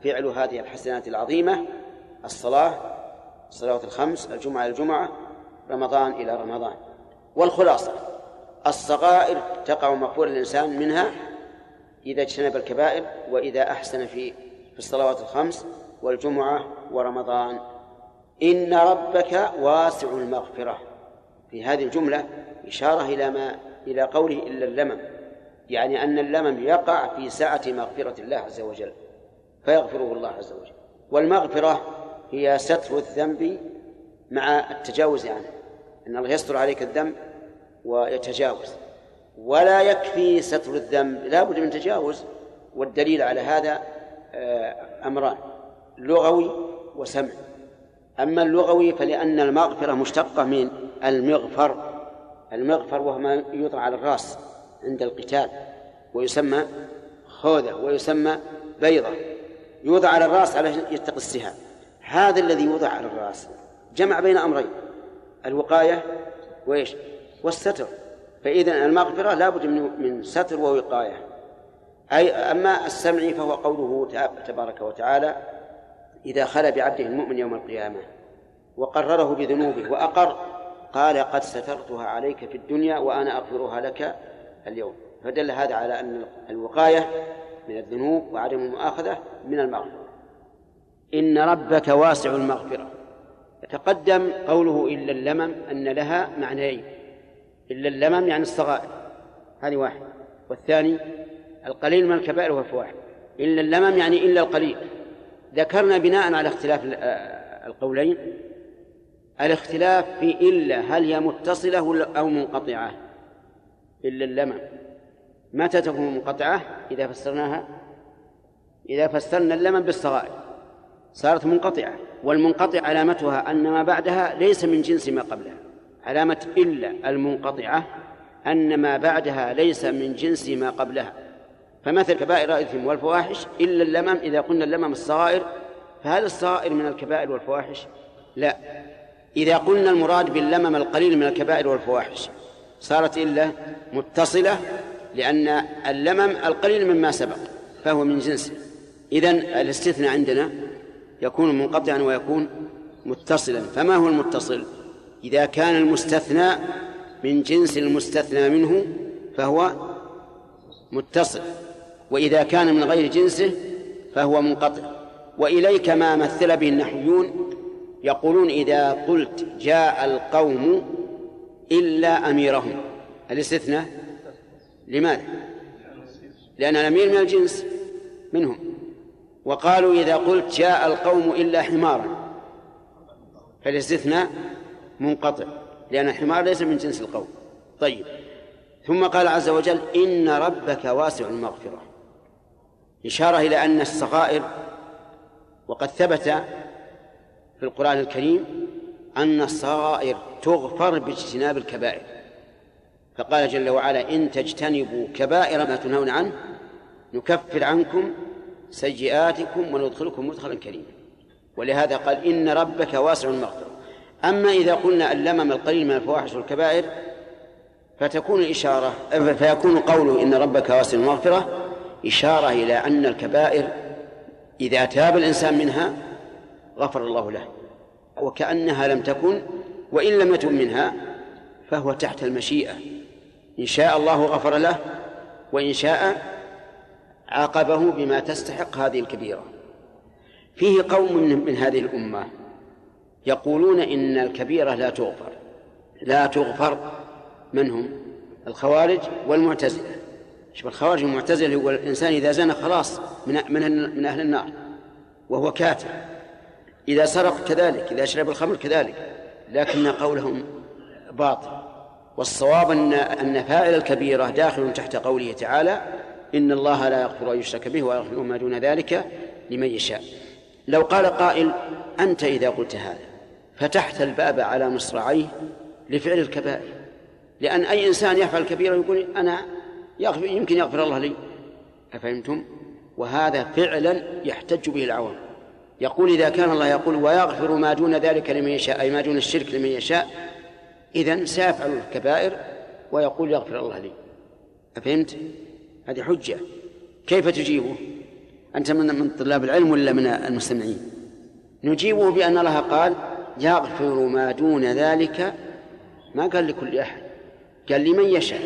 فعل هذه الحسنات العظيمة الصلاة الصلوات الخمس الجمعة إلى الجمعة رمضان إلى رمضان. والخلاصة الصغائر تقع مغفور الإنسان منها إذا اجتنب الكبائر وإذا أحسن في في الصلوات الخمس والجمعة ورمضان. إن ربك واسع المغفرة. في هذه الجملة إشارة إلى ما إلى قوله إلا اللمم. يعني أن اللمم يقع في سعة مغفرة الله عز وجل فيغفره الله عز وجل. والمغفرة هي ستر الذنب مع التجاوز عنه أن الله يستر عليك الذنب ويتجاوز. ولا يكفي ستر الذنب لا بد من تجاوز والدليل على هذا آه، أمران لغوي وسمع. أما اللغوي فلأن المغفرة مشتقة من المغفر المغفر وهو ما يوضع على الرأس. عند القتال ويسمى خوذة ويسمى بيضة يوضع على الرأس على يتقي السهام. هذا الذي يوضع على الرأس جمع بين أمرين الوقاية وإيش؟ والستر. فإذا المغفرة لا بد من ستر ووقاية. أي أما السمع فهو قوله تبارك وتعالى إذا خلى بعبده المؤمن يوم القيامة وقرره بذنوبه وأقر قال قد سترتها عليك في الدنيا وأنا أغفرها لك اليوم. فدل هذا على أن الوقاية من الذنوب وعدم المؤاخذة من المغفرة. إن ربك واسع المغفرة. تقدم قوله إلا اللمم أن لها معنيين. إلا اللمم يعني الصغائر. هذه واحد. والثاني القليل من الكبائر والفواحش إلا اللمم يعني إلا القليل. ذكرنا بناء على اختلاف القولين. الاختلاف في إلا هل هي متصلة أو منقطعة. إلا اللمم متى تكون منقطعة؟ إذا فسرناها. إذا فسرنا اللمم بالصغائر. صارت منقطعة. والمنقطع علامتها أن ما بعدها ليس من جنس ما قبلها. علامة إلا المنقطعة أن ما بعدها ليس من جنس ما قبلها. فمثل كبائر الإثم والفواحش إلا اللمم إذا قلنا اللمم الصغائر فهل الصغائر من الكبائر والفواحش؟ لا. إذا قلنا المراد باللمم القليل من الكبائر والفواحش صارت إلا متصلة لأن اللمم القليل مما سبق فهو من جنسه إذن الاستثناء عندنا يكون منقطعا ويكون متصلا. فما هو المتصل؟ إذا كان المستثنى من جنس المستثنى منه فهو متصل وإذا كان من غير جنسه فهو منقطع. وإليك ما مثل به النحويون يقولون إذا قلت جاء القوم إلا أميرهم. الاستثناء لماذا؟ لأن الأمير من الجنس منهم. وقالوا إذا قلت جاء القوم إلا حمارا. فالاستثناء منقطع لأن الحمار ليس من جنس القوم. طيب. ثم قال عز وجل إن ربك واسع المغفرة. إشارة إلى أن الصغائر وقد ثبت في القرآن الكريم أن الصغائر تغفر باجتناب الكبائر. فقال جل وعلا إن تجتنبوا كبائر ما تنهون عنه نكفر عنكم سيئاتكم وندخلكم مدخلا كريما. ولهذا قال إن ربك واسع المغفرة. أما إذا قلنا اللمم القليل من الفواحش والكبائر فتكون الإشارة فيكون قوله إن ربك واسع المغفرة إشارة إلى أن الكبائر إذا تاب الإنسان منها غفر الله له. وكأنها لم تكن وإن لم يتب منها فهو تحت المشيئة. إن شاء الله غفر له وإن شاء عاقبه بما تستحق هذه الكبيرة. فيه قوم من, هذه الأمة يقولون إن الكبيرة لا تغفر. لا تغفر من هم؟ الخوارج والمعتزلة. شوف الخوارج والمعتزلة هو الإنسان إذا زنى خلاص من من من أهل النار وهو كافر. إذا سرق كذلك إذا شرب الخمر كذلك لكن قولهم باطل. والصواب أن أن فاعل الكبيرة داخل تحت قوله تعالى إن الله لا يغفر أن يشرك به ويغفر ما دون ذلك لمن يشاء. لو قال قائل أنت إذا قلت هذا فتحت الباب على مصراعيه لفعل الكبائر. لأن أي إنسان يفعل كبيرة يقول أنا يغفر يمكن يغفر الله لي. أفهمتم؟ وهذا فعلا يحتج به العوام. يقول إذا كان الله يقول ويغفر ما دون ذلك لمن يشاء أي ما دون الشرك لمن يشاء إذا سيفعل الكبائر ويقول يغفر الله لي أفهمت؟ هذه حجة كيف تجيبه؟ أنت من من طلاب العلم ولا من المستمعين؟ نجيبه بأن الله قال يغفر ما دون ذلك ما قال لكل أحد قال لمن يشاء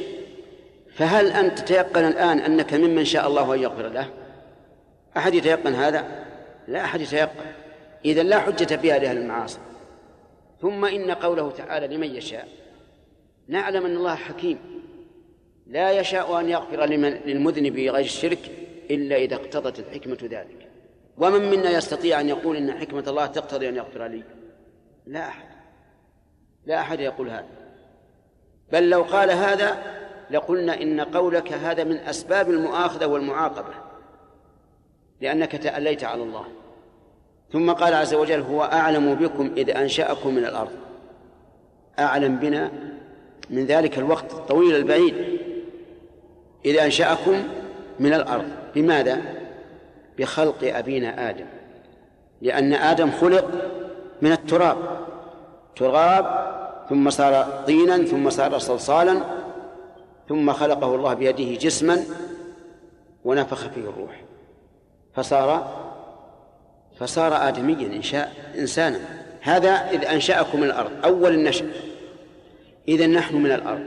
فهل أنت تتيقن الآن أنك ممن شاء الله أن يغفر له أحد يتيقن هذا لا أحد يتيقن. إذا لا حجة فيها لأهل المعاصي. ثم إن قوله تعالى لمن يشاء. نعلم أن الله حكيم. لا يشاء أن يغفر لمن للمذنب غير الشرك إلا إذا اقتضت الحكمة ذلك. ومن منا يستطيع أن يقول إن حكمة الله تقتضي أن يغفر لي؟ لا أحد. لا أحد يقول هذا. بل لو قال هذا لقلنا إن قولك هذا من أسباب المؤاخذة والمعاقبة. لأنك تأليت على الله. ثم قال عز وجل هو أعلم بكم إذ أنشأكم من الأرض. أعلم بنا من ذلك الوقت الطويل البعيد. إذ أنشأكم من الأرض. بماذا؟ بخلق أبينا آدم. لأن آدم خلق من التراب. تراب ثم صار طينا ثم صار صلصالا ثم خلقه الله بيده جسما ونفخ فيه الروح. فصار فصار آدميا إنشاء إنسانا. هذا إذ أنشأكم من الأرض أول النشأ. إذا نحن من الأرض.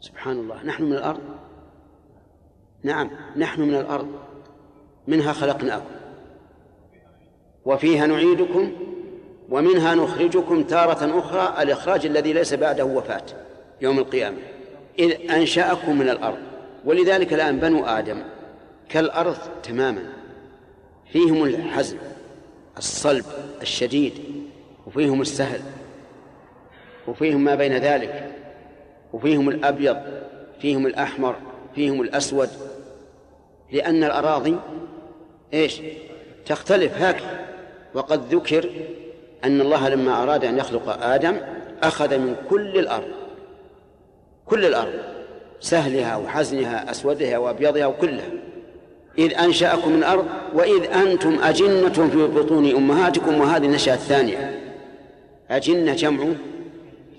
سبحان الله نحن من الأرض؟ نعم نحن من الأرض. منها خلقناكم. وفيها نعيدكم ومنها نخرجكم تارة أخرى الإخراج الذي ليس بعده وفاة يوم القيامة. إذ أنشأكم من الأرض. ولذلك الآن بنو آدم كالأرض تماما. فيهم الحزم الصلب الشديد وفيهم السهل وفيهم ما بين ذلك وفيهم الأبيض فيهم الأحمر فيهم الأسود. لأن الأراضي إيش؟ تختلف هكذا وقد ذكر أن الله لما أراد أن يخلق آدم أخذ من كل الأرض كل الأرض سهلها وحزنها أسودها وأبيضها وكلها. إذ أنشأكم من الأرض وإذ أنتم أجنة في بطون أمهاتكم وهذه النشأة الثانية. أجنة جمع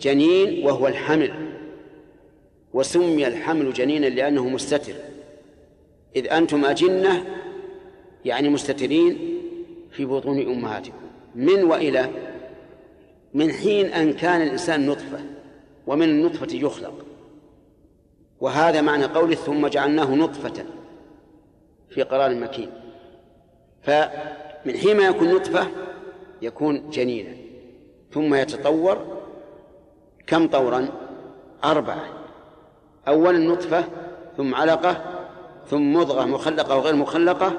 جنين وهو الحمل وسمي الحمل جنينا لأنه مستتر. إذ أنتم أجنة يعني مستترين في بطون أمهاتكم. من وإلى؟ من حين أن كان الإنسان نطفة ومن النطفة يخلق. وهذا معنى قوله ثم جعلناه نطفة. في قرار مكين. فمن حين ما يكون نطفة يكون جنينا. ثم يتطور كم طورا؟ أربعة. أولا نطفة ثم علقة ثم مضغة مخلقة وغير مخلقة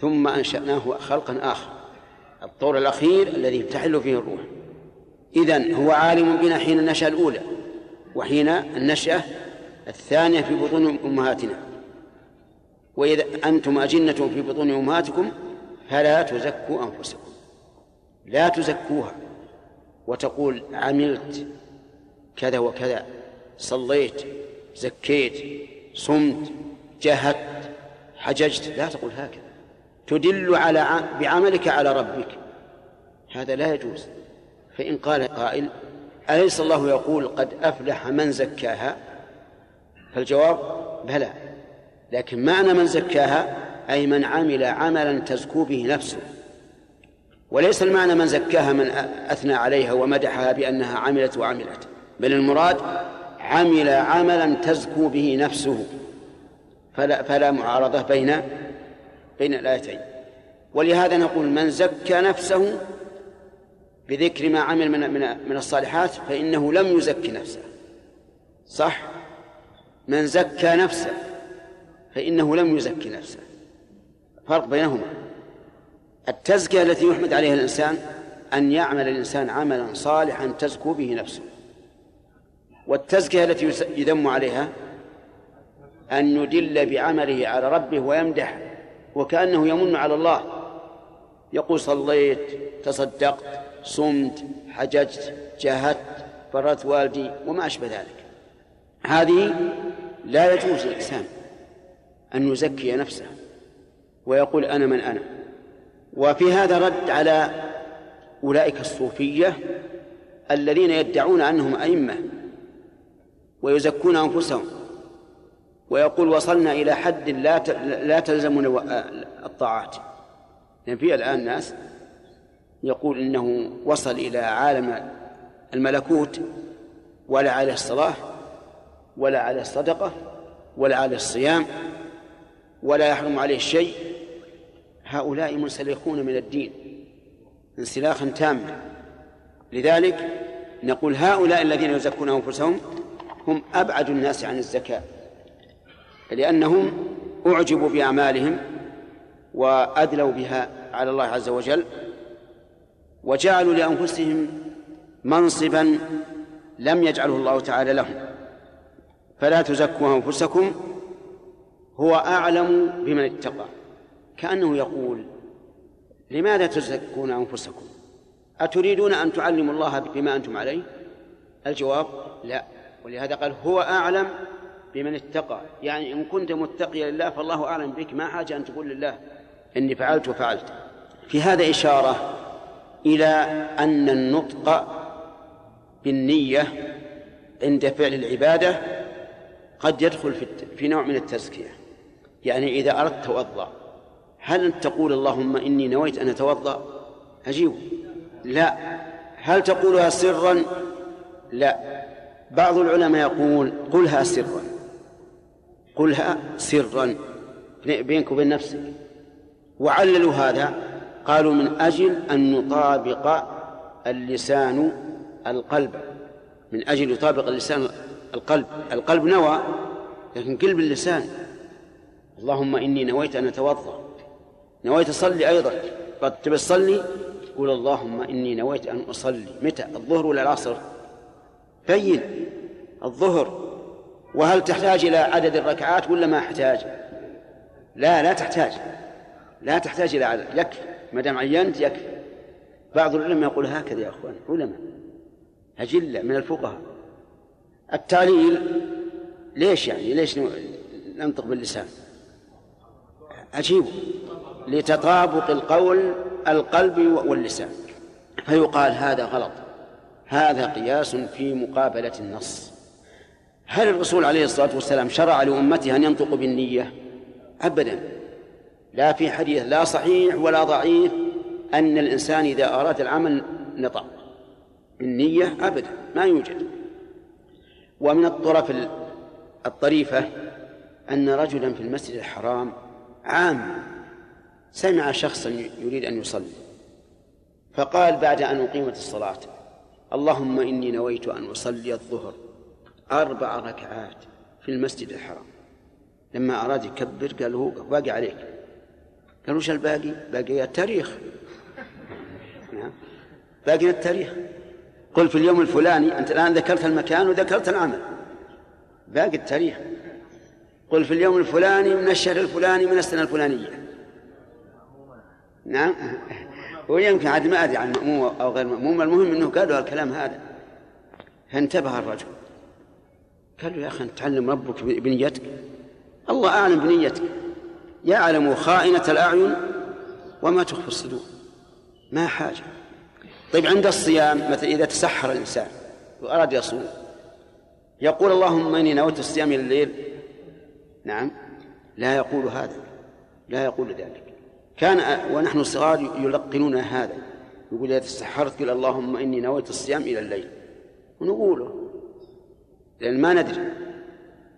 ثم أنشأناه خلقا آخر. الطور الأخير الذي تحل فيه الروح. إذن هو عالم بنا حين النشأة الأولى وحين النشأة الثانية في بطون أمهاتنا. وإذا أنتم أجنة في بطون أمهاتكم فلا تزكوا أنفسكم. لا تزكوها. وتقول عملت كذا وكذا صليت زكيت صمت جاهدت حججت. لا تقول هكذا. تدل على بعملك على ربك. هذا لا يجوز. فإن قال قائل أليس الله يقول قد أفلح من زكاها؟ فالجواب بلى. لكن معنى من زكاها أي من عمل عملا تزكو به نفسه. وليس المعنى من زكاها من أثنى عليها ومدحها بأنها عملت وعملت بل المراد عمل عملا تزكو به نفسه. فلا, فلا معارضة بين بين الآيتين. ولهذا نقول من زكى نفسه بذكر ما عمل من من من الصالحات فإنه لم يزكي نفسه. صح؟ من زكى نفسه. فإنه لم يزكي نفسه. فرق بينهما. التزكية التي يحمد عليها الإنسان أن يعمل الإنسان عملا صالحا تزكو به نفسه. والتزكية التي يذم عليها أن يدل بعمله على ربه ويمدح وكأنه يمن على الله. يقول صليت تصدقت صمت حججت جاهدت بررت والدي وما أشبه ذلك. هذه لا يجوز للإنسان أن يزكي نفسه ويقول أنا من أنا. وفي هذا رد على أولئك الصوفية الذين يدعون أنهم أئمة ويزكون أنفسهم. ويقول وصلنا إلى حد لا لا تلزمنا الطاعات. يعني في الآن ناس يقول إنه وصل إلى عالم الملكوت ولا عليه الصلاة ولا عليه الصدقة ولا عليه الصيام ولا يحرم عليه شيء هؤلاء منسلخون من الدين انسلاخا تاما. لذلك نقول هؤلاء الذين يزكون أنفسهم هم أبعد الناس عن الزكاة لأنهم أعجبوا بأعمالهم وأدلوا بها على الله عز وجل وجعلوا لأنفسهم منصبا لم يجعله الله تعالى لهم. فلا تزكوا أنفسكم هو أعلم بمن اتقى. كأنه يقول لماذا تزكون أنفسكم؟ أتريدون أن تعلموا الله بما أنتم عليه؟ الجواب لا. ولهذا قال هو أعلم بمن اتقى. يعني إن كنت متقيا لله فالله أعلم بك. ما حاجة أن تقول لله إني فعلت وفعلت. في هذا إشارة إلى أن النطق بالنية عند فعل العبادة قد يدخل في نوع من التزكية. يعني إذا أردت توضأ هل تقول اللهم إني نويت أن أتوضأ؟ عجيب لا. هل تقولها سرا؟ لا. بعض العلماء يقول قلها سرا. قلها سرا. بينك وبين نفسك. وعللوا هذا. قالوا من أجل أن يطابق اللسان القلب. من أجل يطابق اللسان القلب. القلب نوى لكن قلب اللسان. اللهم إني نويت أن أتوضأ. نويت أصلي أيضا. قد تبي تصلي؟ قول اللهم إني نويت أن أصلي. متى؟ الظهر ولا العصر؟ بين. الظهر. وهل تحتاج إلى عدد الركعات ولا ما أحتاج؟ لا لا تحتاج. لا تحتاج إلى عدد. يكفي. ما دام عينت يكفي. بعض العلماء يقول هكذا يا أخوان. علماء. أجلة من الفقهاء. التعليل ليش يعني؟ ليش ننطق باللسان؟ عجيب لتطابق القول القلب واللسان. فيقال هذا غلط. هذا قياس في مقابلة النص. هل الرسول عليه الصلاة والسلام شرع لأمته أن ينطقوا بالنية؟ أبدا. لا في حديث لا صحيح ولا ضعيف أن الإنسان إذا أراد العمل نطق. بالنية أبدا ما يوجد. ومن الطرف الطريفة أن رجلا في المسجد الحرام عام سمع شخصا يريد أن يصلي فقال بعد أن أقيمت الصلاة اللهم إني نويت أن أصلي الظهر أربع ركعات في المسجد الحرام. لما أراد يكبر قال له باقي عليك. قال وش الباقي؟ باقي التاريخ. نعم. باقي التاريخ. قل في اليوم الفلاني أنت الآن ذكرت المكان وذكرت العمل. باقي التاريخ. قل في اليوم الفلاني من الشهر الفلاني من السنة الفلانية. نعم. ويمكن عاد ما أدري عن مأموم أو غير مأموم. المهم أنه قالوا الكلام هذا. فانتبه الرجل. قال له يا أخي تعلم ربك بنيتك. الله أعلم بنيتك. يعلم خائنة الأعين وما تخفي الصدور. ما حاجة. طيب عند الصيام مثلا إذا تسحر الإنسان وأراد يصوم. يقول اللهم إني نويت الصيام إلى الليل نعم. لا يقول هذا لا يقول ذلك. كان ونحن صغار يلقنون هذا. يقول إذا تسحرت قل اللهم إني نويت الصيام إلى الليل. ونقوله. لأن ما ندري.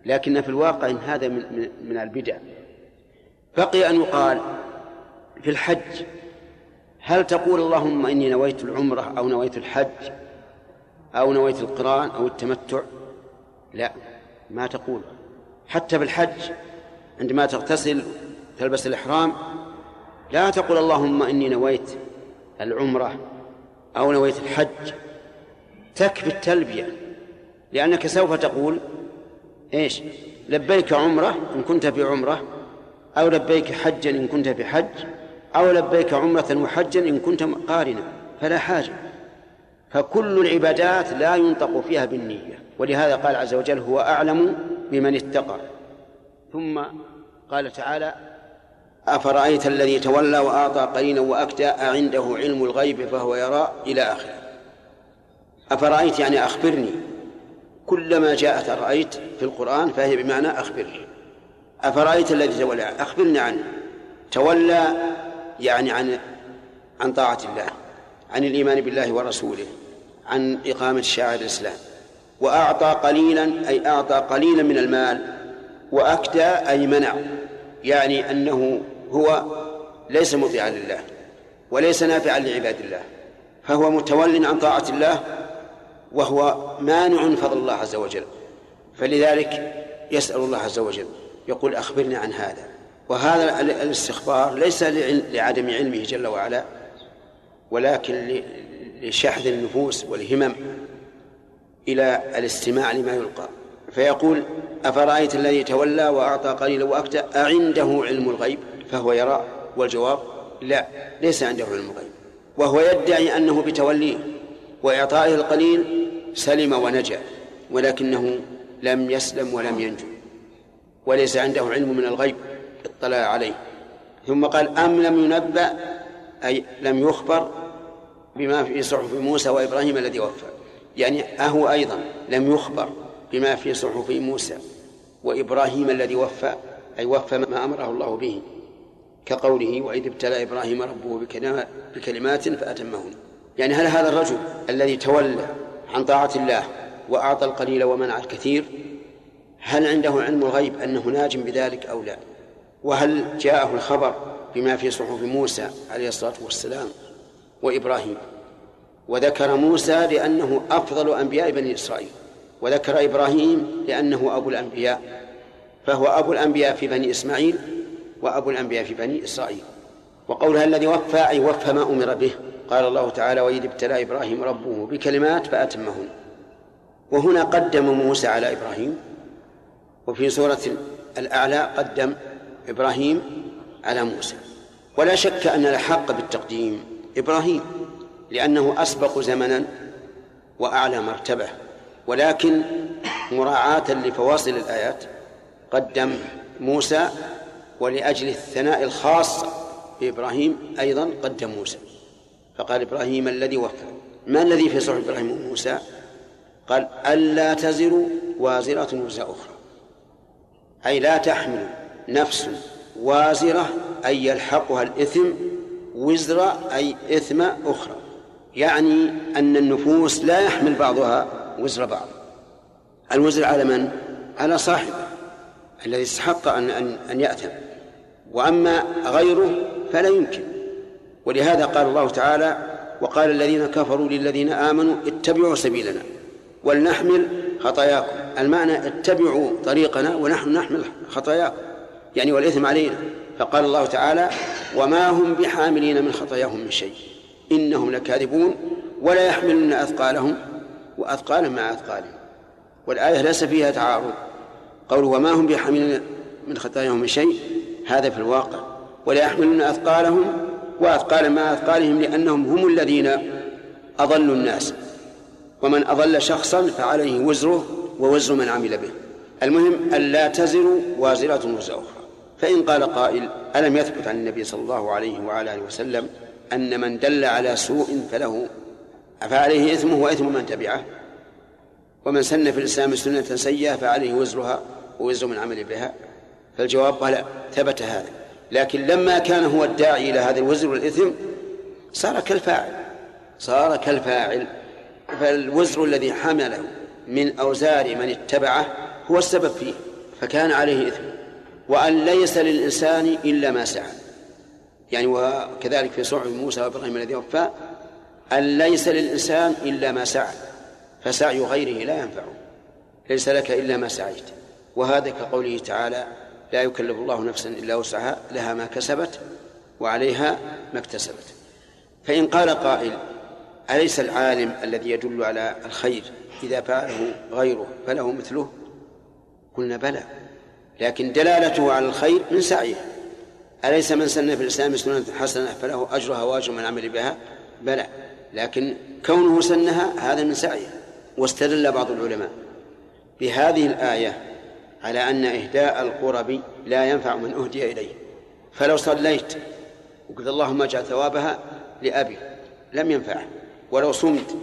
لكن في الواقع إن هذا من, من البدع. بقي أن يقال في الحج هل تقول اللهم إني نويت العمرة أو نويت الحج أو نويت القرآن أو التمتع؟ لا ما تقول. حتى بالحج عندما تغتسل تلبس الإحرام لا تقول اللهم إني نويت العمرة أو نويت الحج. تكفي التلبية لأنك سوف تقول إيش؟ لبيك عمرة إن كنت في عمرة أو لبيك حجا إن كنت في حج أو لبيك عمرة وحجا إن كنت قارنا فلا حاجة. فكل العبادات لا ينطق فيها بالنية ولهذا قال عز وجل هو أعلم بمن اتقى. ثم قال تعالى أفرأيت الذي تولى وأعطى قليلا وأكدى أعنده علم الغيب فهو يرى إلى آخره. أفرأيت يعني أخبرني. كلما جاءت أرأيت في القرآن فهي بمعنى أخبرني أفرأيت الذي تولى؟ أخبرني عنه. تولى يعني عن عن طاعة الله عن الإيمان بالله ورسوله عن إقامة شعائر الإسلام. وأعطى قليلا أي أعطى قليلا من المال وأكدى أي منع. يعني أنه هو ليس مطيعا لله وليس نافعا لعباد الله. فهو متول عن طاعة الله وهو مانع فضل الله عز وجل. فلذلك يسأل الله عز وجل يقول أخبرني عن هذا. وهذا الاستخبار ليس لعدم علمه جل وعلا ولكن لشحذ النفوس والهمم. إلى الاستماع لما يلقى. فيقول أفرأيت الذي تولى وأعطى قليلا وأكدى أعنده علم الغيب؟ فهو يرى. والجواب لا ليس عنده علم الغيب. وهو يدعي أنه بتوليه وإعطائه القليل سلم ونجا ولكنه لم يسلم ولم ينجو. وليس عنده علم من الغيب اطلع عليه. ثم قال أم لم ينبأ أي لم يخبر بما في صحف موسى وإبراهيم الذي وفى. يعني أهو أيضا لم يخبر بما في صحف موسى وإبراهيم الذي وفى أي وفى ما أمره الله به كقوله وإذ ابتلى إبراهيم ربه بكلمات فأتمهن. يعني هل هذا الرجل الذي تولى عن طاعة الله وأعطى القليل ومنع الكثير هل عنده علم الغيب أنه ناج بذلك أو لا؟ وهل جاءه الخبر بما في صحف موسى عليه الصلاة والسلام وإبراهيم؟ وذكر موسى لأنه أفضل أنبياء بني إسرائيل وذكر إبراهيم لأنه أبو الأنبياء فهو أبو الأنبياء في بني إسماعيل وأبو الأنبياء في بني إسرائيل. وقولها الذي وفى أي وفى ما أمر به. قال الله تعالى وإذ ابتلى إبراهيم ربه بكلمات فأتمهن. وهنا قدم موسى على إبراهيم وفي سورة الأعلى قدم إبراهيم على موسى. ولا شك أن الحق بالتقديم. إبراهيم لأنه أسبق زمنا وأعلى مرتبة ولكن مراعاة لفواصل الآيات قدم موسى ولأجل الثناء الخاص بإبراهيم أيضا قدم موسى. فقال إبراهيم الذي وفى ما الذي في صحف إبراهيم وموسى؟ قال ألا تزر وازرة وزر أخرى. أي لا تحمل نفس وازرة أي يلحقها الإثم وزر أي إثم أخرى. يعني أن النفوس لا يحمل بعضها وزر بعض. الوزر على من؟ على صاحبه الذي استحق أن أن أن يأثم وأما غيره فلا يمكن. ولهذا قال الله تعالى وقال الذين كفروا للذين آمنوا اتبعوا سبيلنا ولنحمل خطاياكم. المعنى اتبعوا طريقنا ونحن نحمل خطاياكم. يعني والإثم علينا. فقال الله تعالى وما هم بحاملين من خطاياهم من شيء. إنهم لكاذبون ولا يحملن أثقالهم وأثقالا مع أثقالهم. والآية ليس فيها تعارض. قول وما هم بحاملين من خطاياهم من شيء هذا في الواقع. ولا يحملن أثقالهم وأثقالا مع أثقالهم لأنهم هم الذين أضلوا الناس. ومن أضل شخصا فعليه وزره ووزر من عمل به. المهم ألا تزر وازرة وزر أخرى. فإن قال قائل ألم يثبت عن النبي صلى الله عليه وعلى آله وسلم أن من دل على سوء فله. فعليه إثمه وإثم من تبعه. ومن سن في الإسلام سنة سيئة فعليه وزرها ووزر من عمل بها. فالجواب بلى ثبت هذا. لكن لما كان هو الداعي إلى هذا الوزر والإثم صار كالفاعل. صار كالفاعل. فالوزر الذي حمله من أوزار من اتبعه هو السبب فيه فكان عليه إثم. وأن ليس للإنسان إلا ما سعى. يعني وكذلك في صحف موسى وإبراهيم الذي وفى أن ليس للإنسان إلا ما سعى فسعي غيره لا ينفعه ليس لك إلا ما سعيت. وهذا كقوله تعالى لا يكلف الله نفسا إلا وسعها لها ما كسبت وعليها ما اكتسبت. فإن قال قائل أليس العالم الذي يدل على الخير إذا فعله غيره فله مثله؟ قلنا بلى. لكن دلالته على الخير من سعيه. أليس من سن في الإسلام سنة حسنة فله أجرها وأجر من عمل بها؟ بلى. لكن كونه سنها هذا من سعيه واستدل بعض العلماء بهذه الآية على أن إهداء القرب لا ينفع من أهدي إليه. فلو صليت وقلت اللهم اجعل ثوابها لأبي لم ينفعه. ولو صمت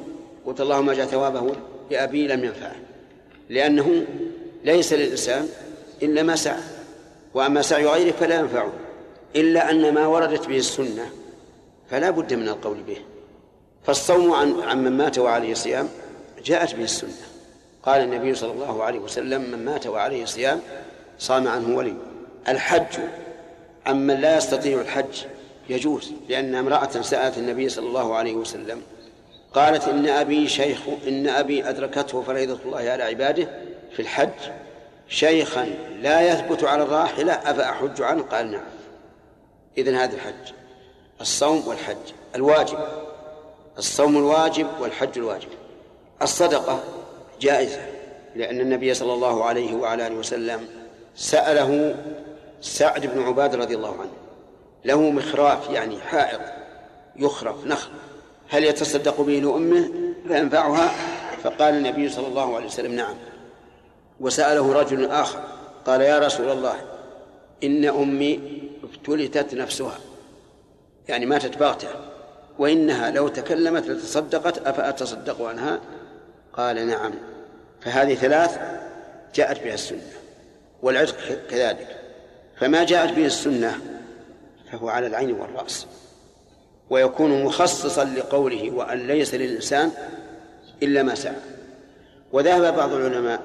قلت اللهم اجعل ثوابه لأبي لم ينفعه. لأنه ليس للإنسان إلا ما سعى. وأما سعي غيره فلا ينفعه. إلا أن ما وردت به السنة فلا بد من القول به. فالصوم عن من مات وعليه صيام جاءت به السنة. قال النبي صلى الله عليه وسلم من مات وعليه صيام صام عنه ولي. الحج عمن لا يستطيع الحج يجوز لأن امرأة سألت النبي صلى الله عليه وسلم قالت إن أبي شيخ إن أبي أدركته فريضة الله على عباده في الحج شيخا لا يثبت على الراحلة أفأحج عنه؟ قال نعم. إذن هذا الحج. الصوم والحج الواجب. الصوم الواجب والحج الواجب. الصدقة جائزة لأن النبي صلى الله عليه وعلى آله وسلم سأله سعد بن عباد رضي الله عنه له مخراف يعني حائط يخرف نخل هل يتصدق به لأمه؟ فينفعها؟ فقال النبي صلى الله عليه وسلم نعم. وسأله رجل آخر قال يا رسول الله إن أمي افتلتت نفسها يعني ماتت بغتة وإنها لو تكلمت لتصدقت أفأتصدق عنها؟ قال نعم. فهذه ثلاث جاءت بها السنة والعتق كذلك. فما جاءت به السنة فهو على العين والرأس. ويكون مخصصا لقوله وأن ليس للإنسان إلا ما سعى. وذهب بعض العلماء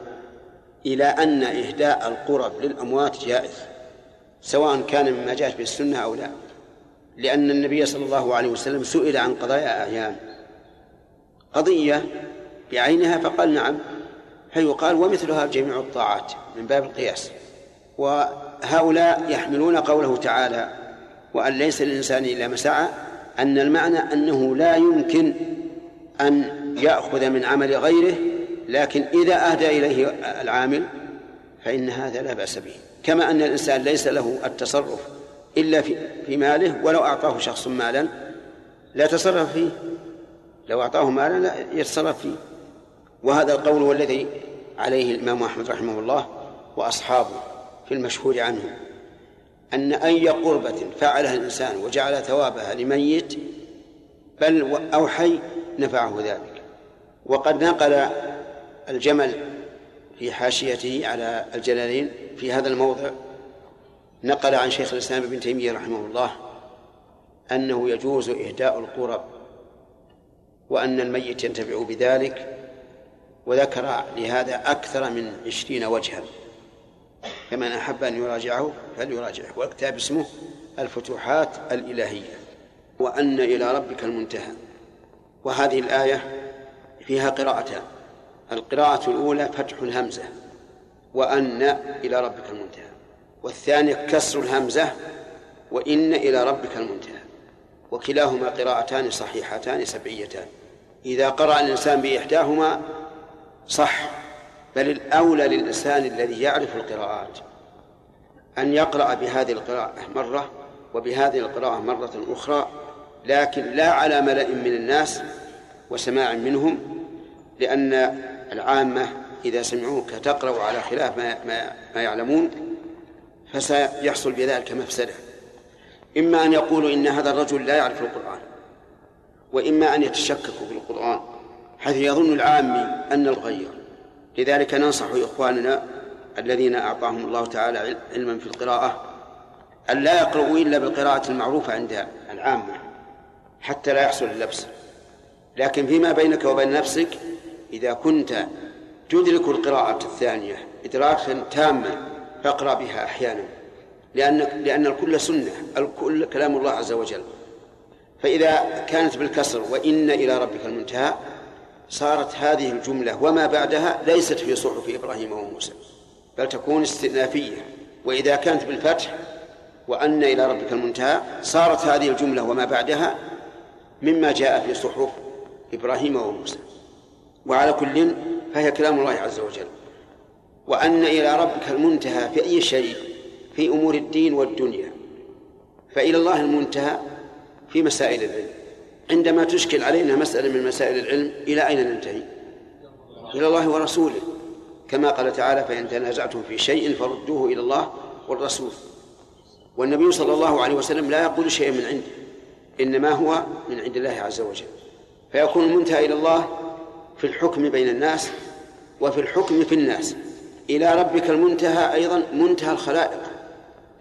إلى أن إهداء القرب للأموات جائز. سواء كان مما جاءت به السنة أو لا. لأن النبي صلى الله عليه وسلم سئل عن قضايا أعيان. قضية بعينها فقال نعم. فيقال ومثلها جميع الطاعات من باب القياس. وهؤلاء يحملون قوله تعالى وأن ليس للإنسان إلا ما سعى أن المعنى أنه لا يمكن أن يأخذ من عمل غيره لكن إذا أهدى إليه العامل فإن هذا لا بأس به. كما أن الإنسان ليس له التصرف إلا في, في ماله ولو أعطاه شخص مالا لا تصرف فيه. لو أعطاه مالا لا يتصرف فيه. وهذا القول هو الذي عليه الإمام أحمد رحمه الله وأصحابه في المشهور عنه أن أي قربة فعلها الإنسان وجعل ثوابها لميت بل أو حي نفعه ذلك. وقد نقل الجمل في حاشيته على الجلالين في هذا الموضع نقل عن شيخ الإسلام ابن تيمية رحمه الله أنه يجوز إهداء القرب وأن الميت ينتفع بذلك وذكر لهذا أكثر من عشرين وجها فمن أحب أن يراجعه فليراجعه والكتاب اسمه الفتوحات الإلهية وأن إلى ربك المنتهى وهذه الآية فيها قراءتان القراءة الأولى فتح الهمزة وأن إلى ربك المنتهى والثانية كسر الهمزة وإن إلى ربك المنتهى وكلاهما قراءتان صحيحتان سبعيتان. إذا قرأ الإنسان بإحداهما صح بل الأولى للإنسان الذي يعرف القراءات أن يقرأ بهذه القراءة مرة وبهذه القراءة مرة أخرى لكن لا على ملأ من الناس وسماع منهم لأن العامة إذا سمعوك تقرأ على خلاف ما, ما, ما يعلمون فسيحصل بذلك مفسدة. إما أن يقولوا إن هذا الرجل لا يعرف القرآن وإما أن يتشككوا في القرآن حيث يظن العامي أن الغير. لذلك ننصح إخواننا الذين أعطاهم الله تعالى علما في القراءة أن لا يقرؤوا إلا بالقراءة المعروفة عند العامة حتى لا يحصل اللبس. لكن فيما بينك وبين نفسك إذا كنت تدرك القراءة الثانية إدراكا تاما فاقرأ بها أحيانا لأن لأن الكل سنة الكل كلام الله عز وجل. فإذا كانت بالكسر وإن إلى ربك المنتهى صارت هذه الجملة وما بعدها ليست في صحف إبراهيم وموسى بل تكون استئنافية. وإذا كانت بالفتح وأن إلى ربك المنتهى صارت هذه الجملة وما بعدها مما جاء في صحف إبراهيم وموسى. وعلى كل فهي كلام الله عز وجل. وأن إلى ربك المنتهى في أي شيء في أمور الدين والدنيا. فإلى الله المنتهى في مسائل العلم. عندما تشكل علينا مسألة من مسائل العلم إلى أين ننتهي؟ إلى الله ورسوله. كما قال تعالى فإن تنازعتم في شيء فردوه إلى الله والرسول. والنبي صلى الله عليه وسلم لا يقول شيئا من عنده إنما هو من عند الله عز وجل. فيكون المنتهى إلى الله في الحكم بين الناس وفي الحكم في الناس. إلى ربك المنتهى أيضا منتهى الخلائق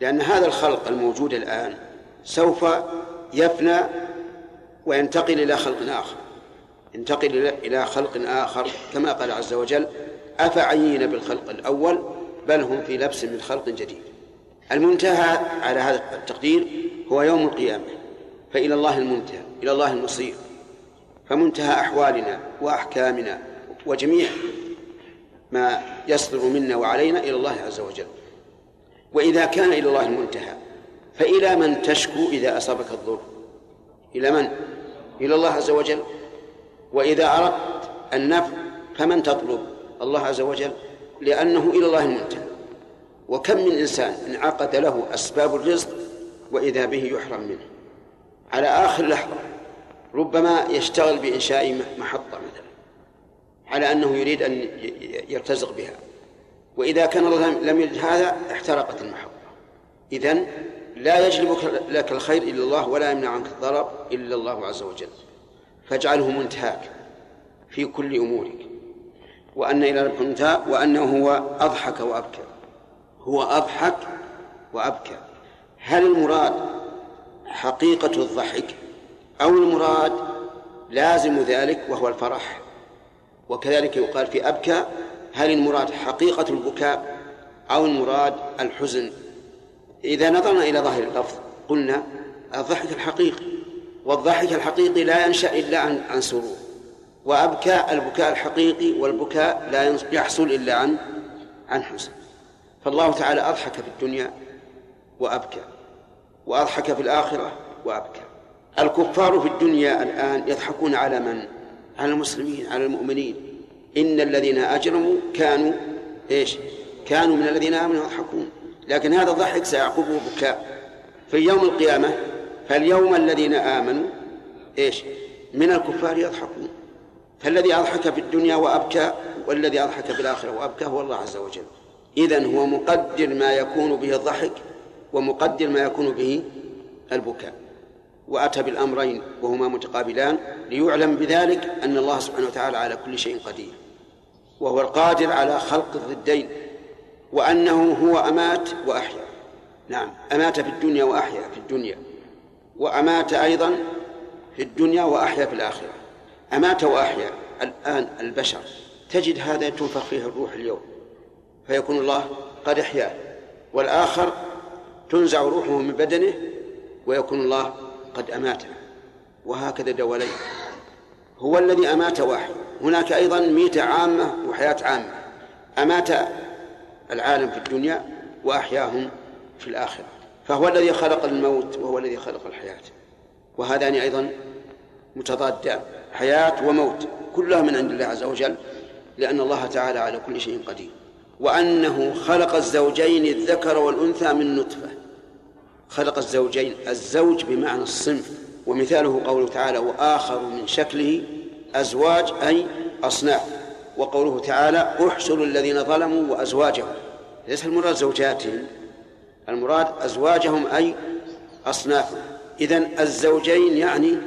لأن هذا الخلق الموجود الآن سوف يفنى وينتقل إلى خلق آخر. ينتقل إلى خلق آخر كما قال عز وجل أفعيين بالخلق الأول بل هم في لبس من خلق جديد. المنتهى على هذا التقدير هو يوم القيامة فإلى الله المنتهى إلى الله المصير. فمنتهى أحوالنا وأحكامنا وجميع ما يصدر منا وعلينا إلى الله عز وجل. وإذا كان إلى الله المنتهى فإلى من تشكو إذا أصابك الضر؟ إلى من؟ إلى الله عز وجل. وإذا أردت النفع فمن تطلب؟ الله عز وجل لأنه إلى الله المنتهى. وكم من إنسان انعقد له أسباب الرزق وإذا به يحرم منه؟ على آخر لحظة ربما يشتغل بإنشاء محطة مثلا على أنه يريد أن يرتزق بها. وإذا كان الله لم يرد هذا احترقت المحطة. إذن لا يجلب لك الخير إلا الله ولا يمنع عنك الضرر إلا الله عز وجل. فاجعله منتهاك في كل أمورك. وأن إلى ربك المنتهى وأنه هو أضحك وأبكى. هو أضحك وأبكى. هل المراد حقيقة الضحك؟ أو المراد لازم ذلك وهو الفرح. وكذلك يقال في أبكى هل المراد حقيقة البكاء أو المراد الحزن؟ إذا نظرنا إلى ظاهر اللفظ قلنا الضحك الحقيقي والضحك الحقيقي لا ينشأ إلا عن عن سرور. وأبكى البكاء الحقيقي والبكاء لا يحصل إلا عن عن حزن. فالله تعالى أضحك في الدنيا وأبكى وأضحك في الآخرة وأبكى. الكفار في الدنيا الآن يضحكون على من؟ على المسلمين على المؤمنين إن الذين أجرموا كانوا إيش؟ كانوا من الذين آمنوا يضحكون لكن هذا الضحك سيعقبه بكاء في يوم القيامة فاليوم الذين آمنوا إيش؟ من الكفار يضحكون فالذي أضحك في الدنيا وأبكى والذي أضحك في الآخرة وأبكى هو الله عز وجل إذن هو مقدر ما يكون به الضحك ومقدر ما يكون به البكاء وأتى بالأمرين وهما متقابلان ليعلم بذلك أن الله سبحانه وتعالى على كل شيء قدير وهو القادر على خلق الضدين وأنه هو أمات وأحيا. نعم أمات في الدنيا وأحيا في الدنيا وأمات أيضا في الدنيا وأحيا في الآخرة. أمات وأحيا الآن البشر. تجد هذا تنفخ فيه الروح اليوم فيكون الله قد أحياه والآخر تنزع روحه من بدنه ويكون الله قد أماته وهكذا دولين هو الذي أمات واحد. هناك أيضا ميتة عامة وحياة عامة. أمات العالم في الدنيا وأحياهم في الآخرة. فهو الذي خلق الموت وهو الذي خلق الحياة. وهذان أيضا متضادان حياة وموت كلها من عند الله عز وجل لأن الله تعالى على كل شيء قدير. وأنه خلق الزوجين الذكر والأنثى من نطفة. خلق الزوجين الزوج بمعنى الصنف ومثاله قوله تعالى وآخر من شكله أزواج أي أصناف. وقوله تعالى احشروا الذين ظلموا وأزواجهم ليس المراد زوجاتهم المراد أزواجهم أي أصنافهم إذن الزوجين يعني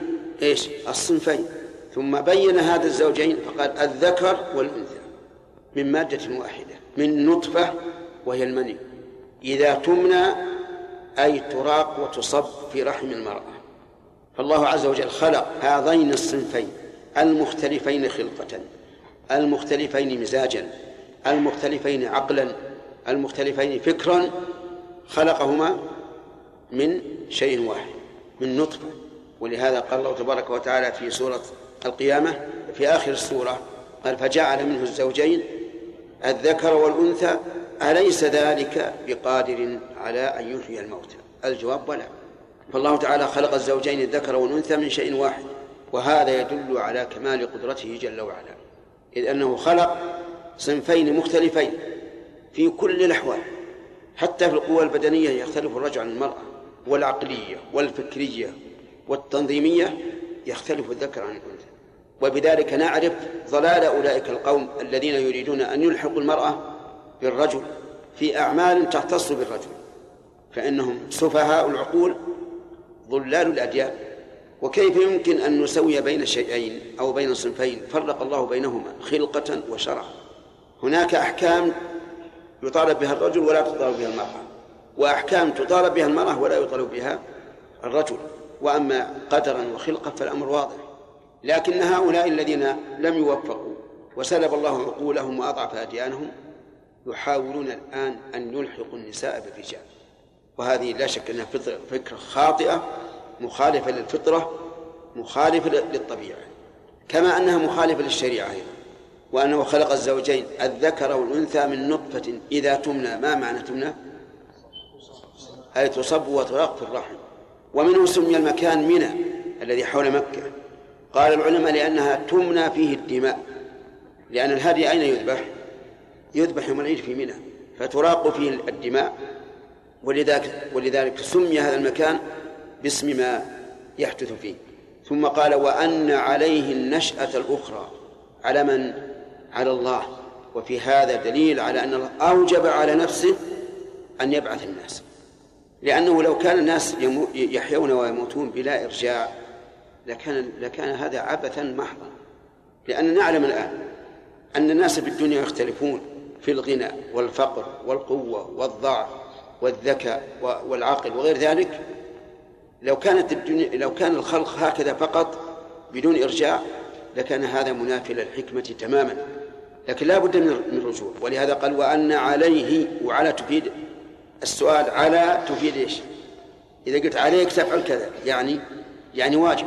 إيش؟ الصنفين. ثم بين هذا الزوجين فقال الذكر والأنثى من مادة واحدة من نطفة وهي المني. إذا تمنى أي تراق وتصب في رحم المرأة. فالله عز وجل خلق هذين الصنفين المختلفين خلقة المختلفين مزاجا المختلفين عقلا المختلفين فكرا خلقهما من شيء واحد من نطفة. ولهذا قال الله تبارك وتعالى في سورة القيامة في آخر السورة قال فجعل منه الزوجين الذكر والأنثى أليس ذلك بقادر على أن يحيي الموتى؟ الجواب بلى. فالله تعالى خلق الزوجين الذكر والأنثى من شيء واحد وهذا يدل على كمال قدرته جل وعلا. إذ أنه خلق صنفين مختلفين في كل الأحوال حتى في القوى البدنية يختلف الرجل عن المرأة والعقلية والفكرية والتنظيمية يختلف الذكر عن الأنثى. وبذلك نعرف ضلال أولئك القوم الذين يريدون أن يلحقوا المرأة بالرجل في أعمال تختص بالرجل فإنهم سفهاء العقول ضلال الأديان. وكيف يمكن أن نسوي بين شيئين أو بين صنفين؟ فرق الله بينهما خلقة وشرعا هناك أحكام يطالب بها الرجل ولا تطالب بها المرأة. وأحكام تطالب بها المرأة ولا يطالب بها الرجل. وأما قدرا وخلقة فالأمر واضح. لكن هؤلاء الذين لم يوفقوا وسلب الله عقولهم وأضعف أديانهم يحاولون الآن أن يلحقوا النساء بالرجال. وهذه لا شك أنها فكرة خاطئة مخالفة للفطرة مخالفة للطبيعة. كما أنها مخالفة للشريعة أيضا. وأنه خلق الزوجين الذكر والأنثى من نطفة إذا تمنى. ما معنى تمنى؟ أي تصب وتراق في الرحم. ومنه سمي المكان منى الذي حول مكة. قال العلماء لأنها تمنى فيه الدماء. لأن الهدي أين يذبح؟ يذبح يوم العيد في منى فتراق فيه الدماء. ولذلك ولذلك سمي هذا المكان باسم ما يحدث فيه. ثم قال وأن عليه النشأة الأخرى على من؟ على الله. وفي هذا دليل على أن الله أوجب على نفسه أن يبعث الناس. لأنه لو كان الناس يحيون ويموتون بلا إرجاع لكان لكان هذا عبثا محضا. لأننا نعلم الآن أن الناس في الدنيا يختلفون. في الغنى والفقر والقوة والضعف والذكاء والعقل وغير ذلك لو كانت الدنيا لو كان الخلق هكذا فقط بدون إرجاع لكان هذا منافي للحكمة تماما. لكن لا بد من الرجوع ولهذا قال وأن عليه وعلى تفيد السؤال على تفيد إيش؟ إذا قلت عليك تفعل كذا يعني يعني واجب.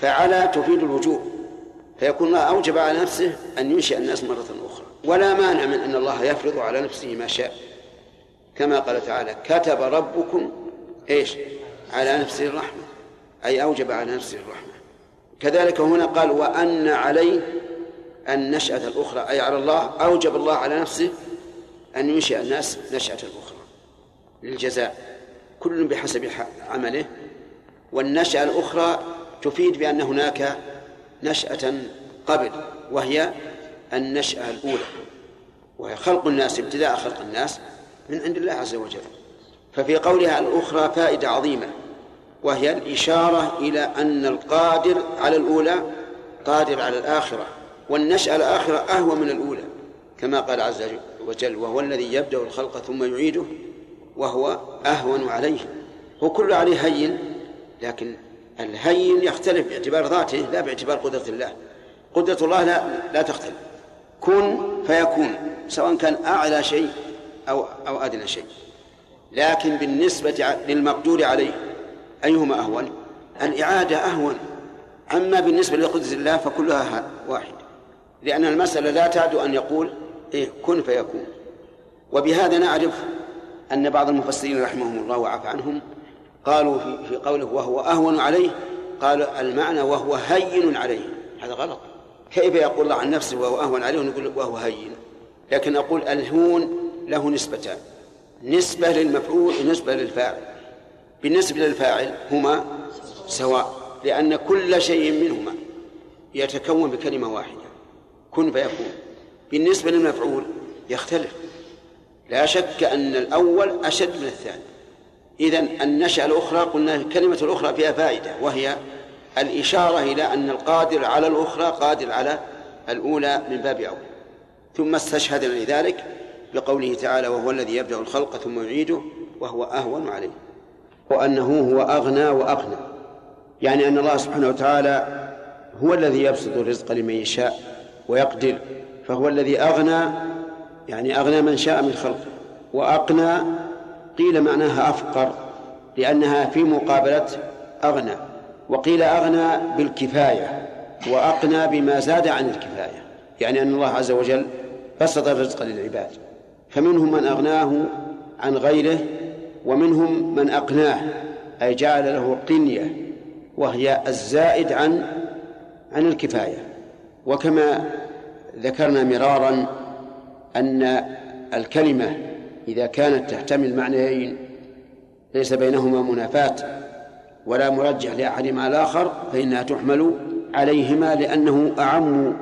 فعلى تفيد الوجوب. فيكون الله أوجب على نفسه أن ينشئ الناس مرة أخرى. ولا مانع من أن الله يفرض على نفسه ما شاء. كما قال تعالى كتب ربكم إيش؟ على نفسه الرحمة. أي أوجب على نفسه الرحمة. كذلك هنا قال وأن عليه النشأة الأخرى أي على الله أوجب الله على نفسه أن ينشئ الناس نشأة أخرى للجزاء. كل بحسب عمله. والنشأة الأخرى تفيد بأن هناك نشأة قبل وهي النشأة الأولى وهي خلق الناس ابتداء خلق الناس من عند الله عز وجل. ففي قولها الأخرى فائدة عظيمة وهي الإشارة إلى أن القادر على الأولى قادر على الآخرة والنشأة الآخرة أهوى من الأولى كما قال عز وجل وهو الذي يبدأ الخلق ثم يعيده وهو أهون عليه. هو كل عليه هين لكن الهين يختلف باعتبار ذاته لا باعتبار قدرة الله. قدرة الله لا لا تختلف. كن فيكون سواء كان أعلى شيء أو أو أدنى شيء. لكن بالنسبة للمقدور عليه أيهما أهون؟ الإعادة أهون. أما بالنسبة لقدرة الله فكلها واحد. لأن المسألة لا تعد أن يقول إيه كن فيكون. وبهذا نعرف أن بعض المفسرين رحمهم الله وعفى عنهم قالوا في, في قوله وهو أهون عليه قال المعنى وهو هين عليه. هذا غلط. كيف يقول الله عن نفسه وهو أهون عليه ونقول وهو هين؟ لكن أقول الهون له نسبتان. نسبة للمفعول ونسبة للفاعل. بالنسبة للفاعل هما سواء لأن كل شيء منهما يتكون بكلمة واحدة. كن فيكون. بالنسبة للمفعول يختلف. لا شك أن الأول أشد من الثاني. إذا النشأة الأخرى قلنا الكلمة الأخرى فيها فائدة وهي الإشارة إلى أن القادر على الأخرى قادر على الأولى من باب أول ثم استشهد لذلك بقوله تعالى وهو الذي يبدأ الخلق ثم يعيده وهو أهون عليه. وأنه هو أغنى وأقنى يعني أن الله سبحانه وتعالى هو الذي يبسط الرزق لمن يشاء ويقدر. فهو الذي أغنى يعني أغنى من شاء من خلقه. وأقنى قيل معناها أفقر لأنها في مقابلة أغنى. وقيل أغنى بالكفاية وأقنى بما زاد عن الكفاية يعني أن الله عز وجل بسط الرزق للعباد. فمنهم من أغناه عن غيره ومنهم من أقناه أي جعل له قنية وهي الزائد عن عن الكفاية. وكما ذكرنا مرارا أن الكلمة إذا كانت تحتمل معنيين ليس بينهما منافاة. ولا مرجح لأحدهما الآخر فإنها تحمل عليهما لأنه أعم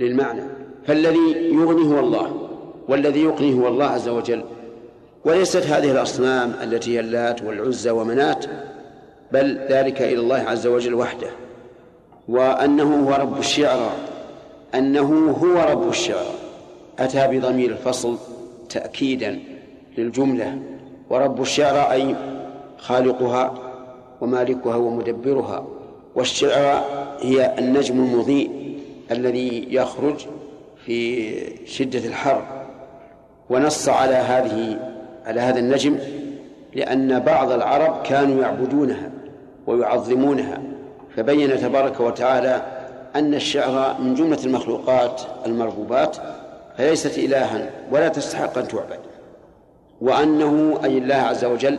للمعنى. فالذي يغني هو الله والذي يقني هو الله عز وجل. وليست هذه الأصنام التي هي اللات والعزى ومنات بل ذلك إلى الله عز وجل وحده. وأنه هو رب الشعرى أنه هو رب الشعرى أتى بضمير الفصل تأكيدا للجملة. ورب الشعرى أي خالقها ومالكها ومدبرها والشعرى هي النجم المضيء الذي يخرج في شدة الحر. ونص على هذه على هذا النجم لأن بعض العرب كانوا يعبدونها ويعظمونها فبين تبارك وتعالى أن الشعر من جملة المخلوقات المربوبات فليست إلها ولا تستحق أن تعبد وأنه أي الله عز وجل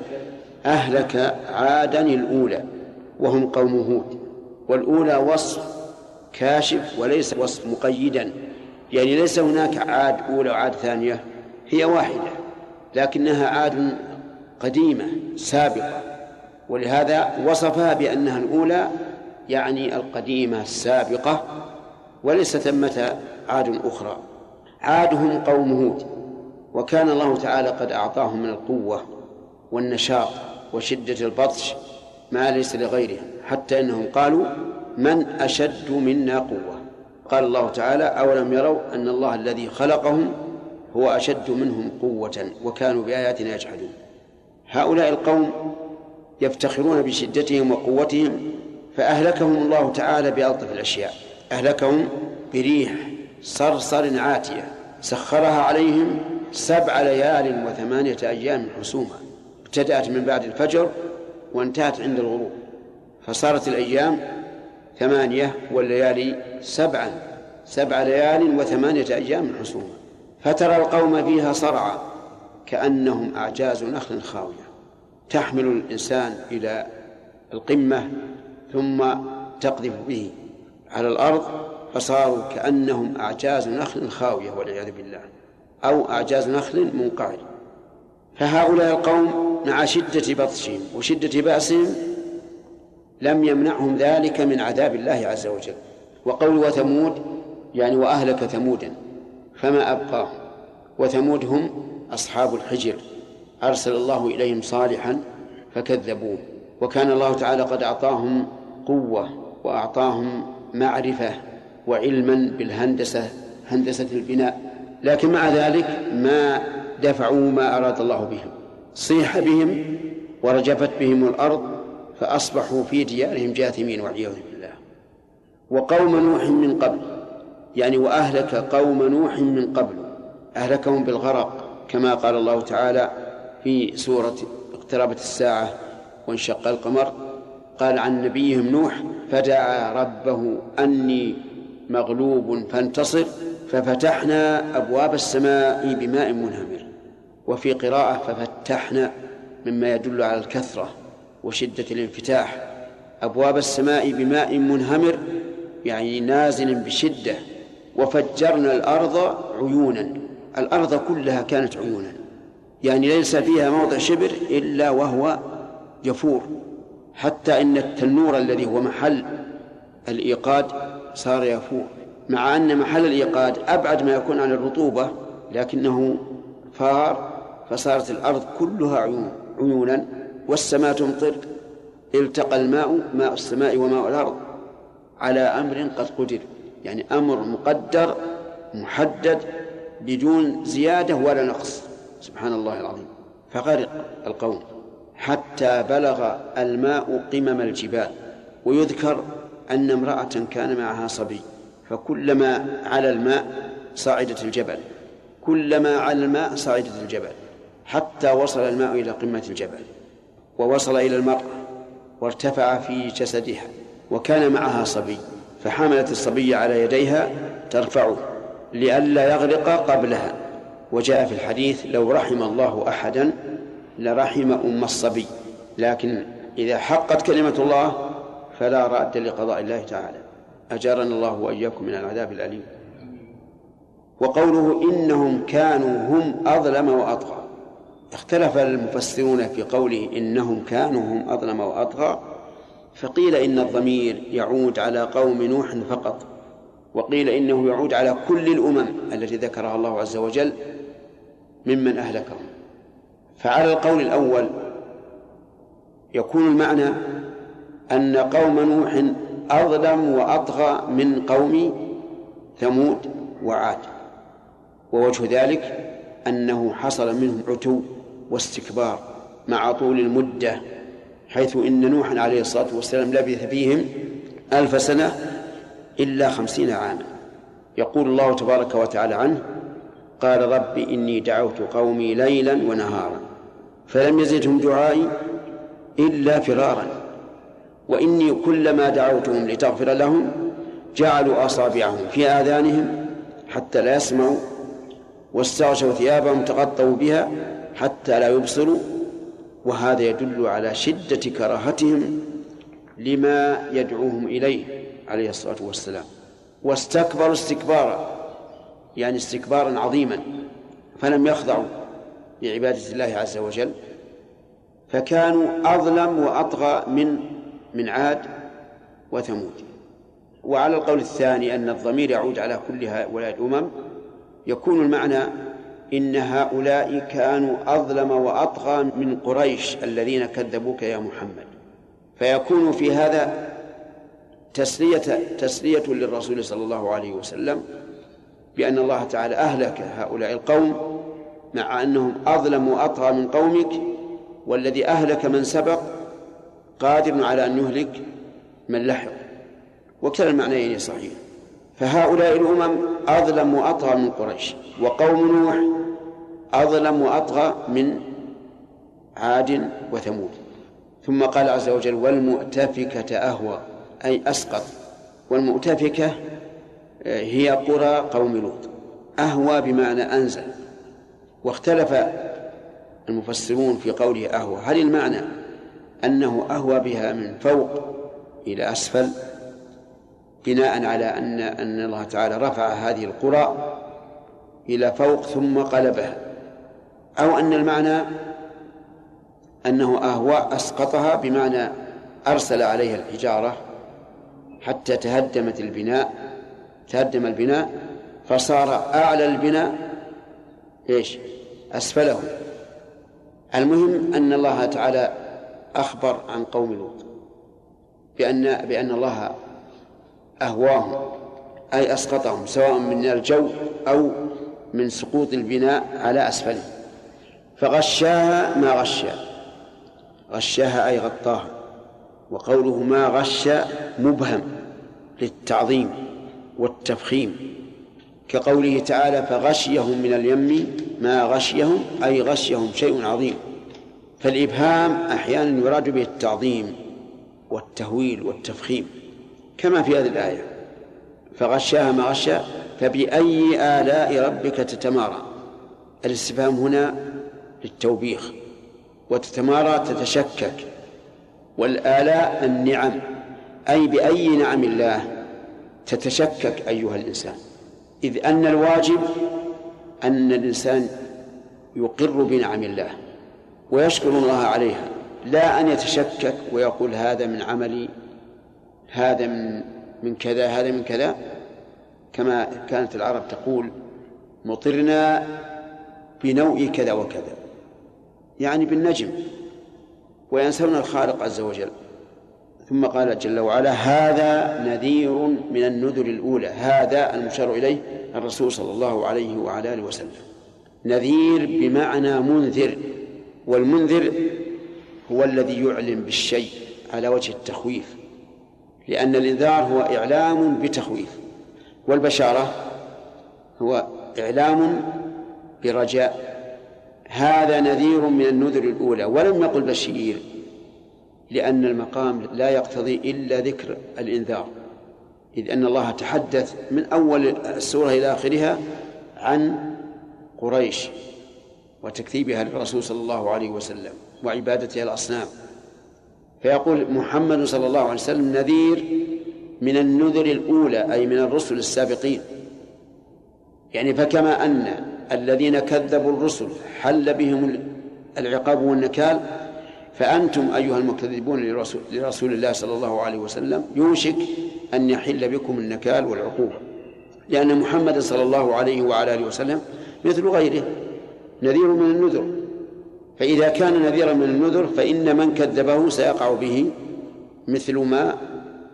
أهلك عادا الأولى وهم قوم هود. والأولى وصف كاشف وليس وصف مقيدا. يعني ليس هناك عاد أولى وعاد ثانية هي واحدة لكنها عاد قديمة سابقة. ولهذا وصفها بأنها الأولى يعني القديمة السابقة وليس ثمة عاد أخرى. عادهم قوم هود وكان الله تعالى قد أعطاهم من القوة والنشاط. وشدة البطش ما ليس لغيرهم حتى إنهم قالوا من أشد منا قوة. قال الله تعالى أولم يروا أن الله الذي خلقهم هو أشد منهم قوة وكانوا بآياتنا يجحدون. هؤلاء القوم يفتخرون بشدتهم وقوتهم فأهلكهم الله تعالى بألطف الأشياء. أهلكهم بريح صرصر عاتية سخرها عليهم سبع ليال وثمانية أيام حسوما. ابتدأت من بعد الفجر وانتهت عند الغروب فصارت الأيام ثمانية والليالي سبعا سبع ليال وثمانية أيام حسوما فترى القوم فيها صرعى كأنهم أعجاز نخل خاوية. تحمل الإنسان إلى القمة ثم تقذف به على الأرض فصاروا كأنهم أعجاز نخل خاوية والعياذ بالله أو أعجاز نخل منقعر فهؤلاء القوم مع شدة بطشهم وشدة بأسهم لم يمنعهم ذلك من عذاب الله عز وجل. وقول وثمود يعني وأهلك ثمودا فما أبقاهم؟ وثمود هم أصحاب الحجر. أرسل الله إليهم صالحا فكذبوه. وكان الله تعالى قد أعطاهم قوة وأعطاهم معرفة وعلما بالهندسة هندسة البناء. لكن مع ذلك ما دفعوا ما أراد الله بهم. صيح بهم ورجفت بهم الأرض فأصبحوا في ديارهم جاثمين والعياذ بالله. وقوم نوح من قبل يعني وأهلك قوم نوح من قبل أهلكهم بالغرق كما قال الله تعالى في سورة اقتربت الساعة وانشق القمر قال عن نبيهم نوح فدعا ربه أني مغلوب فانتصر ففتحنا أبواب السماء بماء منهمر. وفي قراءة ففتحنا مما يدل على الكثرة وشدة الانفتاح. أبواب السماء بماء منهمر يعني نازل بشدة وفجرنا الأرض عيونا. الأرض كلها كانت عيونا. يعني ليس فيها موضع شبر إلا وهو يفور حتى إن التنور الذي هو محل الإيقاد صار يفور. مع أن محل الإيقاد أبعد ما يكون عن الرطوبة لكنه فار فصارت الأرض كلها عيون عيونا والسماء تمطر. التقى الماء ماء السماء وماء الأرض على أمر قد قدر. يعني أمر مقدر محدد بدون زيادة ولا نقص. سبحان الله العظيم. فغرق القوم. حتى بلغ الماء قمم الجبال. ويذكر أن امرأة كان معها صبي. فكلما على الماء صعدت الجبل. كلما على الماء صعدت الجبل. حتى وصل الماء إلى قمة الجبل ووصل إلى المرأة وارتفع في جسدها وكان معها صبي فحملت الصبي على يديها ترفعه لئلا يغرق قبلها. وجاء في الحديث لو رحم الله أحدا لرحم أم الصبي. لكن إذا حقت كلمة الله فلا رأد لقضاء الله تعالى. أجارنا الله وإياكم من العذاب الأليم. وقوله إنهم كانوا هم أظلم وأطغى. اختلف المفسرون في قوله إنهم كانوا هم أظلم وأطغى فقيل إن الضمير يعود على قوم نوح فقط وقيل إنه يعود على كل الأمم التي ذكرها الله عز وجل ممن أهلكهم. فعلى القول الأول يكون المعنى أن قوم نوح أظلم وأطغى من قوم ثمود وعاد ووجه ذلك أنه حصل منهم عتو واستكبار مع طول المدة حيث إن نوحا عليه الصلاة والسلام لبث فيهم ألف سنة إلا خمسين عاما. يقول الله تبارك وتعالى عنه قال رب إني دعوت قومي ليلا ونهارا فلم يزدهم دعائي إلا فرارا وإني كلما دعوتهم لتغفر لهم جعلوا أصابعهم في آذانهم حتى لا يسمعوا واستغشوا ثيابهم تغطوا بها حتى لا يبصروا وهذا يدل على شدة كراهتهم لما يدعوهم إليه عليه الصلاة والسلام. واستكبروا استكبارا يعني استكبارا عظيما فلم يخضعوا لعبادة الله عز وجل فكانوا أظلم وأطغى من من عاد وثمود. وعلى القول الثاني أن الضمير يعود على كل هؤلاء الأمم يكون المعنى إن هؤلاء كانوا أظلم وأطغى من قريش الذين كذبوك يا محمد. فيكون في هذا تسلية تسلية للرسول صلى الله عليه وسلم بأن الله تعالى أهلك هؤلاء القوم مع أنهم أظلم وأطغى من قومك والذي أهلك من سبق قادر على أن يهلك من لحق. وكلا المعنيين صحيح. فهؤلاء الأمم أظلم وأطغى من قريش وقوم نوح أظلم وأطغى من عاد وثمود. ثم قال عز وجل والمؤتفكة أهوى أي أسقط. والمؤتفكة آه، هي قرى قوم لوط. أهوى بمعنى أنزل. واختلف المفسرون في قوله أهوى. هل المعنى أنه أهوى بها من فوق إلى أسفل؟ بناء على أن أن الله تعالى رفع هذه القرى إلى فوق ثم قلبها. أو أن المعنى أنه أهوى أسقطها بمعنى أرسل عليها الحجارة حتى تهدمت البناء تهدم البناء فصار أعلى البناء إيش؟ أسفله. المهم أن الله تعالى أخبر عن قوم لوط بأن بأن الله أهواهم أي أسقطهم سواء من الجو أو من سقوط البناء على أسفله. فغشاها ما غشا غشاها أي غطاها. وقوله ما غش مبهم للتعظيم والتفخيم. كقوله تعالى فغشيهم من اليم ما غشيهم أي غشيهم شيء عظيم. فالإبهام أحيانا يراد به التعظيم والتهويل والتفخيم. كما في هذه الآية. فغشاها ما غشا فبأي آلاء ربك تتمارى؟ الاستفهام هنا للتوبيخ. وتتمارى تتشكك. والآلاء النعم. أي بأي نعم الله تتشكك أيها الإنسان. إذ أن الواجب أن الإنسان يقر بنعم الله ويشكر الله عليها لا أن يتشكك ويقول هذا من عملي هذا من من كذا هذا من كذا. كما كانت العرب تقول مطرنا بنوء كذا وكذا. يعني بالنجم. وينسون الخالق عز وجل. ثم قال جل وعلا هذا نذير من النذر الأولى. هذا المشار إليه الرسول صلى الله عليه وعلى آله وسلم. نذير بمعنى منذر. والمنذر هو الذي يعلم بالشيء على وجه التخويف. لأن الإنذار هو إعلام بتخويف والبشارة هو إعلام برجاء. هذا نذير من النذر الأولى ولم يقل بشير لأن المقام لا يقتضي إلا ذكر الإنذار إذ أن الله تحدث من أول السورة إلى آخرها عن قريش وتكذيبها للرسول صلى الله عليه وسلم وعبادتها الأصنام. فيقول محمد صلى الله عليه وسلم نذير من النذر الأولى أي من الرسل السابقين. يعني فكما أن الذين كذبوا الرسل حل بهم العقاب والنكال فأنتم أيها المكذبون لرسول, الله صلى الله عليه وسلم يوشك أن يحل بكم النكال والعقوبة. لأن محمد صلى الله عليه وعلى آله وسلم مثل غيره نذير من النذر. فإذا كان نذيرا من النذر فإن من كذبه سيقع به مثل ما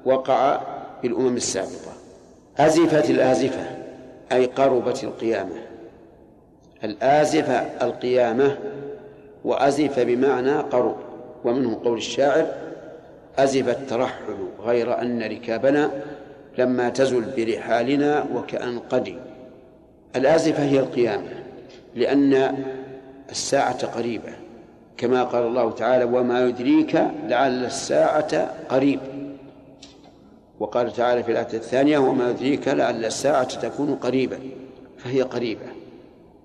وقع بالأمم السابقة. أزفت الآزفة أي قربت القيامة. الآزفة القيامة وأزف بمعنى قرب ومنه قول الشاعر أزف الترحل غير أن ركابنا لما تزل برحالنا وكأن قدي. الآزفة هي القيامة لأن الساعة قريبة. كما قال الله تعالى وما يدريك لعل الساعة قريب. وقال تعالى في الآية الثانية وما يدريك لعل الساعة تكون قريبا فهي قريبة.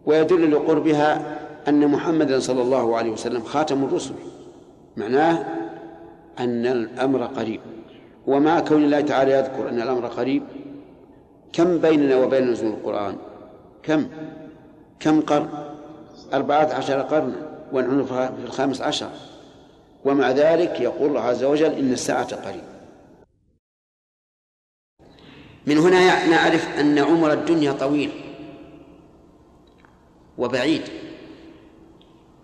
ويدل لقربها أن محمدا صلى الله عليه وسلم خاتم الرسل. معناه أن الأمر قريب. ومع كون الله تعالى يذكر أن الأمر قريب كم بيننا وبين نزول القرآن؟ كم؟ كم قرن؟ أربعة عشر قرنا ونحن في الخامس عشر. ومع ذلك يقول الله عز وجل إن الساعة قريب. من هنا نعرف أن عمر الدنيا طويل وبعيد.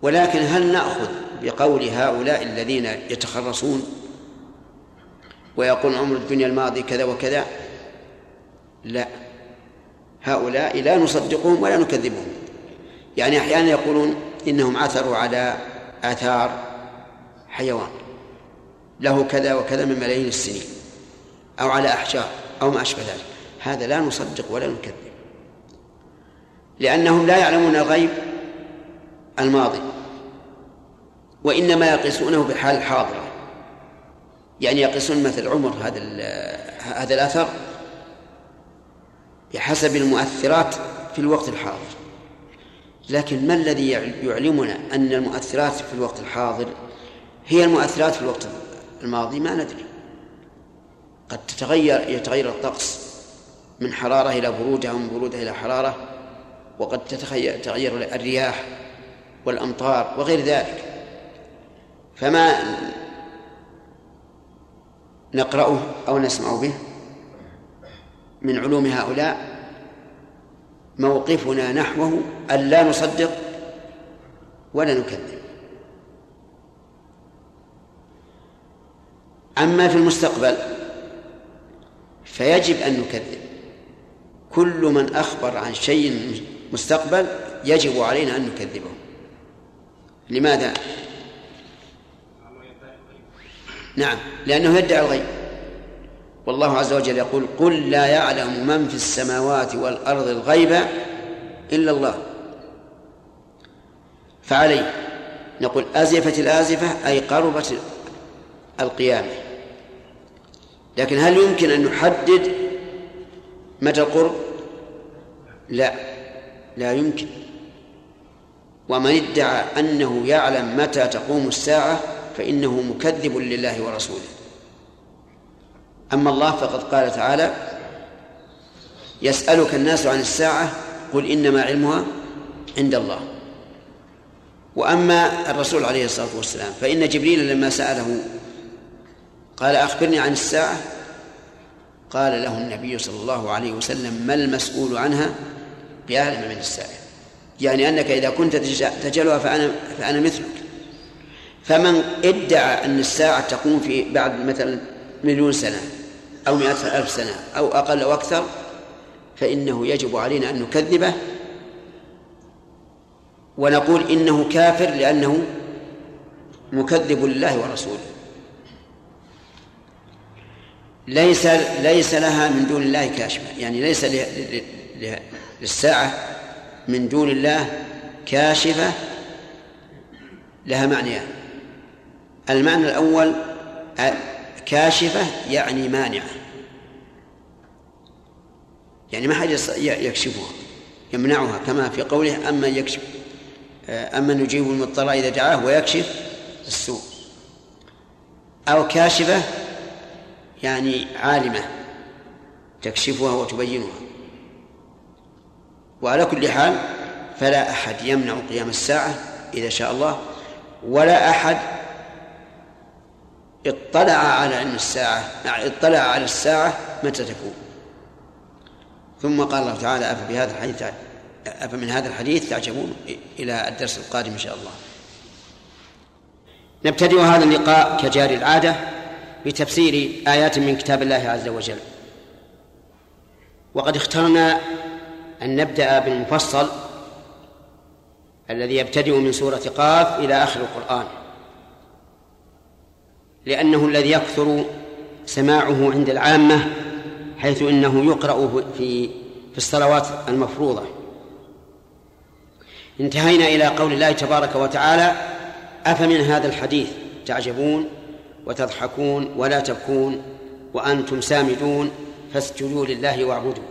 ولكن هل نأخذ بقول هؤلاء الذين يتخرصون ويقول عمر الدنيا الماضي كذا وكذا؟ لا. هؤلاء لا نصدقهم ولا نكذبهم. يعني أحيانا يقولون إنهم عثروا على آثار حيوان له كذا وكذا من ملايين السنين أو على أحجار أو ما أشبه ذلك. هذا لا نصدق ولا نكذب لأنهم لا يعلمون الغيب الماضي وإنما يقيسونه بالحال الحاضرة يعني يقيسون مثل عمر هذا هذا الأثر بحسب المؤثرات في الوقت الحاضر. لكن ما الذي يعلمنا أن المؤثرات في الوقت الحاضر هي المؤثرات في الوقت الماضي؟ ما ندري. قد تتغير يتغير الطقس من حرارة إلى برودة ومن برودة إلى حرارة وقد تتغير الرياح والأمطار وغير ذلك. فما نقرأه أو نسمع به من علوم هؤلاء؟ موقفنا نحوه أن لا نصدق ولا نكذب. أما في المستقبل فيجب أن نكذب. كل من أخبر عن شيء مستقبل يجب علينا أن نكذبه. لماذا؟ نعم لأنه يدعي الغيب. والله عز وجل يقول قل لا يعلم من في السماوات والأرض الغيب إلا الله. فعليه. نقول أزفت الآزفة أي قربت القيامة. لكن هل يمكن أن نحدد متى القرب؟ لا. لا يمكن. ومن ادعى أنه يعلم متى تقوم الساعة فإنه مكذب لله ورسوله. أما الله فقد قال تعالى يسألك الناس عن الساعة قل إنما علمها عند الله. وأما الرسول عليه الصلاة والسلام فإن جبريل لما سأله قال أخبرني عن الساعة قال له النبي صلى الله عليه وسلم ما المسؤول عنها بأعلم من السائل يعني أنك إذا كنت تجلها فأنا فأنا مثلك. فمن ادعى أن الساعة تقوم في بعد مثلا مليون سنة أو مئة ألف سنة أو أقل أو أكثر فإنه يجب علينا أن نكذبه ونقول إنه كافر لأنه مكذب لله ورسوله. ليس ليس لها من دون الله كاشفة يعني ليس للساعة من دون الله كاشفة لها معنيان. المعنى الأول كاشفة يعني مانعة. يعني ما حد يكشفها يمنعها كما في قوله أما يكشف أما نجيب المضطر إذا دعاه ويكشف السوء. أو كاشفة يعني عالمة تكشفها وتبينها. وعلى كل حال فلا أحد يمنع قيام الساعة إذا شاء الله ولا أحد اطلع على أن الساعة اطلع على الساعة متى تكون. ثم قال الله تعالى أفبهذا الحديث أفمن هذا الحديث تعجبون؟ إلى الدرس القادم إن شاء الله. نبتدئ هذا اللقاء كجاري العادة بتفسير آيات من كتاب الله عز وجل. وقد اخترنا أن نبدأ بالمفصل الذي يبتدئ من سورة قاف إلى آخر القرآن. لأنه الذي يكثر سماعه عند العامة حيث إنه يقرأ في في الصلوات المفروضة. انتهينا إلى قول الله تبارك وتعالى أفمن هذا الحديث؟ تعجبون وتضحكون ولا تبكون وأنتم سامدون فاسجدوا لله واعبدوا.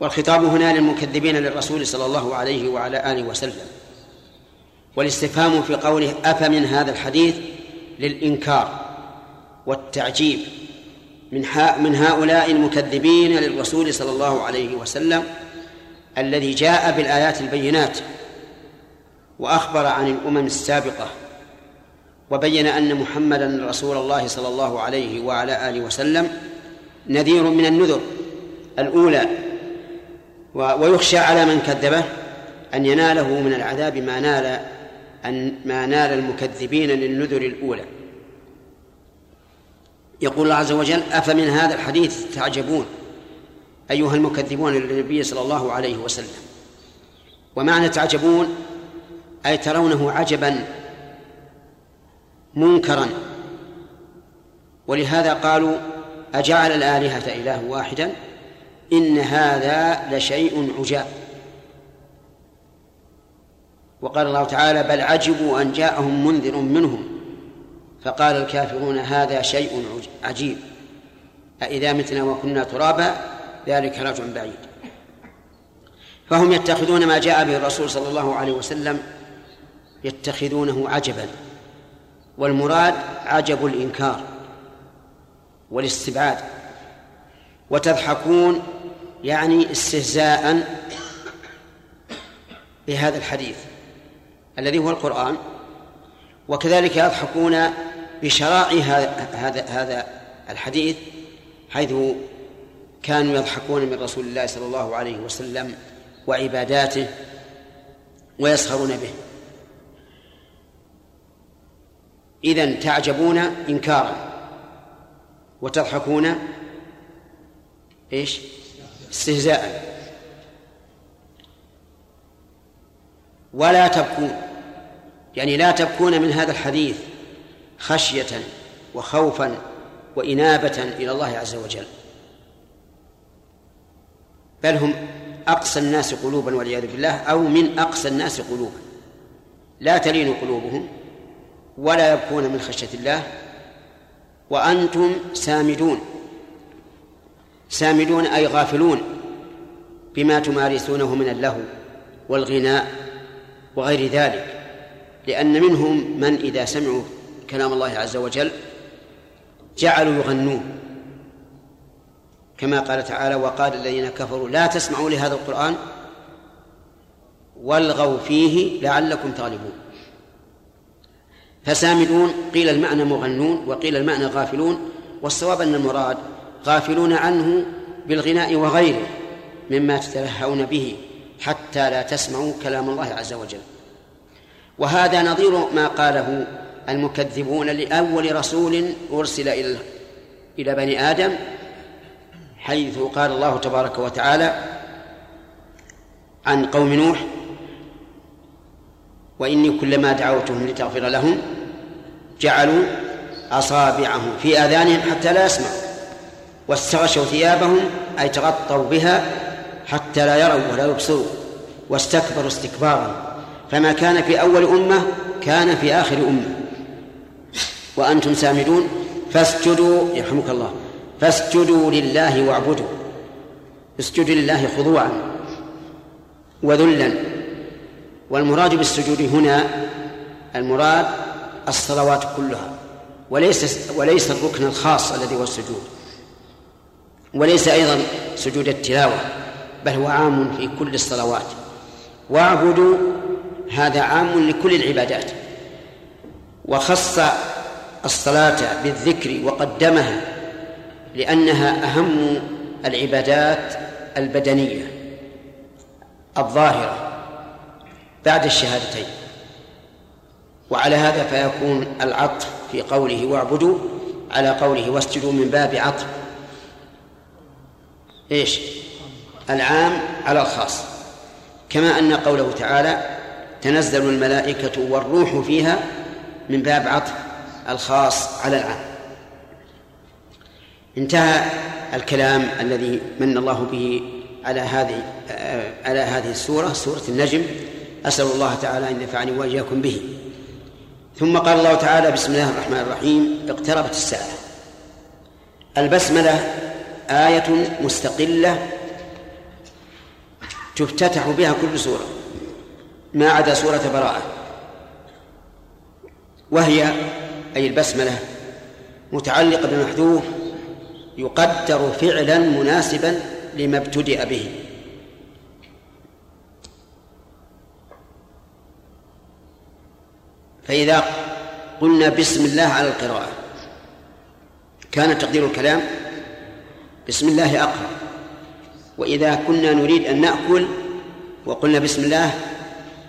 والخطاب هنا للمكذبين للرسول صلى الله عليه وعلى آله وسلم. والاستفهام في قوله أفمن هذا الحديث؟ للإنكار والتعجيب من من هؤلاء المكذبين للرسول صلى الله عليه وسلم الذي جاء بالآيات البينات وأخبر عن الأمم السابقة وبين أن محمدا رسول الله صلى الله عليه وعلى آله وسلم نذير من النذر الأولى ويخشى على من كذبه أن يناله من العذاب ما نال أن ما نال المكذبين للنذر الأولى. يقول الله عز وجل أفمن هذا الحديث تعجبون أيها المكذبون للنبي صلى الله عليه وسلم. ومعنى تعجبون أي ترونه عجبا منكرا. ولهذا قالوا أجعل الآلهة إله واحدا إن هذا لشيء عجاب. وقال الله تعالى بل عجبوا أن جاءهم منذر منهم فقال الكافرون هذا شيء عجيب أإذا متنا وكنا ترابا ذلك رجع بعيد. فهم يتخذون ما جاء به الرسول صلى الله عليه وسلم يتخذونه عجبا والمراد عجب الإنكار والاستبعاد وتضحكون يعني استهزاء بهذا الحديث. الذي هو القرآن وكذلك يضحكون بشرائع هذا هذا الحديث حيث كانوا يضحكون من رسول الله صلى الله عليه وسلم وعباداته ويسخرون به إذن تعجبون إنكارا وتضحكون إيش؟ استهزاء ولا تبكون. يعني لا تبكون من هذا الحديث خشية وخوفا وإنابة إلى الله عز وجل. بل هم أقسى الناس قلوبا والعياذ بالله أو من أقسى الناس قلوبا. لا تلين قلوبهم ولا يبكون من خشية الله. وأنتم سامدون. سامدون أي غافلون بما تمارسونه من اللهو والغناء وغير ذلك لأن منهم من إذا سمعوا كلام الله عز وجل جعلوا يغنون. كما قال تعالى وقال الذين كفروا لا تسمعوا لهذا القرآن والغوا فيه لعلكم تغلبون. فسامدون قيل المعنى مغنون وقيل المعنى غافلون والصواب أن المراد غافلون عنه بالغناء وغيره مما تتلهون به. حتى لا تسمعوا كلام الله عز وجل. وهذا نظير ما قاله المكذبون لأول رسول أرسل إلى إلى بني آدم حيث قال الله تبارك وتعالى عن قوم نوح وإني كلما دعوتهم لتغفر لهم جعلوا أصابعهم في آذانهم حتى لا يسمعوا واستغشوا ثيابهم أي تغطوا بها حتى لا يروا ولا يبصروا واستكبروا استكبارا. فما كان في أول أمة كان في آخر أمة. وأنتم سامدون؟ فاسجدوا يرحمك الله فاسجدوا لله واعبدوا. اسجدوا لله خضوعا وذلا. والمراد بالسجود هنا المراد الصلوات كلها. وليس وليس الركن الخاص الذي هو السجود. وليس أيضا سجود التلاوة. بل هو عام في كل الصلوات. واعبدوا هذا عام لكل العبادات. وخص الصلاة بالذكر وقدمها لأنها أهم العبادات البدنية الظاهرة بعد الشهادتين. وعلى هذا فيكون العطف في قوله واعبدوا على قوله واسجدوا من باب عطف. إيش؟ العام على الخاص. كما أن قوله تعالى تنزل الملائكة والروح فيها من باب عطف الخاص على العام. انتهى الكلام الذي من الله به على هذه على هذه السورة سورة النجم. أسأل الله تعالى أن ينفعني وإياكم به. ثم قال الله تعالى بسم الله الرحمن الرحيم. اقتربت الساعة. البسملة آية مستقلة تفتتح بها كل سورة. ما عدا سورة براءة. وهي أي البسملة متعلقة بمحذوف يقدر فعلا مناسبا لما ابتدأ به. فإذا قلنا بسم الله على القراءة كان تقدير الكلام بسم الله أقرأ. وإذا كنا نريد أن نأكل وقلنا بسم الله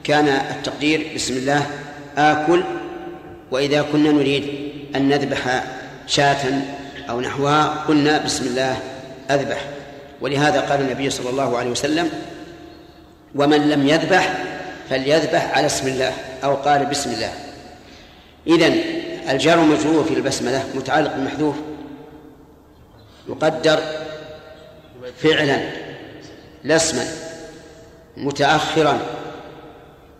كان التقدير بسم الله آكل. وإذا كنا نريد أن نذبح شاة أو نحوها قلنا بسم الله أذبح. ولهذا قال النبي صلى الله عليه وسلم ومن لم يذبح فليذبح على اسم الله أو قال بسم الله. إذن الجار المجرور في البسملة متعلق بالمحذوف يقدر فعلا لا اسما متأخرا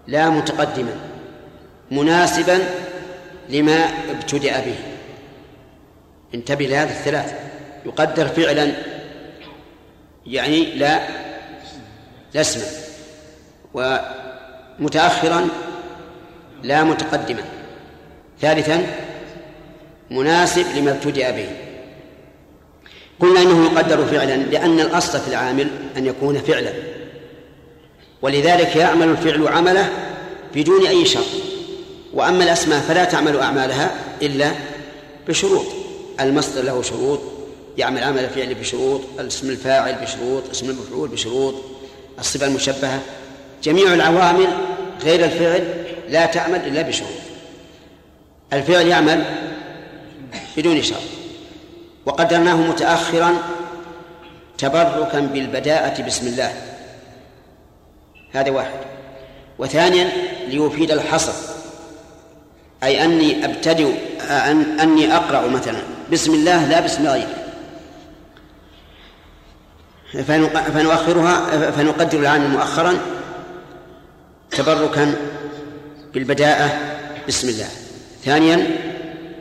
لا متقدما مناسبا لما ابتدأ به. انتبه لهذه الثلاث. يقدر فعلا يعني لا لا اسما ومتأخرا لا متقدما. ثالثا مناسب لما ابتدأ به. قلنا إنه يقدر فعلا لأن الأصل في العامل أن يكون فعلا. ولذلك يعمل الفعل عمله بدون أي شرط. وأما الأسماء فلا تعمل أعمالها إلا بشروط. المصدر له شروط يعمل عمل الفعل بشروط اسم الفاعل بشروط اسم المفعول بشروط الصفة المشبهة. جميع العوامل غير الفعل لا تعمل إلا بشروط. الفعل يعمل بدون شرط. وقدرناه متأخرا تبركا بالبداءة بسم الله. هذا واحد. وثانيا ليفيد الحصر أي أني أبتدئ أن أني أقرأ مثلا. بسم الله لا بسم غيره فنؤخرها فنقدر العام مؤخرا تبركا بالبداءة بسم الله. ثانيا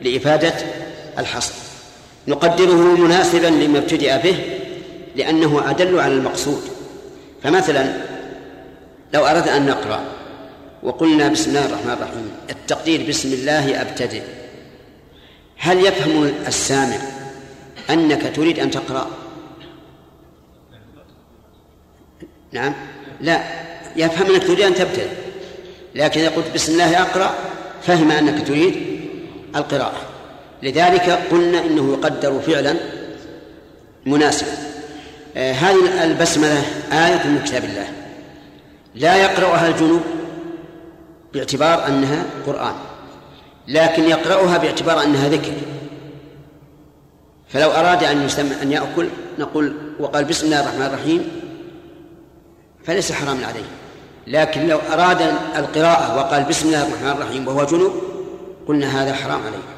لإفادة الحصر. نقدره مناسبا لما ابتدأ به لأنه أدل على المقصود. فمثلا لو أردنا أن نقرأ وقلنا بسم الله الرحمن الرحيم التقدير بسم الله أبتدئ. هل يفهم السامع أنك تريد أن تقرأ؟ نعم. لا يفهم أنك تريد أن تبتدئ لكن إذا قلت بسم الله أقرأ فهم أنك تريد القراءة. لذلك قلنا إنه يقدر فعلا مناسبا آه هذه البسملة آية من كتاب الله. لا يقرأها الجنوب باعتبار أنها قرآن لكن يقرأها باعتبار أنها ذكر. فلو أراد أن يسمى أن يأكل نقول وقال بسم الله الرحمن الرحيم فليس حراما عليه. لكن لو أراد القراءة وقال بسم الله الرحمن الرحيم وهو جنوب قلنا هذا حرام عليه.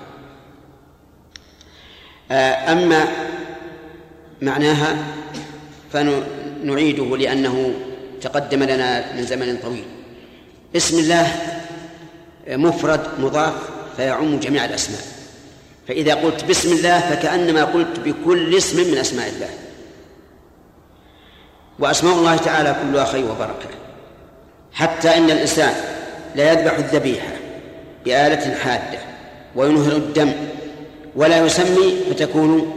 أما معناها فنعيده لأنه تقدم لنا من زمن طويل. اسم الله مفرد مضاف فيعم جميع الأسماء. فإذا قلت بسم الله فكأنما قلت بكل اسم من أسماء الله. وأسماء الله تعالى كلها خير وبركة. حتى إن الإنسان لا يذبح الذبيحة بآلة حادة وينهر الدم ولا يسمي فتكون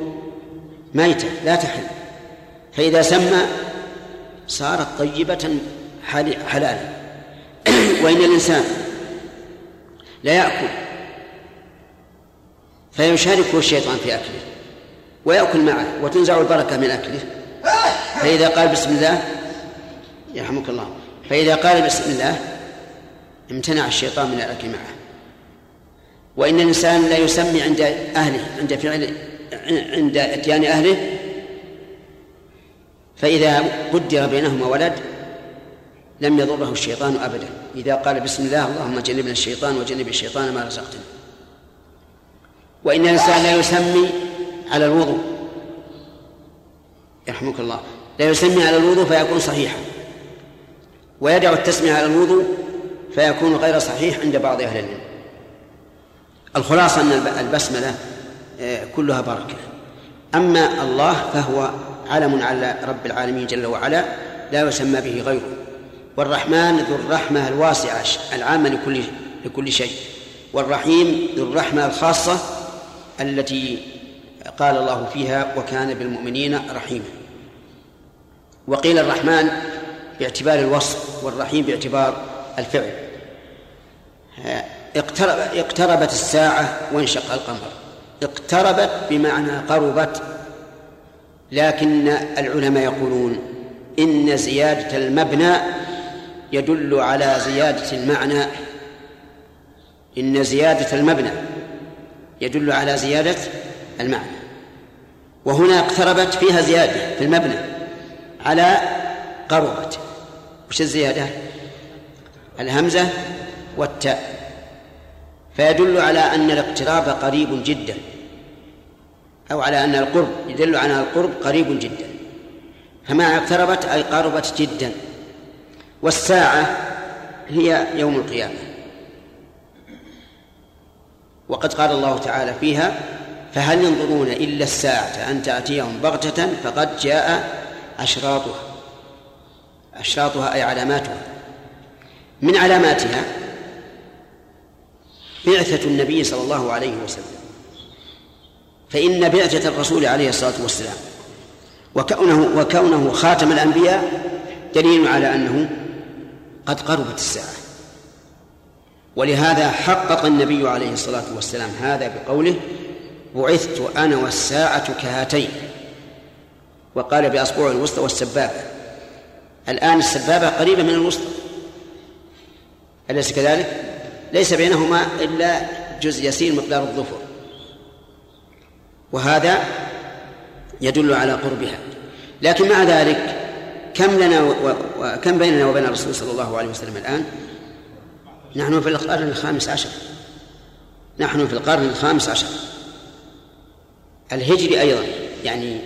ميتة لا تحل. فإذا سمى صارت طيبة حلالا. وإن الإنسان لا يأكل فيشاركه الشيطان في أكله ويأكل معه وتنزع البركة من أكله. فإذا قال بسم الله يرحمك الله. فإذا قال بسم الله امتنع الشيطان من الأكل معه. وإن الإنسان لا يسمي عند أهله عند فعل عند إتيان أهله فإذا قدر بينهما ولد لم يضره الشيطان أبدا. إذا قال بسم الله اللهم جنبنا الشيطان وجنب الشيطان ما رزقتنا. وإن الإنسان لا يسمي على الوضوء يرحمك الله لا يسمي على الوضوء فيكون صحيحا. ويدع التسمية على الوضوء فيكون غير صحيح عند بعض أهل العلم. الخلاصة أن البسملة آه، كلها بركة. أما الله فهو علم على رب العالمين جل وعلا لا يسمى به غيره. والرحمن ذو الرحمة الواسعة العامة لكل لكل شيء. والرحيم ذو الرحمة الخاصة التي قال الله فيها وكان بالمؤمنين رحيما وقيل الرحمن باعتبار الوصف والرحيم باعتبار الفعل. آه، اقترب اقتربت الساعة وانشق القمر. اقتربت بمعنى قربت لكن العلماء يقولون إن زيادة المبنى يدل على زيادة المعنى. إن زيادة المبنى يدل على زيادة المعنى. وهنا اقتربت فيها زيادة في المبنى على قربت. وش الزيادة؟ الهمزة والتاء. فيدل على أن الاقتراب قريب جدا أو على أن القرب يدل على القرب قريب جدا. فما اقتربت أي قربت جدا. والساعة هي يوم القيامة. وقد قال الله تعالى فيها فهل ينظرون إلا الساعة أن تأتيهم بغتة فقد جاء أشراطها. أشراطها أي علاماتها. من علاماتها بعثة النبي صلى الله عليه وسلم. فإن بعثة الرسول عليه الصلاة والسلام وكونه وكونه خاتم الأنبياء دليل على أنه قد قربت الساعة. ولهذا حقق النبي عليه الصلاة والسلام هذا بقوله بعثت أنا والساعة كهاتين وقال بأصبع الوسطى والسبابة الآن السبابة قريبة من الوسطى أليس كذلك؟ ليس بينهما إلا جزء يسير مقدار الظفر. وهذا يدل على قربها. لكن مع ذلك كم لنا وكم بيننا وبين الرسول صلى الله عليه وسلم الآن؟ نحن في القرن الخامس عشر. نحن في القرن الخامس عشر. الهجري أيضا يعني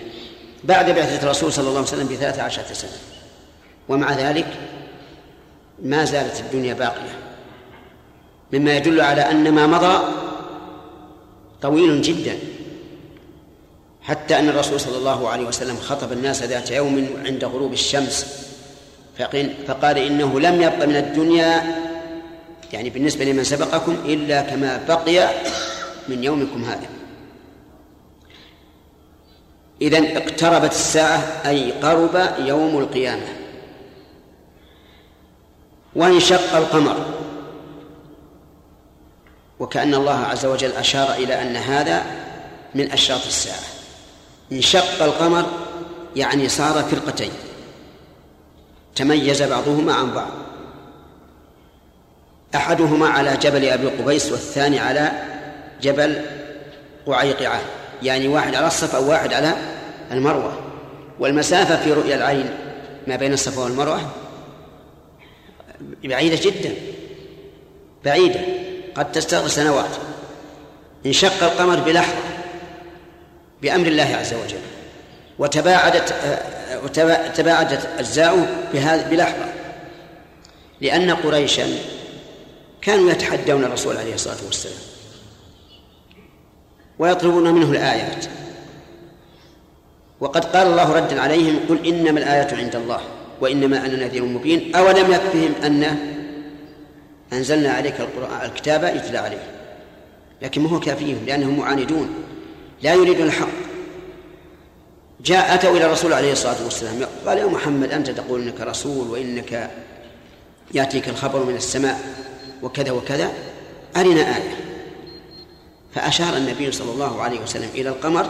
بعد بعثة الرسول صلى الله عليه وسلم بثلاث عشرة سنة. ومع ذلك ما زالت الدنيا باقية. مما يدل على أن ما مضى طويل جدا. حتى أن الرسول صلى الله عليه وسلم خطب الناس ذات يوم عند غروب الشمس فقال إنه لم يبق من الدنيا يعني بالنسبة لمن سبقكم إلا كما بقي من يومكم هذا. إذا اقتربت الساعة أي قرب يوم القيامة. وانشق القمر. وكأن الله عز وجل أشار إلى أن هذا من أشراط الساعة. انشق القمر يعني صار فرقتين. تميز بعضهما عن بعض. أحدهما على جبل أبي قبيس والثاني على جبل قعيقعة يعني واحد على الصفا وواحد على المروة. والمسافة في رؤيا العين ما بين الصفا والمروة بعيدة جدا. بعيدة. قد تستغرق سنوات. انشق القمر بلحظة بأمر الله عز وجل وتباعدت وتباعدت أجزاؤه بلحظة. لأن قريشا كانوا يتحدون الرسول عليه الصلاة والسلام ويطلبون منه الآيات. وقد قال الله ردا عليهم قل إنما الآيات عند الله وإنما أنا نذير مبين أولم يكفهم أن أنزلنا عليك القرآن الكتاب يتلى عليه. لكن ما هو كافيهم لأنهم معاندون. لا يريدون الحق. جاء أتوا إلى الرسول عليه الصلاة والسلام. قال يا محمد أنت تقول إنك رسول وإنك يأتيك الخبر من السماء وكذا وكذا. أرنا آية. فأشار النبي صلى الله عليه وسلم إلى القمر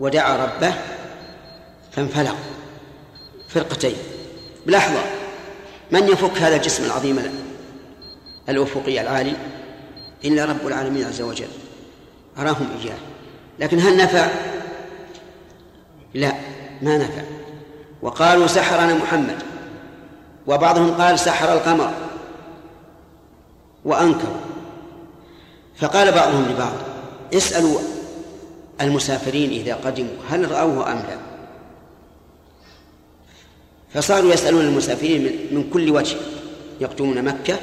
ودعا ربه فانفلق فرقتين. بلحظة من يفك هذا الجسم العظيم الأفقي العالي إلا رب العالمين عز وجل. أراهم إياه. لكن هل نفع؟ لا ما نفع. وقالوا سحرنا محمد. وبعضهم قال سحر القمر. وأنكروا. فقال بعضهم لبعض اسألوا المسافرين إذا قدموا هل رأوه أم لا. فصاروا يسألون المسافرين من كل وجه يقدمون مكة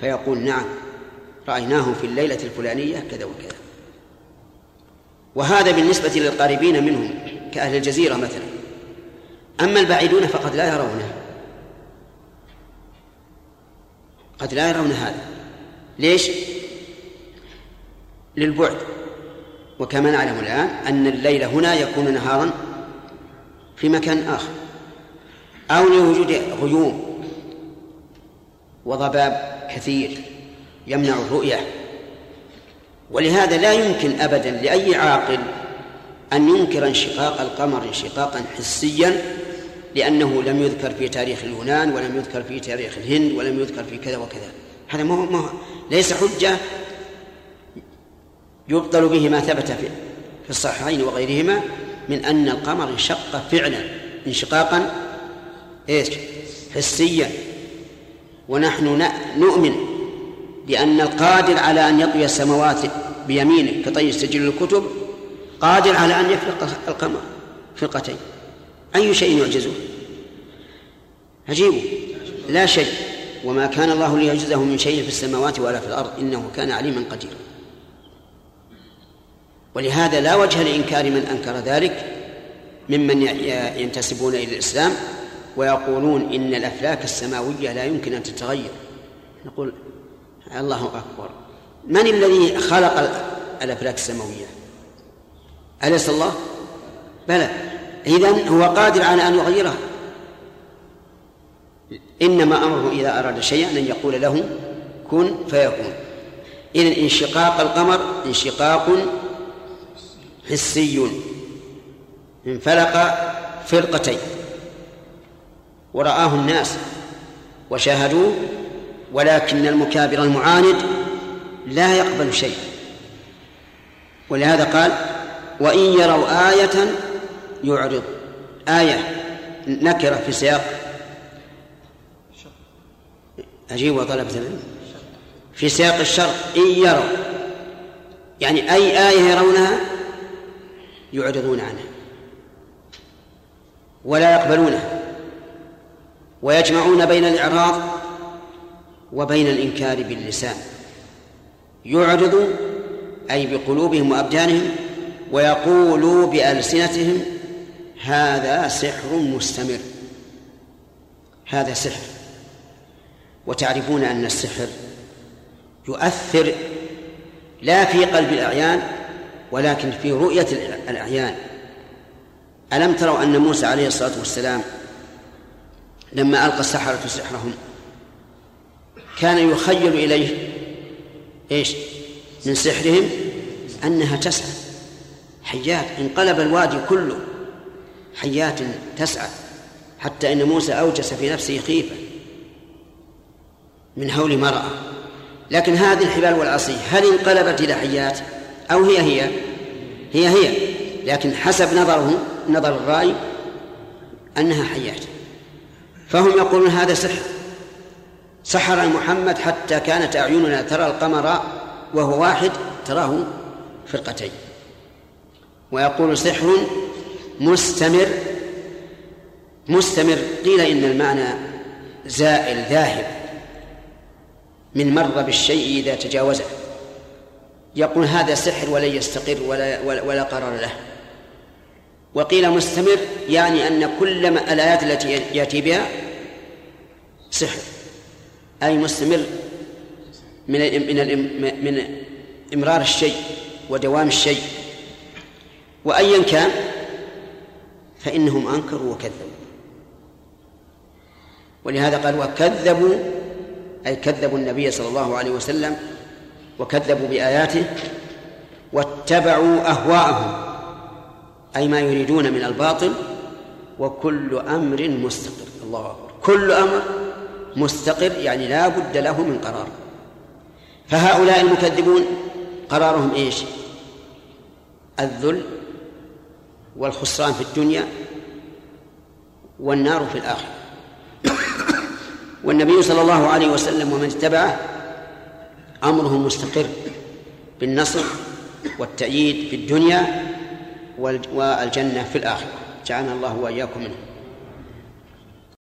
فيقول نعم رأيناه في الليلة الفلانية كذا وكذا. وهذا بالنسبة للقاربين منهم كأهل الجزيرة مثلا. أما البعيدون فقد لا يرونه. قد لا يرون هذا. ليش؟ للبعد. وكما نعلم الآن أن الليل هنا يكون نهارا في مكان آخر أو لوجود غيوم وضباب كثير يمنع الرؤية. ولهذا لا يمكن أبدا لأي عاقل أن ينكر انشقاق القمر انشقاقا حسيا لأنه لم يذكر في تاريخ اليونان ولم يذكر في تاريخ الهند ولم يذكر في كذا وكذا. هذا ما هو ليس حجة يبطل به ما ثبت في في الصحيحين وغيرهما من أن القمر انشق فعلا انشقاقا إيش؟ حسيا. ونحن نؤمن بأن القادر على أن يطوي السماوات بيمينه كطي سجل الكتب قادر على أن يفرق القمر فرقتين أي شيء يعجزه؟ عجيب. لا شيء. وما كان الله ليعجزه من شيء في السماوات ولا في الأرض إنه كان عليما قديرا. ولهذا لا وجه لإنكار من أنكر ذلك ممن ينتسبون إلى الإسلام ويقولون إن الأفلاك السماوية لا يمكن أن تتغير. نقول الله أكبر. من الذي خلق الأفلاك السماوية؟ أليس الله؟ بلى. إذن هو قادر على أن يغيرها. إنما أمره إذا أراد شيئا أن يقول له كن فيكون. إذن انشقاق القمر انشقاق حسي. انفلق فرقتين. ورآه الناس وشاهدوه ولكن المكابر المعاند لا يقبل شيء. ولهذا قال وإن يروا آية يعرض. آية نكرة في سياق أجيب وطلبة العلم. في سياق الشرط إن يروا. يعني أي آية يرونها يعرضون عنها. ولا يقبلونها. ويجمعون بين الإعراض وبين الإنكار باللسان. يعرض أي بقلوبهم وأبدانهم ويقولوا بألسنتهم هذا سحر مستمر. هذا سحر. وتعرفون أن السحر يؤثر لا في قلب الأعيان ولكن في رؤية الأعيان. ألم تروا أن موسى عليه الصلاة والسلام لما ألقى السحرة سحرهم كان يخيل إليه إيش؟ من سحرهم أنها تسعى. حيات انقلب الوادي كله حيات تسعى حتى إن موسى أوجس في نفسه خيفة من هول ما رأى. لكن هذه الحبال والعصي هل انقلبت إلى حيات؟ أو هي هي؟ هي هي. لكن حسب نظره نظر الرأي أنها حيات. فهم يقولون هذا سحر. سحر محمد حتى كانت أعيننا ترى القمر وهو واحد تراه فرقتين. ويقول سحر مستمر مستمر. قيل إن المعنى زائل ذاهب. من مر بالشيء إذا تجاوزه. يقول هذا سحر ولن يستقر ولا, ولا, ولا قرار له. وقيل مستمر يعني أن كل الآيات التي يأتي بها سحر. أي مستمر من من من إمرار الشيء ودوام الشيء. وأيا كان فإنهم أنكروا وكذبوا. ولهذا قال وكذبوا أي كذبوا النبي صلى الله عليه وسلم وكذبوا بآياته واتبعوا أهواءهم. أي ما يريدون من الباطل وكل أمر مستقر. الله أكبر. كل أمر مستقر يعني لا بد له من قرار. فهؤلاء المكذبون قرارهم إيش؟ الذل والخسران في الدنيا والنار في الآخرة. والنبي صلى الله عليه وسلم ومن اتبعه أمره مستقر بالنصر والتأييد في الدنيا والجنة في الآخرة. جعلنا الله وإياكم منه